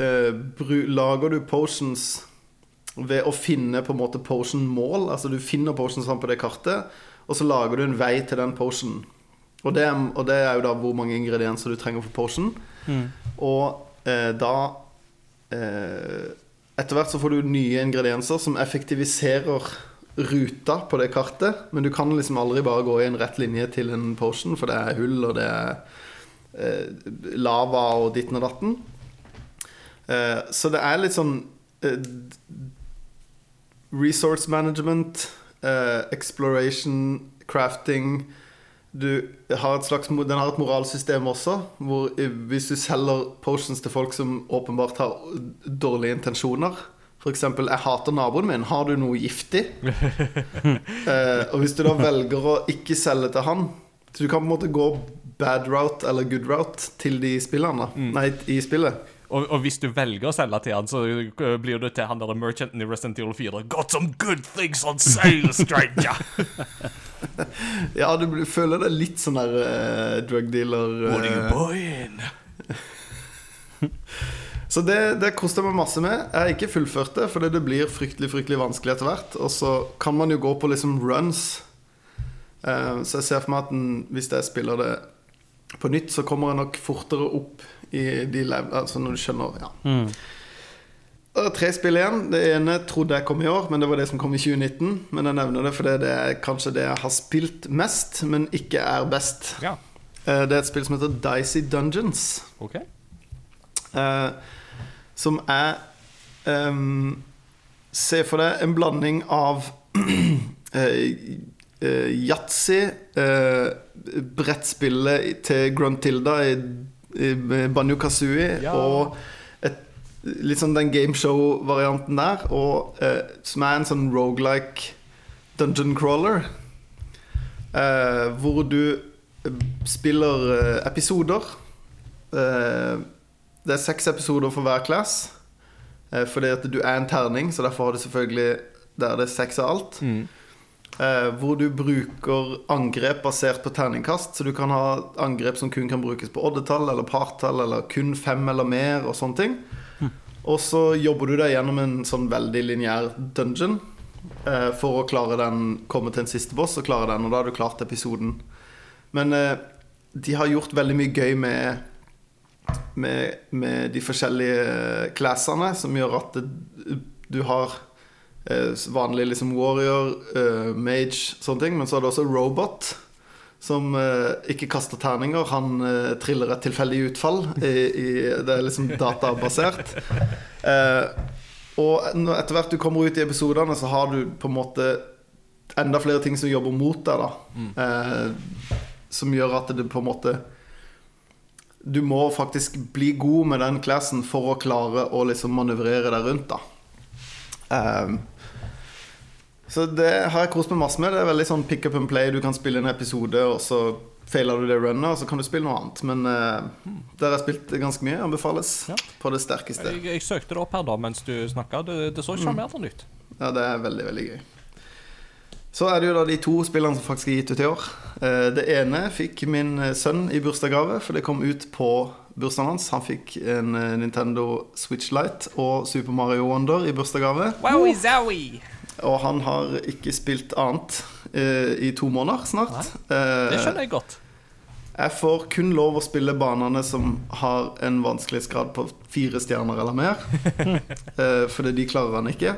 eh, bru, lager du potions ved å finne på en måte potion-mål. Altså du finner potions på det kartet, og så lager du en vei til den potionen. Og det, og det er jo da hvor mange ingredienser du trenger for potion. Og eh, da eh, Etter hvert så får du nye ingredienser som effektiviserer ruta på det kartet. Men du kan liksom aldri bare gå i en rett linje til en potion, for det er hull, og det er eh, lava og ditten og datten. Eh, så det er litt sånn eh, Resource management, eh, exploration, crafting du har et slags, Den har et moralsystem også, hvor hvis du selger potions til folk som åpenbart har dårlige intensjoner F.eks.: 'Jeg hater naboen min. Har du noe giftig?' uh, og hvis du da velger å ikke selge til han Så du kan på en måte gå bad route eller good route til de spillerne. Nei, i spillet. Og, og hvis du velger å selge til han, så uh, blir du til han der merchanten i Resident Evil 4. Got some good things on sale, stranger! Ja, du føler deg litt sånn der uh, drug dealer. What are you eh, buying? Så det, det koster meg masse med. Jeg har ikke fullført det, fordi det blir fryktelig fryktelig vanskelig etter hvert. Og så kan man jo gå på liksom runs. Uh, så jeg ser for meg at den, hvis jeg spiller det på nytt, så kommer jeg nok fortere opp lev... Altså når du skjønner Ja. Det er tre spill igjen. Det ene trodde jeg kom i år, men det var det som kom i 2019. Men jeg nevner det fordi det er kanskje det jeg har spilt mest, men ikke er best. Ja, Eh, Det er et spill som heter Dicey Dungeons. Okay. Eh, som er um, Se for deg en blanding av eh, eh, yatzy, eh, brettspillet til Gruntilda i Banjo Kazooie Ja. og et, litt sånn den gameshow-varianten der, og, eh, som er en sånn rogelike dungeon crawler. Eh, hvor du eh, spiller eh, episoder. Eh, det er seks episoder for hver class. Eh, fordi at du er en terning, så derfor har du selvfølgelig Der er seks av alt. Eh, hvor du bruker angrep basert på terningkast. Så du kan ha angrep som kun kan brukes på oddetall eller partall, eller kun fem eller mer, og sånne ting. Og så jobber du deg gjennom en sånn veldig lineær dungeon eh, for å klare den, komme til en siste boss og klare den, og da har du klart episoden. Men eh, de har gjort veldig mye gøy med med, med de forskjellige classene, som gjør at det, du har eh, vanlig liksom warrior, eh, mage, sånne ting, men så er det også robot. Som eh, ikke kaster terninger. Han eh, triller et tilfeldig utfall. I, i, det er liksom databasert. Eh, og etter hvert du kommer ut i episodene, så har du på en måte enda flere ting som jobber mot deg, da. Eh, som gjør at det på en måte Du må faktisk bli god med den classen for å klare å liksom manøvrere deg rundt, da. Eh, så det har jeg kost meg masse med. Det er veldig sånn pick up and play. Du kan spille en episode, og så feiler du det runnet, og så kan du spille noe annet. Men uh, der har jeg spilt ganske mye. Anbefales Ja. på det sterkeste. Jeg, jeg søkte det opp her da mens du snakka. Det, det så sjarmerende ut. Ja, det er veldig, veldig gøy. Så er det jo da de to spillene som faktisk er gitt ut i år. Eh, Det ene fikk min eh, sønn i bursdagsgave, for det kom ut på bursdagen hans. Han fikk en Nintendo Switch Lite og Super Mario Wonder i bursdagsgave. Zowie! Og han har ikke spilt annet eh, i to måneder snart. Eh, Det skjønner jeg godt. Jeg får kun lov å spille banene som har en vanskelighetsgrad på fire stjerner eller mer. Eh, fordi de klarer han ikke.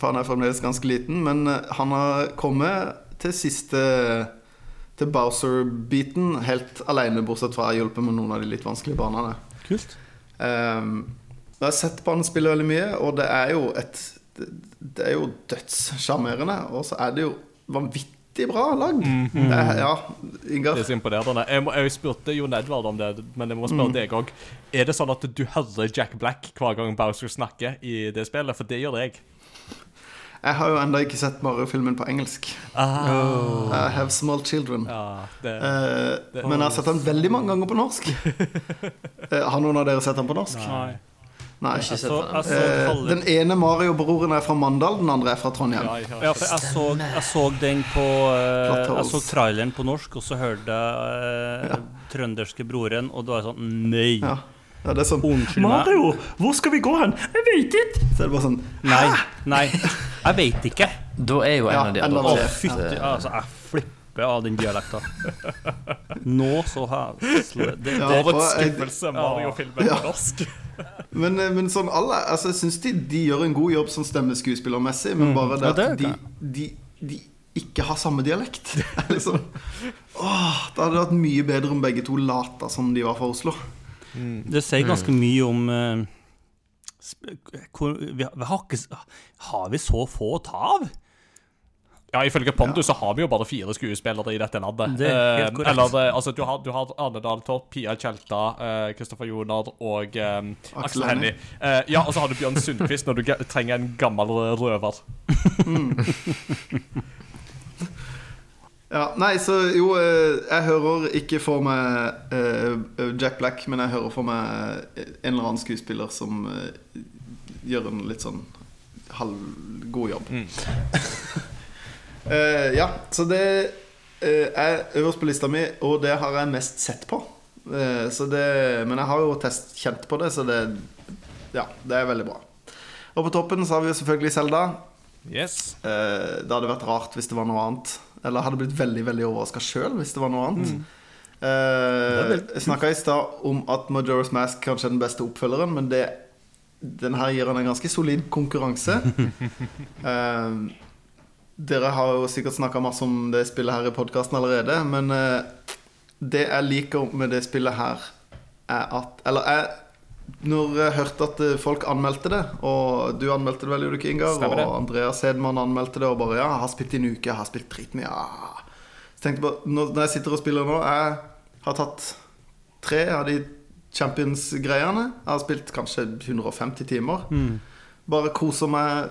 For han er fremdeles ganske liten. Men han har kommet til siste Til Bowser-biten helt alene, bortsett fra å ha hjulpet med noen av de litt vanskelige banene. Kult. Um, jeg har sett på han spille veldig mye, og det er jo et Det, det er jo dødssjarmerende. Og så er det jo vanvittig bra lagd. Det er, ja, Ingar. Det er så imponerende. Jeg, må, jeg spurte Jon Edvard om det, men jeg må spørre deg òg. Er det sånn at du hører Jack Black hver gang Bowser snakker i det spillet? For det gjør jeg. Jeg har jo enda ikke sett Mario-filmen på engelsk. I have small children. Ja, det, det, men jeg har sett den veldig mange ganger på norsk. Eh, har noen av dere sett den på norsk? Nei. Nei. Jeg så, den. jeg så Eh, halve- den ene Mario-broren er fra Mandal, den andre er fra Trondheim. ja, jeg Ja, for jeg så, jeg så den på eh, Jeg så traileren på norsk, og så hørte jeg eh, trønderske broren, og da var jeg sånn Nei! Ja. Ja, det er sånn Unnskyld meg. Mario, hvor skal vi gå hen? Jeg vet ikke! Så er det bare sånn Nei. Nei. Jeg veit ikke. Da er jo en Ja, av de adopterte. Mer. fytti Altså, flipper av den dialekta. Nå så har jeg det, Ja, det, For en skuffelse, Mario-filmen Ja. norsk. Men, eh, men sånn alle altså, Jeg syns de, de gjør en god jobb som stemmeskuespillermessig, men bare det Ja, at det de, de, de ikke har samme dialekt. Det er liksom Åh, Det hadde vært mye bedre om begge to lata som de var fra Oslo. det sier ganske mye om uh, sp- hvor, vi, har- vi har, ikke, har vi så få å ta av? Ja, Ifølge Pontus så har vi jo bare fire skuespillere i dette landet. Det er helt Eh, korrekt. eller, eh, altså, du har, du har Arne Dahltorp, Pia Tjelta, Kristoffer Kristoffer Jonard og um, Aksel Hennie. Uh, ja, og så har du Bjørn Sundquist når du trenger en gammel røver. Ja, Nei, så jo eh, Jeg hører ikke for meg uh, Jack Black, men jeg hører for meg en eller annen skuespiller som eh, gjør en litt sånn halvgod jobb. Eh, ja, så det uh, er øverst på lista mi, og det har jeg mest sett på. Uh, så det, men jeg har jo test kjent på det, så det Ja, det er veldig bra. Og på toppen så har vi jo selvfølgelig Selda. Yes. Det hadde vært rart hvis det var noe annet. Eller hadde blitt veldig veldig overraska sjøl hvis det var noe annet. Mm. jeg snakka i stad om at Majora's Mask kanskje er den beste oppfølgeren, men det, den her gir han en ganske solid konkurranse. Eh, dere har jo sikkert snakka masse om det spillet her i podkasten allerede, men eh, det jeg liker med det spillet her, er at Eller jeg når jeg hørte at eh, folk anmeldte det, og du anmeldte det vel, gjorde du ikke, Ingar? Og Andreas Hedman anmeldte det, og bare Ja, jeg har spilt i en uke, jeg har spilt dritmye. Ja. Så tenkte jeg bare, når jeg sitter og spiller nå Jeg har tatt tre av de Champions-greiene. Jeg har spilt kanskje 150 timer. Bare koser meg,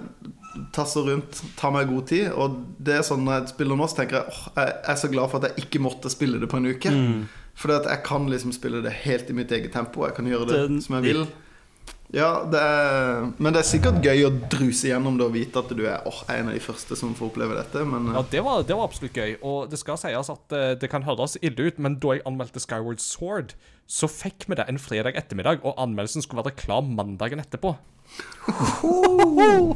tasser rundt, tar meg god tid. Og det er sånn når jeg spiller nå, så tenker jeg åh, jeg er så glad for at jeg ikke måtte spille det på en uke. Fordi at jeg kan liksom spille det helt i mitt eget tempo. Jeg kan gjøre det Den- som jeg vil. Ja, det er, men det er sikkert gøy å druse gjennom det og vite at du er åh, en av de første som får oppleve dette. Men Ja, det var, det var absolutt gøy. Og det skal sies at eh, det kan høres ille ut, men da jeg anmeldte Skyward Sword, så fikk vi det en fredag ettermiddag, og anmeldelsen skulle være klar mandagen etterpå.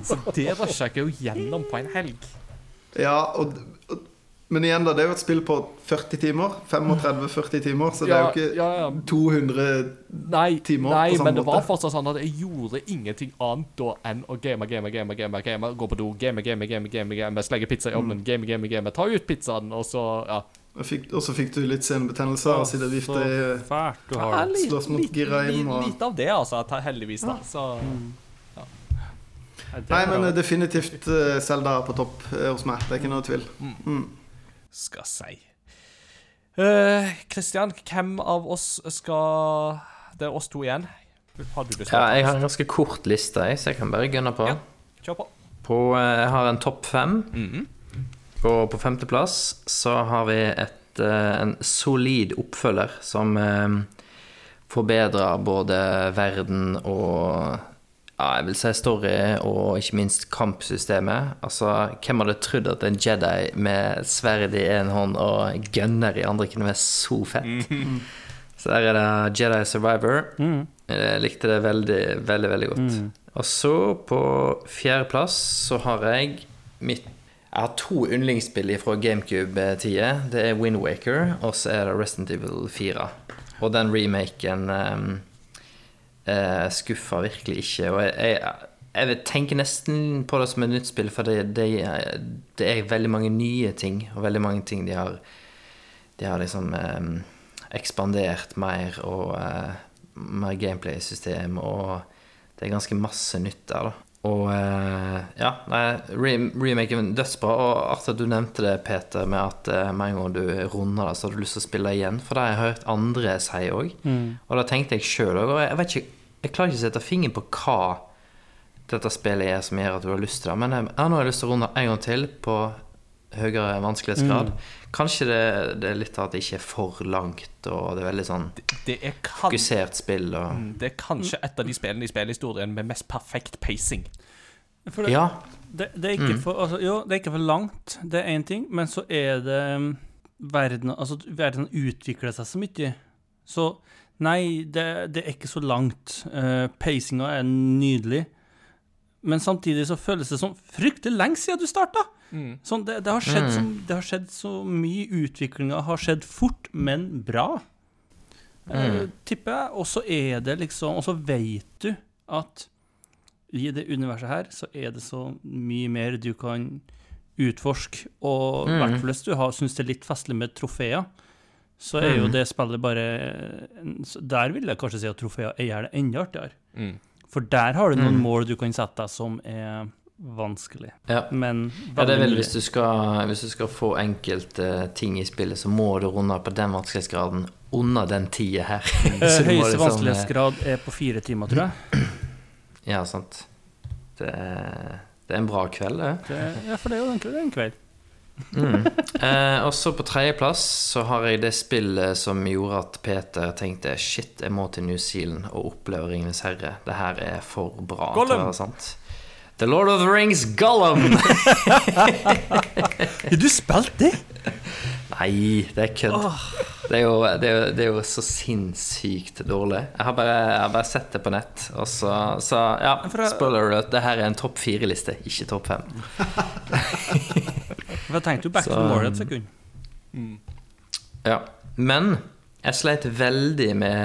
Så det rusha jeg jo gjennom på en helg. ja, og, og, men igjen, da. Det er jo et spill på 40 timer. 35-40 timer. Så det er jo ikke ja, ja. 200 Nei, timer nei på samme men det var måte. fortsatt sånn at jeg gjorde ingenting annet da enn å game, game, game, game, game, gå på do, game, game, game, game, game, slegge pizza i ovnen, game, game, game, ta ut pizzaen, og så ja. Og fikk- Og så fikk du litt senebetennelse av å sitte og vifte i fælt du har Ja, Slåss mot Giraim og- Lite av det, altså, heldigvis, da. Så ja. Nei, men eh, definitivt Selda på topp eh, hos meg. Det er ikke noe tvil. Mm. Skal si. Kristian, hvem av oss skal Det er oss to igjen. Har du lyst til Ja, jeg har en ganske kort liste, så jeg kan bare gunne på. Ja. Kjør på. på eh, jeg har en topp fem. Mhm. Og på femteplass så har vi et, eh, en solid oppfølger som eh, forbedrer både verden og ja, jeg vil si story og ikke minst kampsystemet. Altså, hvem hadde trodd at en Jedi med sverd i én hånd og gunner i andre kunne være så fett? Så der er det Jedi Survivor. Mm. Jeg likte det veldig, veldig, veldig godt. Og så, på fjerdeplass, så har jeg mitt Jeg har to yndlingsspill fra GameCube-tida. Det er Windwaker, og så er det Resident Evil 4. Og den remaken um, uh, skuffa virkelig ikke. Og jeg, jeg, jeg tenker nesten på det som et nytt spill, for det, det, det er veldig mange nye ting, og veldig mange ting de har De har liksom um, ekspandert mer, og uh, mer gameplay-system, og det er ganske masse nytt der, da. Og eh, ja, remaken dødsbra. Og at du nevnte det, Peter, med at eh, med en gang du runder det, så har du lyst til å spille igjen. For det har jeg hørt andre si òg. Og da tenkte jeg sjøl òg, og jeg vet ikke Jeg klarer ikke å sette fingeren på hva dette spillet er som gjør at du har lyst til det. Men jeg, jeg nå har jeg lyst til å runde en gang til på høyere vanskelighetsgrad. Kanskje det, det er litt av at det ikke er for langt, og det er veldig sånn Det er, kan, fokusert spill og det er kanskje et av de spillene i spillhistorien med mest perfekt pacing. For det, Ja. det, det, er ikke for, altså, jo, det er ikke for langt, det er én ting, men så er det um, verden Altså, verden utvikler seg så mye. Så nei, det, det er ikke så langt. Uh, pacinga er nydelig. Men samtidig så føles det som fryktelig lenge siden du starta. Sånn, det, det, har skjedd så, det har skjedd så mye. Utviklinga har skjedd fort, men bra. Eh, tipper jeg. Og så er det liksom Og så vet du at i det universet her så er det så mye mer du kan utforske. Og i hvert fall hvis du syns det er litt festlig med trofeer, så er jo det spillet bare Der vil jeg kanskje si at trofeer gjør det enda artigere. Mm. For der har du noen mål du kan sette som er vanskelig. Ja. Men Ja, det er vel hvis du skal, hvis du skal få enkelte ting i spillet, så må du runde på den vanskelighetsgraden under den tida her. Eh, Høyeste liksom, vanskelighetsgrad er på fire timer, tror jeg. Ja, sant. Det det er en bra kveld, det. Det, ja, for det er jo egentlig en kveld. Mm. Eh, og så på tredjeplass så har jeg det spillet som gjorde at Peter tenkte shit, jeg må til New Zealand og oppleve Ringenes herre. Det her er for bra til å være sant. The Lord of the Rings Gollum! Har du spilt det? Nei, det er kødd. Det, er jo, det, det er jo så sinnssykt dårlig. Jeg har bare, jeg har bare sett det på nett. Og så, så ja, spoiler alert, det her er en topp fire-liste, ikke topp fem. For jeg tenkte jo back to more et sekund. Ja. Men jeg sleit veldig med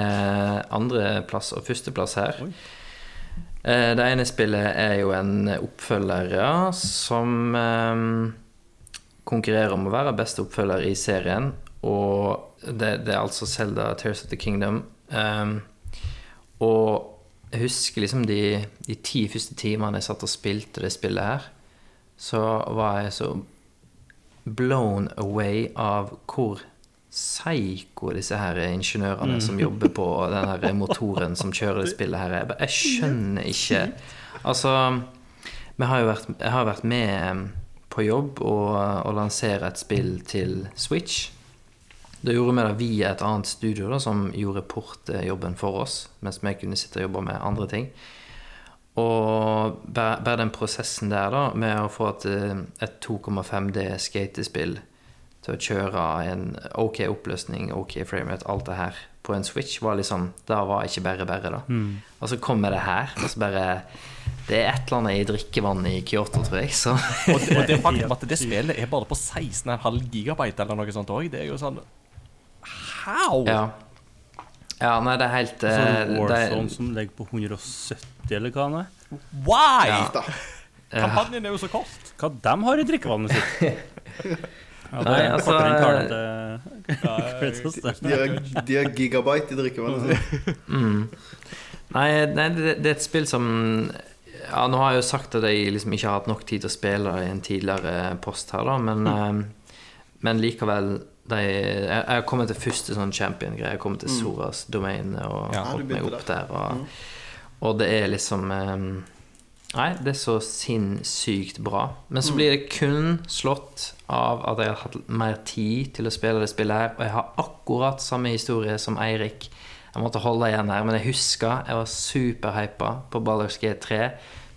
andreplass og førsteplass her. Oi. Det ene spillet er jo en oppfølger ja, som eh, konkurrerer om å være beste oppfølger i serien. Og det, det er altså Zelda Tears of the Kingdom. Um, og jeg husker liksom de, de ti første timene jeg satt og spilte det spillet her, så var jeg så blown away av hvor psycho disse her ingeniørene som jobber på den her motoren som kjører det spillet her, er. Jeg Jeg skjønner ikke Altså, har vært, jeg har vært med em, jobb og, og lansere et spill til Switch. Da gjorde vi det via et annet studio da, som gjorde portjobben for oss, mens vi kunne sitte og jobbe med andre ting. Og bare den prosessen der, da, med å få et, eh, et 2,5D skatespill til å kjøre en OK oppløsning, OK framerate, alt det her på en Switch, var liksom Det var ikke bare bare, da. Og så kommer det her, og så bare Det er et eller annet i drikkevannet i Kyoto, tror jeg, så Og det, og det faktum at det spillet er bare på 16,5 gigabyte eller noe sånt òg, det er jo sånn How? Ja. Ja, nei, det er helt sånn eh, Warzone som ligger på 170, eller hva det er. Why? Ja. Kampanjen er jo så kort. Hva de har i drikkevannet sitt? Ja, Nei, altså, det. De har, de har gigabyte i drikkevannet Mm. Nei, nei det, det er et spill som Ja, nå har jeg jo sagt at jeg liksom ikke har hatt nok tid til å spille i en tidligere post her, da, men, eh, men likevel de, jeg, jeg har kommet til første sånn champion-greie. Jeg har kommet til Soras-domene og Ja. Holdt meg opp der. Og, og det er liksom eh, Nei, det er så sinnssykt bra. Men så blir det kun slått av at jeg har hatt mer tid til å spille det spillet her, og jeg har akkurat samme historie som Eirik. Jeg måtte holde igjen her, men jeg husker jeg var superhypa på Baldur's G3.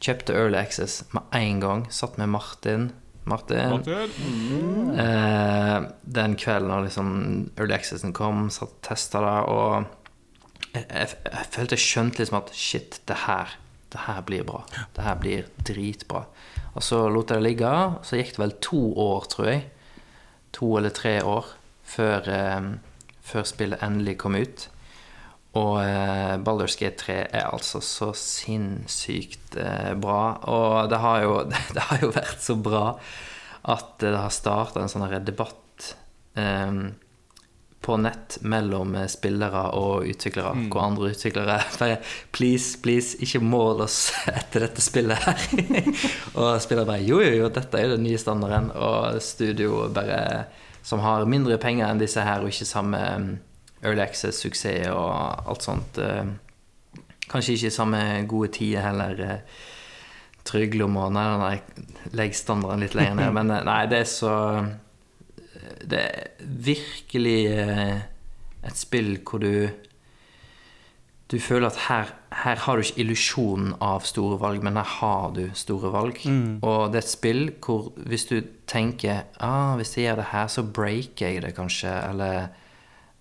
Kjøpte Early Access med en gang. Satt med Martin. Martin. Eh, den kvelden da liksom Early Accessen kom, satt og testa det, og jeg, jeg, jeg følte jeg skjønte liksom at shit, det her det her blir bra. Det her blir dritbra. Og så lot jeg det ligge. Så gikk det vel to år, tror jeg. To eller tre år før, eh, før spillet endelig kom ut. Og eh, Baldur's Gate 3 er altså så sinnssykt eh, bra. Og det har, jo, det har jo vært så bra at det har starta en sånn debatt eh, på nett mellom eh, spillere og utviklere. Hvor andre utviklere bare Please, please, ikke mål oss etter dette spillet her. og spillere bare Jo, jo, jo, dette er jo den nye standarden. Og studio bare som har mindre penger enn disse her, og ikke samme um, Early Access-suksess og alt sånt. eh, kanskje ikke samme gode tider heller. eh, Tryglom Nei, nei, nei, legg standarden litt lenger ned. Men nei, det er så det er virkelig eh, et spill hvor du Du føler at her, her har du ikke illusjonen av store valg, men her har du store valg. Og det er et spill hvor hvis du tenker ah, hvis jeg gjør det her, så breaker jeg det kanskje, eller,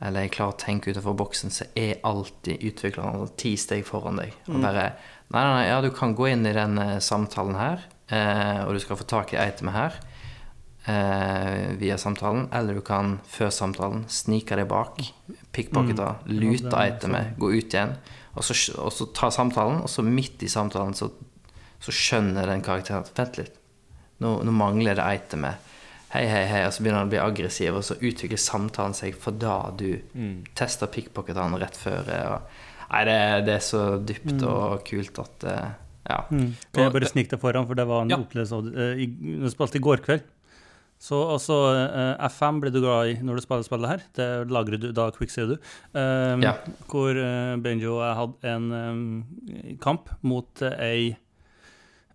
eller jeg klarer å tenke utenfor boksen, så er alltid utvikleren ti steg foran deg. Og bare Nei, nei, nei, ja, du kan gå inn i den eh, samtalen her, eh, og du skal få tak i itemet her eh, via samtalen, eller du kan før samtalen snike deg bak, pickpockete, lute etter meg, gå ut igjen, og så, og så ta samtalen, og så midt i samtalen så, så skjønner den karakteren at vent litt, nå, nå mangler det etter meg. Hei, hei, hei, og så begynner han å bli aggressiv, og så utvikler samtalen seg for da du tester pickpocketene rett før. Og, nei, det, det er så dypt og kult at eh, Ja. Mm. Kan jeg bare det- snike deg foran, for det var en Ja. opplevelse av det. eh, i- spilte i går kveld. Så altså, uh, F5 blir du glad i når du spiller spillet her. Det lagrer du, da quicksaver du. Um, Ja. Hvor uh, Benjo og jeg hadde en um, kamp mot uh, ei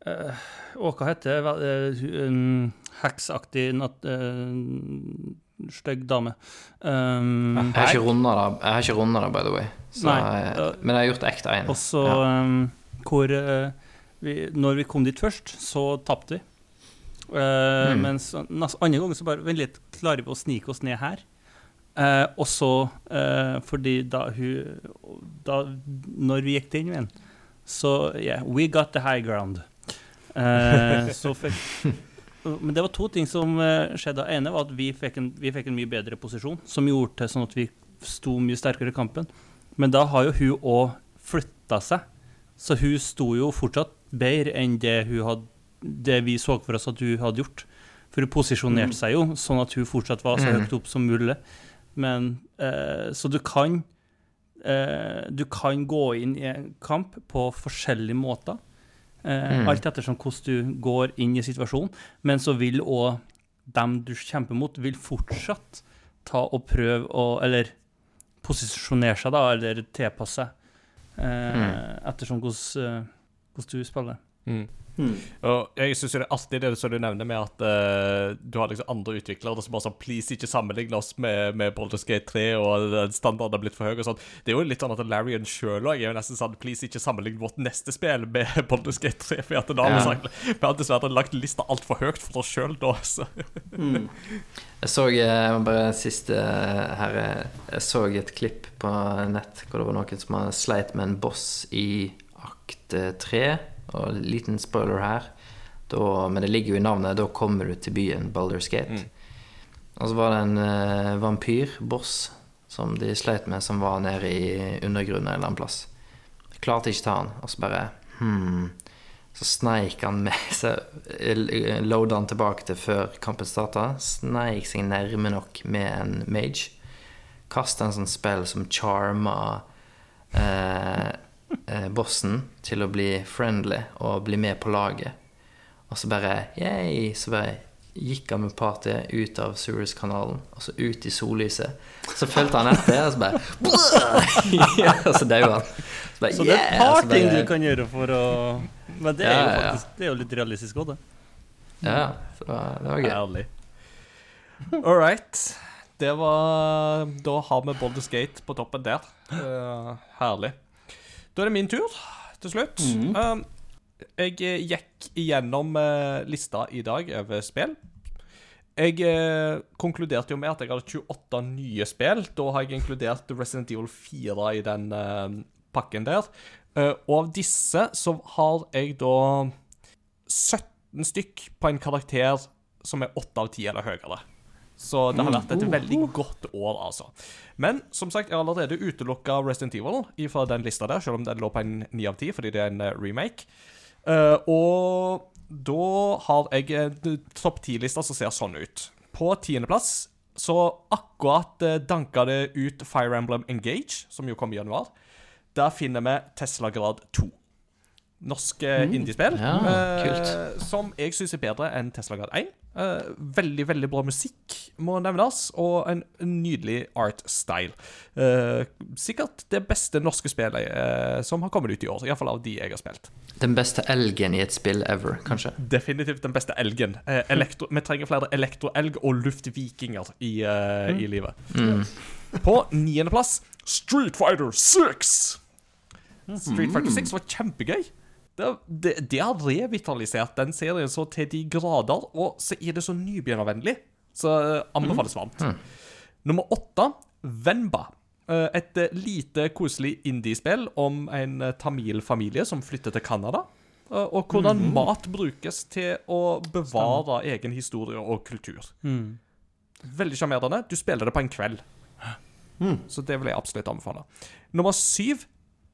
uh, Å, hva heter det? Um, heksaktig natt... Uh, Stygg dame. Um, Jeg har ikke runda det, jeg har ikke rundet det, by the way. Så, eh, men jeg har gjort ekte én. Og så Ja. hvor eh, vi, Når vi kom dit først, så tapte vi. Uh, Mm. Mens andre ganger så bare Vent litt, klarer vi å snike oss ned her? Eh, og så eh, Fordi da hun da, Når vi gikk den veien, så Yeah, we got the high ground. Eh, så fikk Men det var to ting som skjedde. Det ene var at vi fikk, en, vi fikk en mye bedre posisjon, som gjorde til sånn at vi sto mye sterkere i kampen. Men da har jo hun òg flytta seg, så hun sto jo fortsatt bedre enn det, hun hadde, det vi så for oss at hun hadde gjort. For hun posisjonerte seg jo sånn at hun fortsatt var så Mm. høyt opp som mulig. Men eh, Så du kan eh, Du kan gå inn i en kamp på forskjellige måter. Eh, Mm. Alt ettersom hvordan du går inn i situasjonen. Men så vil òg dem du kjemper mot, vil fortsatt ta og prøve å Eller posisjonere seg, da, eller tilpasse seg. Eh, Mm. Ettersom hvordan, eh, hvordan du spiller. Mm. Hmm. Og jeg syns det er alltid det som du nevner med at uh, du har liksom andre utviklere som bare sånn Please, ikke sammenligne oss med, med Baldur's Gate 3, og standarden har blitt for høy og sånn. Det er jo litt sånn at Larrion sjøl òg er jo nesten sånn Please, ikke sammenligne vårt neste spill med Baldur's Gate 3. For at da har vi Ja. sagt Vi har dessverre lagt lista altfor høyt for oss sjøl da, så mm. Jeg så jeg bare siste eh, her eh, Jeg så et klipp på nett hvor det var noen som har sleit med en boss i akt eh, tre. Og liten spoiler her. Da, men det ligger jo i navnet. Da kommer du til byen Baldur's Gate. Mm. Og så var det en uh, vampyrboss som de sleit med, som var nede i undergrunnen en eller annen plass. Klarte ikke ta han. Og så bare hmm. Så sneik han med seg eh, Loada han tilbake til før kampen starta. Sneik seg nærme nok med en mage. Kasta en sånn spill som charma eh, eh, bossen til å bli friendly og bli med på laget. Og så bare yay, så bare gikk han med partiet ut av Suez-kanalen og så ut i sollyset. Så fulgte han etter, og så bare ja, Og så daua han. Så, bare, Så det er et par bare- ting du kan gjøre for å Men det er jo faktisk Det er jo litt realistisk òg, det. Ja, så det var, det var gøy. Herlig. All right. Det var Da har vi Baldur's Gate på toppen der. Uh, herlig. Da er det min tur til slutt. Um, jeg eh, gikk igjennom eh, lista i dag over spill. Jeg eh, konkluderte jo med at jeg hadde 28 nye spill. Da har jeg inkludert Resident Evil 4 i den pakken der. Og av disse så har jeg da 17 stykk på en karakter som er 8 av 10 eller høyere. Så det har vært et veldig godt år, altså. Men som sagt, jeg har allerede utelukka Resident Evil fra den lista der, selv om den lå på en 9 av 10, fordi det er en eh, remake. Uh, og da har jeg en topp 10-lista som ser sånn ut. På tiendeplass så akkurat uh, danka det ut Fire Emblem Engage, som jo kom i januar. Der finner vi Tesla Grad 2. Norske indiespill. Ja, uh, som jeg syns er bedre enn Tesla Grad 1. Eh, veldig, veldig bra musikk, må nevnes, og en nydelig art style. Uh, sikkert det beste norske spillet uh, som har kommet ut i år, iallfall av de jeg har spilt. Den beste elgen i et spill ever, kanskje. Definitivt den beste elgen. Elektro, vi trenger flere elektroelg og luftvikinger i, mm. i livet. Mm. På niendeplass Street Fighter 6. Street Fighter 6 var kjempegøy. Det, det, det har revitalisert den serien så til de grader, og så er det så nybegynnervennlig. Så eh, anbefales varmt. Nummer åtte, Venba. Eh, Et eh, lite, koselig indiespill om en tamil familie som flytter til Canada. Og hvordan mat brukes til å bevare egen historie og kultur. Veldig sjarmerende. Du spiller det på en kveld. Så det vil jeg absolutt anbefale. Nummer syv,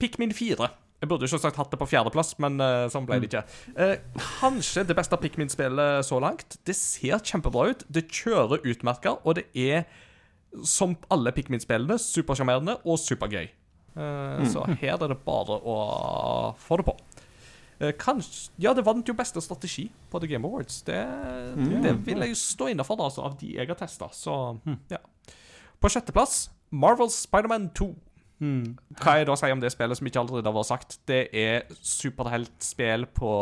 Pikmin 4. Jeg burde jo selvsagt hatt det på fjerdeplass, men uh, sånn ble det ikke. Uh, kanskje det beste Pikmin-spillet så langt. Det ser kjempebra ut. Det kjører utmerka, og det er, som alle Pikmin-spillene, supersjarmerende og supergøy. Eh, Så her er det bare å få det på. Kanskje, ja, det vant jo beste strategi på The Game Awards. Det, det vil jeg stå innafor, altså, av de jeg har testa. Så ja. På sjetteplass, Marvels Spiderman 2. Hva jeg da sier om det spillet som ikke allerede har vært sagt? Det er superheltspill på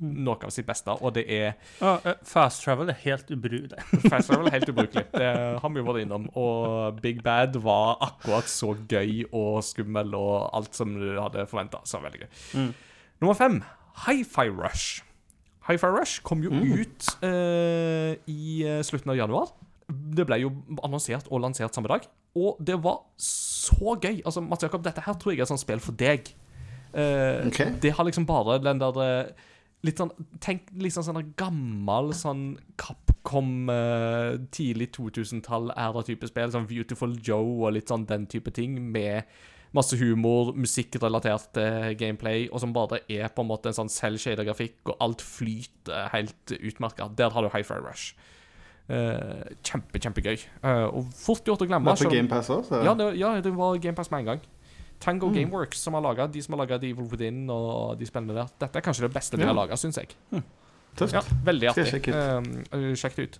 noe av sitt beste, og det er Ja, uh, fast travel er helt ubrukelig. Fast Travel er helt ubrukelig. Det har vi jo vært innom. Og Big Bad var akkurat så gøy og skummel og alt som du hadde forventa. Så veldig gøy. Nummer fem, Hi-Fi Rush. Hi-Fi Rush kom jo ut uh, i eh, slutten av januar. Det ble jo annonsert og lansert samme dag. Og det var så gøy. Altså, Mats Jakob, dette her tror jeg er et sånt spill for deg. Eh, okay. Det har liksom bare den der eh, Litt sånn Tenk litt sånn, sånn gammel sånn Capcom eh, tidlig 2000-tall æra-type spill. Sånn Beautiful Joe og litt sånn den type ting. Med masse humor, musikkrelatert til gameplay, og som bare er på en måte en sånn selvshada grafikk, og alt flyter helt utmerka. Der har du High Fire Rush. Eh, kjempe, kjempegøy. Uh, og fort gjort å glemme. Var på selv om- GamePass òg, ja, det, ja, det var GamePass med en gang. Tango Mm. Gameworks som har laget, de som har laga Evil Within og de spillene der. Dette er kanskje det beste de Ja. har laga, syns jeg. tøft. Ja, veldig artig. jeg sjekke Um, sjekk det ut.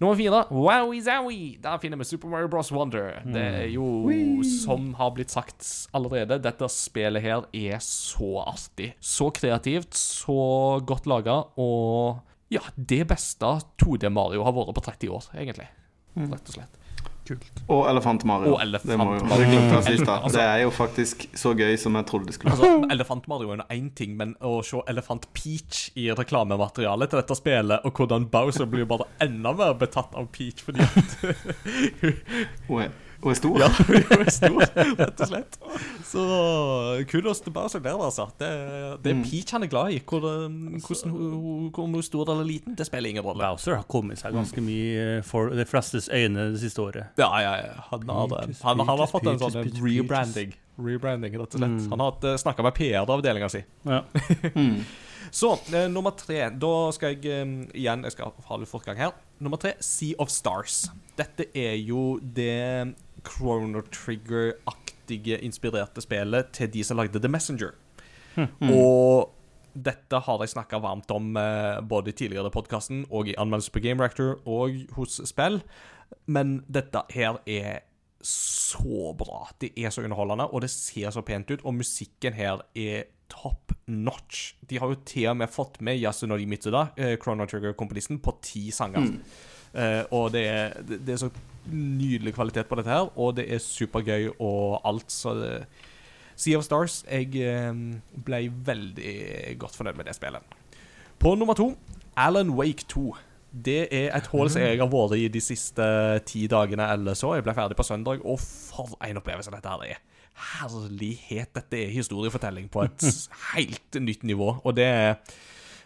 Nummer fire, Wowie Zowie. Der finner vi Super Mario Bros. Wonder. Det er jo, som har blitt sagt allerede, dette spillet her er så artig. Så kreativt, så godt laga, og ja, det beste 2D Mario har vært på 30 år, egentlig. Rett og slett. Kult. Og Elefant Mario. Og Elefant det Mario. Altså- Det er jo faktisk så gøy som jeg trodde det skulle være. Altså, Elefant Mario er én ting, men å se Elefant Peach i reklamematerialet til dette spillet, og hvordan Bowser blir bare enda mer betatt av Peach fordi at Og er, stor. Ja, hun er stor, rett og slett. Så kudos til Basel der, altså. Det, det er Peach han er glad i. Hvor, hvordan hun, hun er stor eller liten, det spiller ingen rolle. Bowser har kommet seg ganske mye eh, for de flestes øyne det siste året. Ja, ja, ja. Han har, han, han har fått en sånn rebranding. Rebranding, rett og slett. Han har uh, snakka med PR-avdelinga si. Ja. Så, eh, nummer tre. Da skal jeg eh, igjen Jeg skal ha litt fortgang her. Nummer tre, Sea of Stars. Dette er jo det Chrono Trigger-aktige inspirerte spillet til de som lagde The Messenger. Og dette har jeg snakka varmt om eh, både tidligere i podkasten og i anmeldelse på Game Reactor og hos spill, men dette her er så bra. Det er så underholdende, og det ser så pent ut, og musikken her er top notch. De har jo til og med fått med Yasunori Mitsuda, eh, Chrono Trigger-komponisten, på ti sanger. Eh, og det er, det det er så nydelig kvalitet på dette her, og det er supergøy og alt, så det, Sea of Stars Jeg eh, ble veldig godt fornøyd med det spillet. På nummer to, Alan Wake 2. Det er et hull som jeg har vært i de siste ti dagene eller så. Jeg ble ferdig på søndag, og for en opplevelse dette her er. Herlighet, dette er historiefortelling på et helt nytt nivå. Og det er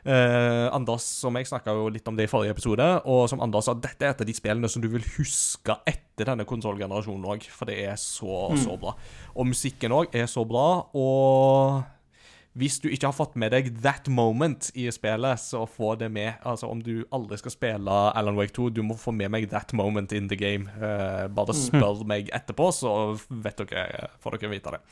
eh, Anders som jeg snakka litt om det i forrige episode, og som Anders sa, dette er et av de spillene som du vil huske etter denne konsollgenerasjonen òg, for det er så, så bra. Og musikken òg er så bra, og hvis du ikke har fått med deg that moment i spillet, så få det med. Altså Om du aldri skal spille Alan Wake 2, du må få med meg that moment in the game. Eh, bare spør meg etterpå, så vet dere, får dere vite det.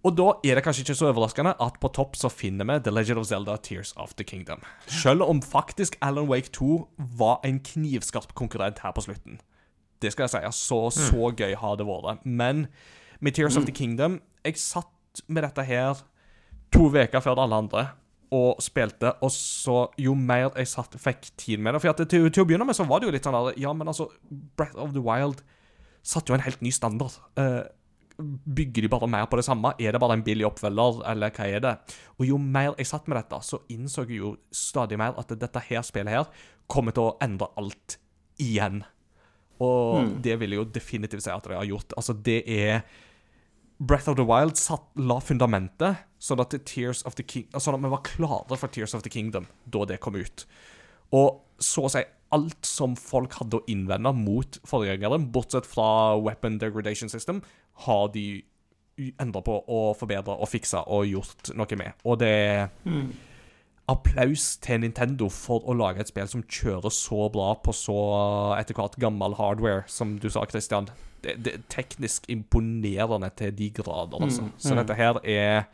Og da er det kanskje ikke så overraskende at på topp så finner vi The Legend of Zelda Tears of the Kingdom. Selv om faktisk Alan Wake 2 var en knivskarp konkurrent her på slutten. Det skal jeg si. Så, så gøy har det vært. Men med Tears of the Kingdom Jeg satt med dette her to uker før alle andre og spilte, og så jo mer jeg satt, fikk tid med det For at til, til å begynne med så var det jo litt sånn der Ja, men altså, Breath of the Wild satte jo en helt ny standard. Eh, bygger de bare mer på det samme? Er det bare en billig oppfølger, eller hva er det? Og jo mer jeg satt med dette, så innså jeg jo stadig mer at dette her spillet her kommer til å endre alt igjen. Og det vil jeg jo definitivt si at det har gjort. Altså, det er Breath of the Wild satt, la fundamentet, sånn at, Tears of the King, sånn at vi var klare for Tears of the Kingdom da det kom ut. Og så å si alt som folk hadde å innvende mot forgjengeren, bortsett fra Weapon Degradation System, har de endra på og forbedra og fiksa og gjort noe med. Og det er applaus til Nintendo for å lage et spill som kjører så bra på så etter hvert gammel hardware, som du sa, Christian. Det, det er teknisk imponerende til de grader, altså. Så dette her er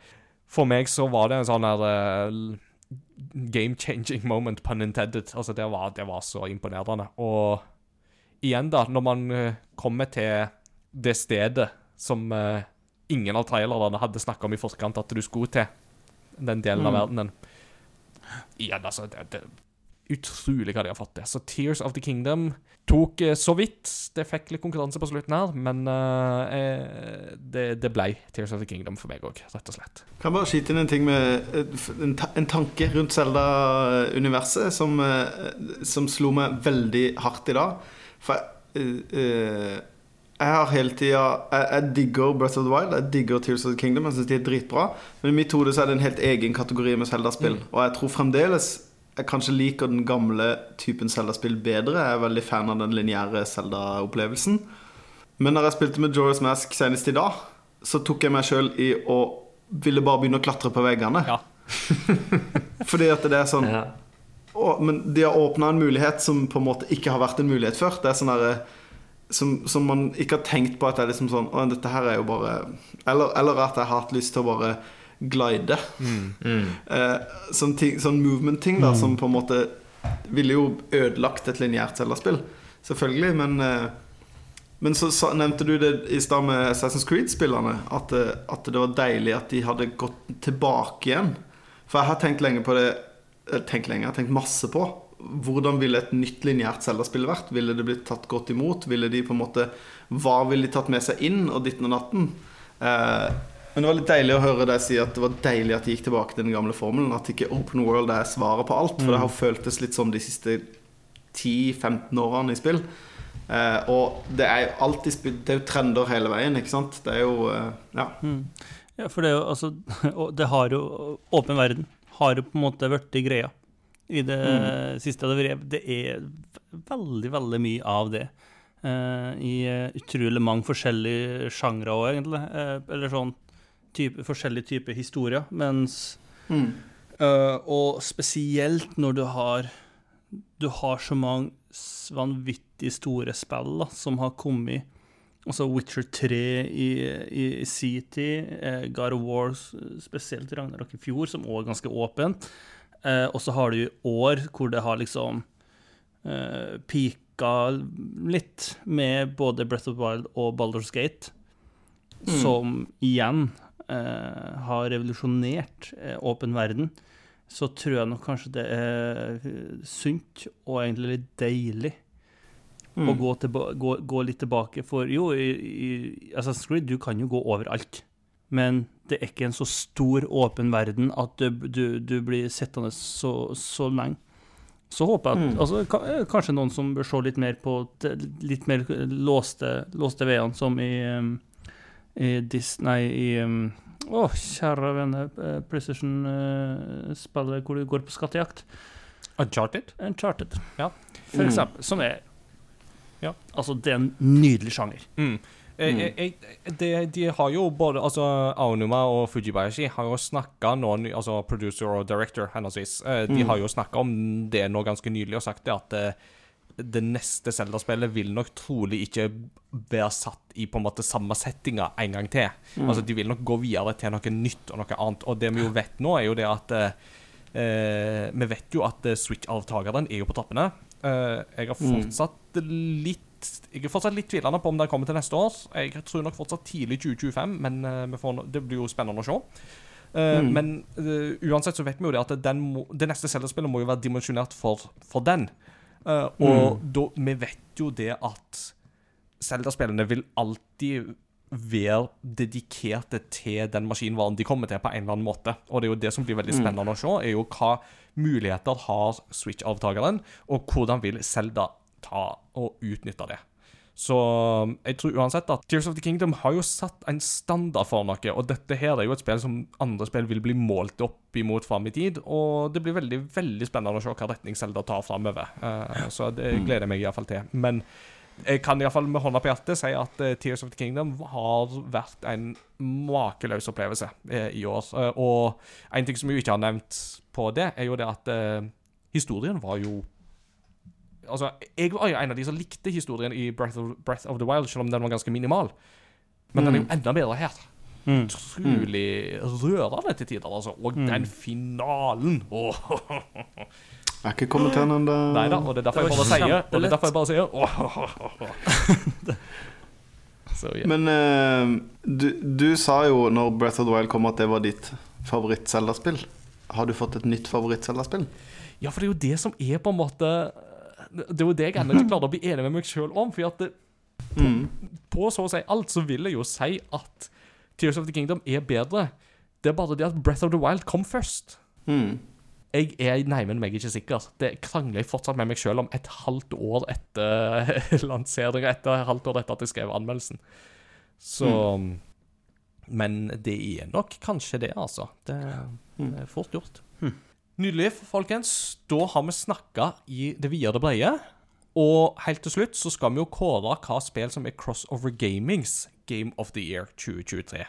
For meg så var det en sånn her uh, game-changing moment på Nintendo. Altså, det var, det var så imponerende. Og igjen, da, når man eh, kommer til det stedet som uh, ingen av trailerne hadde snakka om i forkant at du skulle til, den delen av verdenen Igjen, altså det, det, Utrolig hva de har fått til. Så Tears of the Kingdom tok uh, så vidt Det fikk litt konkurranse på slutten her, men eh, det, det ble Tears of the Kingdom for meg òg, rett og slett. Kan jeg bare skyte inn en ting med en, ta en tanke rundt Zelda-universet som, eh, som slo meg veldig hardt i dag. For eh, jeg har hele tida jeg, jeg digger Breath of the Wild, jeg digger Tears of the Kingdom. Jeg synes de er dritbra Men i mitt hode så er det en helt egen kategori med Zelda-spill. Og jeg tror fremdeles jeg kanskje liker den gamle typen Zelda-spill bedre. Jeg er veldig fan av den lineære Zelda-opplevelsen. Men når jeg spilte med Joris Mask senest i dag, så tok jeg meg sjøl i å ville bare begynne å klatre på veggene. Ja. Fordi at det er sånn Ja. å, Men de har åpna en mulighet som på en måte ikke har vært en mulighet før. Det er sånn derre som, som man ikke har tenkt på at det er liksom sånn Å, dette her er jo bare Eller, eller at jeg har hatt lyst til å bare glide. Eh, sånn, ting, sånn movement-ting da som på en måte ville jo ødelagt et lineært Zelda-spill. Selvfølgelig, men eh, Men så, så nevnte du det i stad med Assassin's Creed-spillerne. At, eh, at det var deilig at de hadde gått tilbake igjen. For jeg har tenkt lenge på det eh, Tenkt lenge, jeg har tenkt masse på hvordan ville et nytt lineært Zelda-spill vært? Ville det blitt tatt godt imot? Ville de på en måte Hva ville de tatt med seg inn, og ditten og natten? Eh, men det var litt deilig å høre deg si at det var deilig at de gikk tilbake til den gamle formelen. At ikke open world er svaret på alt. For det har føltes litt sånn de siste 10-15 årene i spill. Eh, og det er jo alltid Det er jo trender hele veien, ikke sant? Det er jo eh, Ja. Ja, for det er jo altså Det har jo Åpen verden har jo på en måte blitt greia i det siste. jeg er, det er veldig, veldig mye av det. Uh, I eh, utrolig mange forskjellige sjangre òg, egentlig. Uh, eller sånn type, forskjellige typer historier. Mens Mm. uh, og spesielt når du har Du har så mange vanvittig store spill da, som har kommet også Witcher 3 i, i City, eh, God of War, spesielt Ragnarok i fjor, som òg er ganske åpent. Eh, og så har du år hvor det har liksom eh, pika litt med både Breath of the Wild og Baldur's Gate, som igjen eh, har revolusjonert eh, åpen verden. Så tror jeg nok kanskje det er sunt og egentlig litt deilig å gå, gå, gå litt tilbake. For jo, i, i Assassin's Creed, du kan jo gå overalt. Men det er ikke en så stor, åpen verden at du, du, du blir sittende så, så lenge. Så håper jeg at Mm. altså, eh, Kanskje noen som bør se litt mer på litt mer låste, låste veiene, som i, i Disney i Å, kjære vene, eh, PlayStation-spillet hvor du går på skattejakt. Uncharted? Uncharted, Ja. for Mm. eksempel. Som er Ja. Altså, det er en nydelig sjanger. Mm. Eh, Mm. eh, eh, de, de har jo både altså Aonuma og Fujibayashi har jo snakka nå, altså producer og director henholdsvis, eh, de Mm. har jo snakka om det nå ganske nylig og sagt det at det neste Zelda-spillet vil nok trolig ikke være satt i på en måte samme settinga en gang til. Mm. Altså De vil nok gå videre til noe nytt og noe annet. Og det vi jo vet nå, er jo det at eh, Vi vet jo at Switch-avtakeren er jo på trappene. Eh, jeg har Mm. fortsatt litt Jeg er fortsatt litt tvilende på om den kommer til neste år. Jeg tror nok fortsatt tidlig 2025, men eh, vi får, no- det blir jo spennende å se. Uh, Mm. Men uh, uansett så vet vi jo det at den må, det neste Zelda-spillet må jo være dimensjonert for, for den. Uh, og Mm. da, vi vet jo det at Zelda-spillene vil alltid være dedikerte til den maskinvaren de kommer til, på en eller annen måte. Og det er jo det som blir veldig Mm. spennende å se, er jo hva muligheter har Switch-avtakeren, og hvordan vil Zelda ta og utnytte det. Så jeg tror uansett at Tears of the Kingdom har jo satt en standard for noe, og dette her er jo et spill som andre spill vil bli målt opp imot fram i tid, og det blir veldig veldig spennende å se hva retning Zelda tar framover. Uh, så det gleder jeg meg iallfall til. Men jeg kan iallfall med hånda på hjertet si at eh, Tears of the Kingdom har vært en makeløs opplevelse eh, i år. Eh, og en ting som jeg ikke har nevnt på det, er jo det at eh, historien var jo Altså, jeg var jo en av de som likte historien i Breath of, Breath of the Wild, selv om den var ganske minimal. Men den er jo enda bedre her. Mm. Utrolig rørende til tider, altså. Og den finalen Åh, Jeg er ikke kommet til den ennå. Nei da, og det er derfor jeg Det bare sier Og det er derfor jeg bare sier oh. so, yeah. Men uh, du, du sa jo når Breath of the Wild kom at det var ditt favoritt-Zelda-spill. Har du fått et nytt favoritt-Zelda-spill? Ja, for det er jo det som er på en måte Det er jo det jeg ennå ikke klarer å bli enig med meg sjøl om. For at det, Mm. på så å si alt så vil jeg jo si at Tears of the Kingdom er bedre. Det er bare det at Breath of the Wild kom først. Mm. Jeg er neimen meg ikke sikker. Det krangler jeg fortsatt med meg sjøl om et halvt år etter lanseringa, etter et halvt år etter at jeg skrev anmeldelsen. Så Men det er nok kanskje det, altså. Det, det er fort gjort. Nydelig, folkens. Da har vi snakka i det vide og det brede. Og helt til slutt så skal vi jo kåre hva spill som er Crossover Gamings Game of the Year 2023.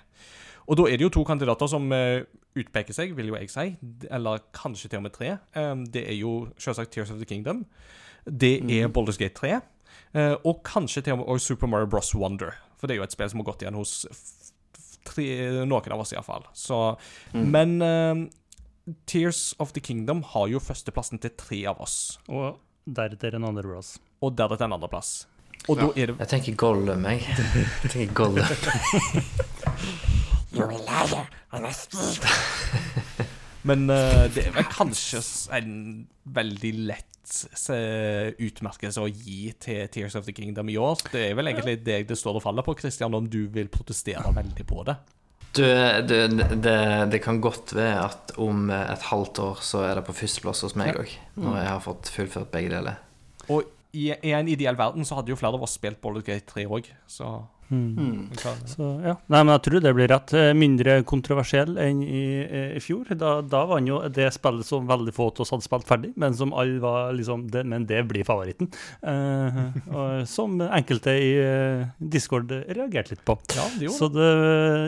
Og da er det jo to kandidater som eh, utpeker seg, vil jo jeg si. Eller kanskje til og med tre. Um, det er jo selvsagt Tears of the Kingdom. Det er Baldur's Gate 3. eh, og kanskje til og med også Super Mario Bros. Wonder. For det er jo et spill som har gått igjen hos tre, noen av oss, iallfall. Så Men eh, Tears of the Kingdom har jo førsteplassen til tre av oss. Og deretter en andreplass. Og deretter en andreplass. Og da er det Jeg tenker Gollum, jeg. jeg tenker Gollum. Men uh, det er vel kanskje en veldig lett utmerkelse å gi til Tears of the Kingdom i år. Det er vel egentlig deg det står og faller på, Christian, om du vil protestere veldig på det. Du, du det, det kan godt være at om et halvt år så er det på førsteplass hos meg òg. Når jeg har fått fullført begge deler. Og i, i en ideell verden så hadde jo flere av oss spilt Baldur's Gate 3 òg, så Mm. Så ja. Nei, men jeg tror det blir rett. Eh, Mindre kontroversiell enn i, eh, i fjor. Da, da var han jo det spillet som veldig få av oss hadde spilt ferdig, men som alle var liksom det, Men det blir favoritten. Eh, og som enkelte i eh, Discord reagerte litt på. Ja, det gjorde Så det,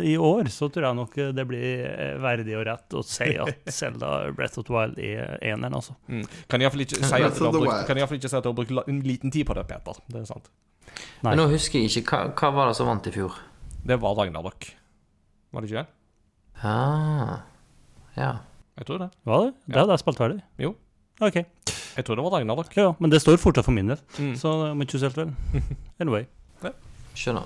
i år så tror jeg nok det blir verdig og rett å si at Zelda Breath of the Wild er eneren, altså. Mm. Kan iallfall ikke si at du har brukt, i hvert fall ikke si at du har brukt en liten tid på det, Peter. Det er sant. Nei. Men nå husker jeg ikke. Hva, hva var det som vant i fjor? Det var Ragnarok. Var det ikke det? Ah, ja. Jeg tror det. Var det? Det hadde jeg spilt ferdig. Jo. OK. Jeg tror det var Ragnarok. Ja, men det står fortsatt for min del, Mm. så men ikke helt vel. Anyway. Skjønner.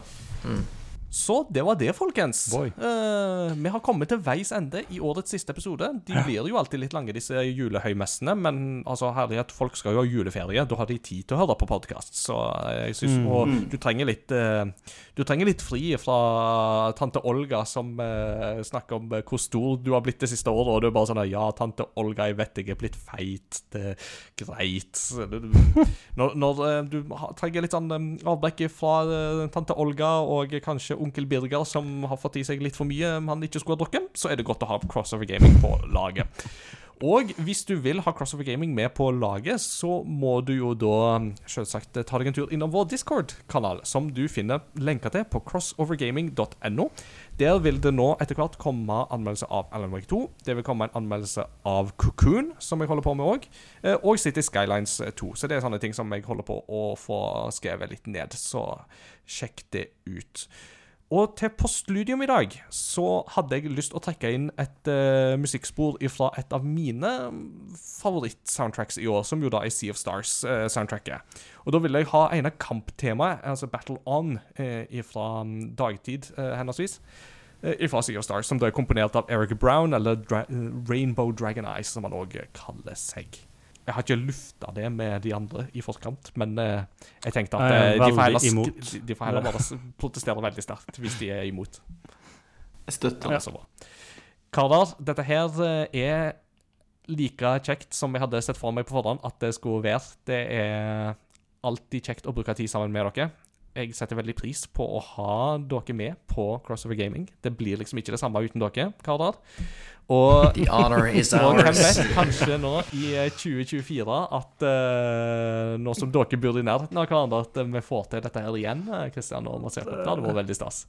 Så det var det, folkens. Eh, vi har kommet til veis ende i årets siste episode. De blir jo alltid litt lange, disse julehøymessene, men altså, herlighet, folk skal jo ha juleferie. Da har de tid til å høre på podkast. Så eh, jeg synes, Og du trenger litt uh, Du trenger litt fri fra tante Olga, som uh, snakker om hvor stor du har blitt det siste året, og du er bare sånn Ja, tante Olga, jeg vet jeg er blitt feit. Det er greit. Når, når du trenger litt sånn um, avbrekk fra tante Olga og kanskje onkel Birger, som har fått i seg litt for mye han ikke skulle ha drukket, så er det godt å ha Crossover Gaming på laget. Og hvis du vil ha Crossover Gaming med på laget, så må du jo da selvsagt ta deg en tur innom vår Discord-kanal, som du finner lenker til på crossovergaming.no. Der vil det nå etter hvert komme anmeldelse av Alan Wake 2. Det vil komme en anmeldelse av Cocoon, som jeg holder på med òg, og City Skylines 2. Så det er sånne ting som jeg holder på å få skrevet litt ned, så sjekk det ut. Og til postludium i dag så hadde jeg lyst å trekke inn et uh, musikkspor fra et av mine favoritt-soundtracks i år, som jo da er Sea of Stars-soundtracket. og da ville jeg ha ene kamptemaet, altså Battle On, uh, fra mm, dagtid uh, henholdsvis. eh, Fra Sea of Stars, som da er komponert av Eric Brown, eller Dra eh, Rainbow Dragon Eyes, som han òg kaller seg. Jeg har ikke lufta det med de andre i forkant, men eh, jeg tenkte at eh, de, får heller, de, de får heller bare protestere veldig sterkt hvis de er imot. Jeg støtter. Ja. Karer, dette her eh, er like kjekt som jeg hadde sett for meg på forhånd at det skulle være. Det er alltid kjekt å bruke tid sammen med dere. Jeg setter veldig pris på å ha dere med på Crossover Gaming. Det blir liksom ikke det samme uten dere, karer. Og The honor is og hvem vet, kanskje nå i eh, 2024 at uh, nå som dere bor i nærheten av hverandre, at eh, vi får til dette her igjen, eh, Kristian og Marcel. Det hadde vært veldig stas.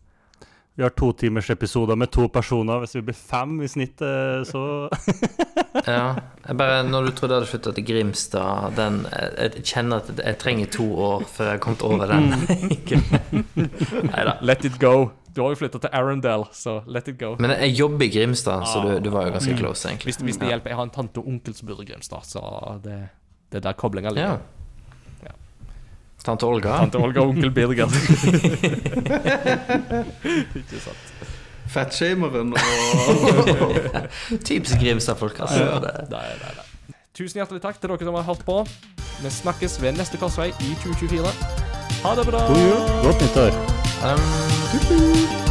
Vi har to timers episoder med to personer. Hvis vi blir fem i snitt, eh, så Ja. Jeg bare, når du trodde jeg hadde flytta til Grimstad den, jeg, jeg kjenner at jeg trenger to år før jeg har kommet over den. Nei da. Let it go. Du har jo flytta til Arendal, så let it go. Men jeg jobber i Grimstad, så du, du var jo ganske close, egentlig. Hvis, hvis det hjelper Jeg har en tante og onkel som bor i Grimstad, så det, det er der koblinga Ja. Tante Olga. Tante Olga og onkel Birger. Ikke sant. Fettshameren og Typisk Grimstad-folk, altså. Det, Nei, nei, nei. Tusen hjertelig takk til dere som har hørt på. Vi snakkes ved neste korsvei i 2024. Ha det bra! god jul, godt nyttår. um,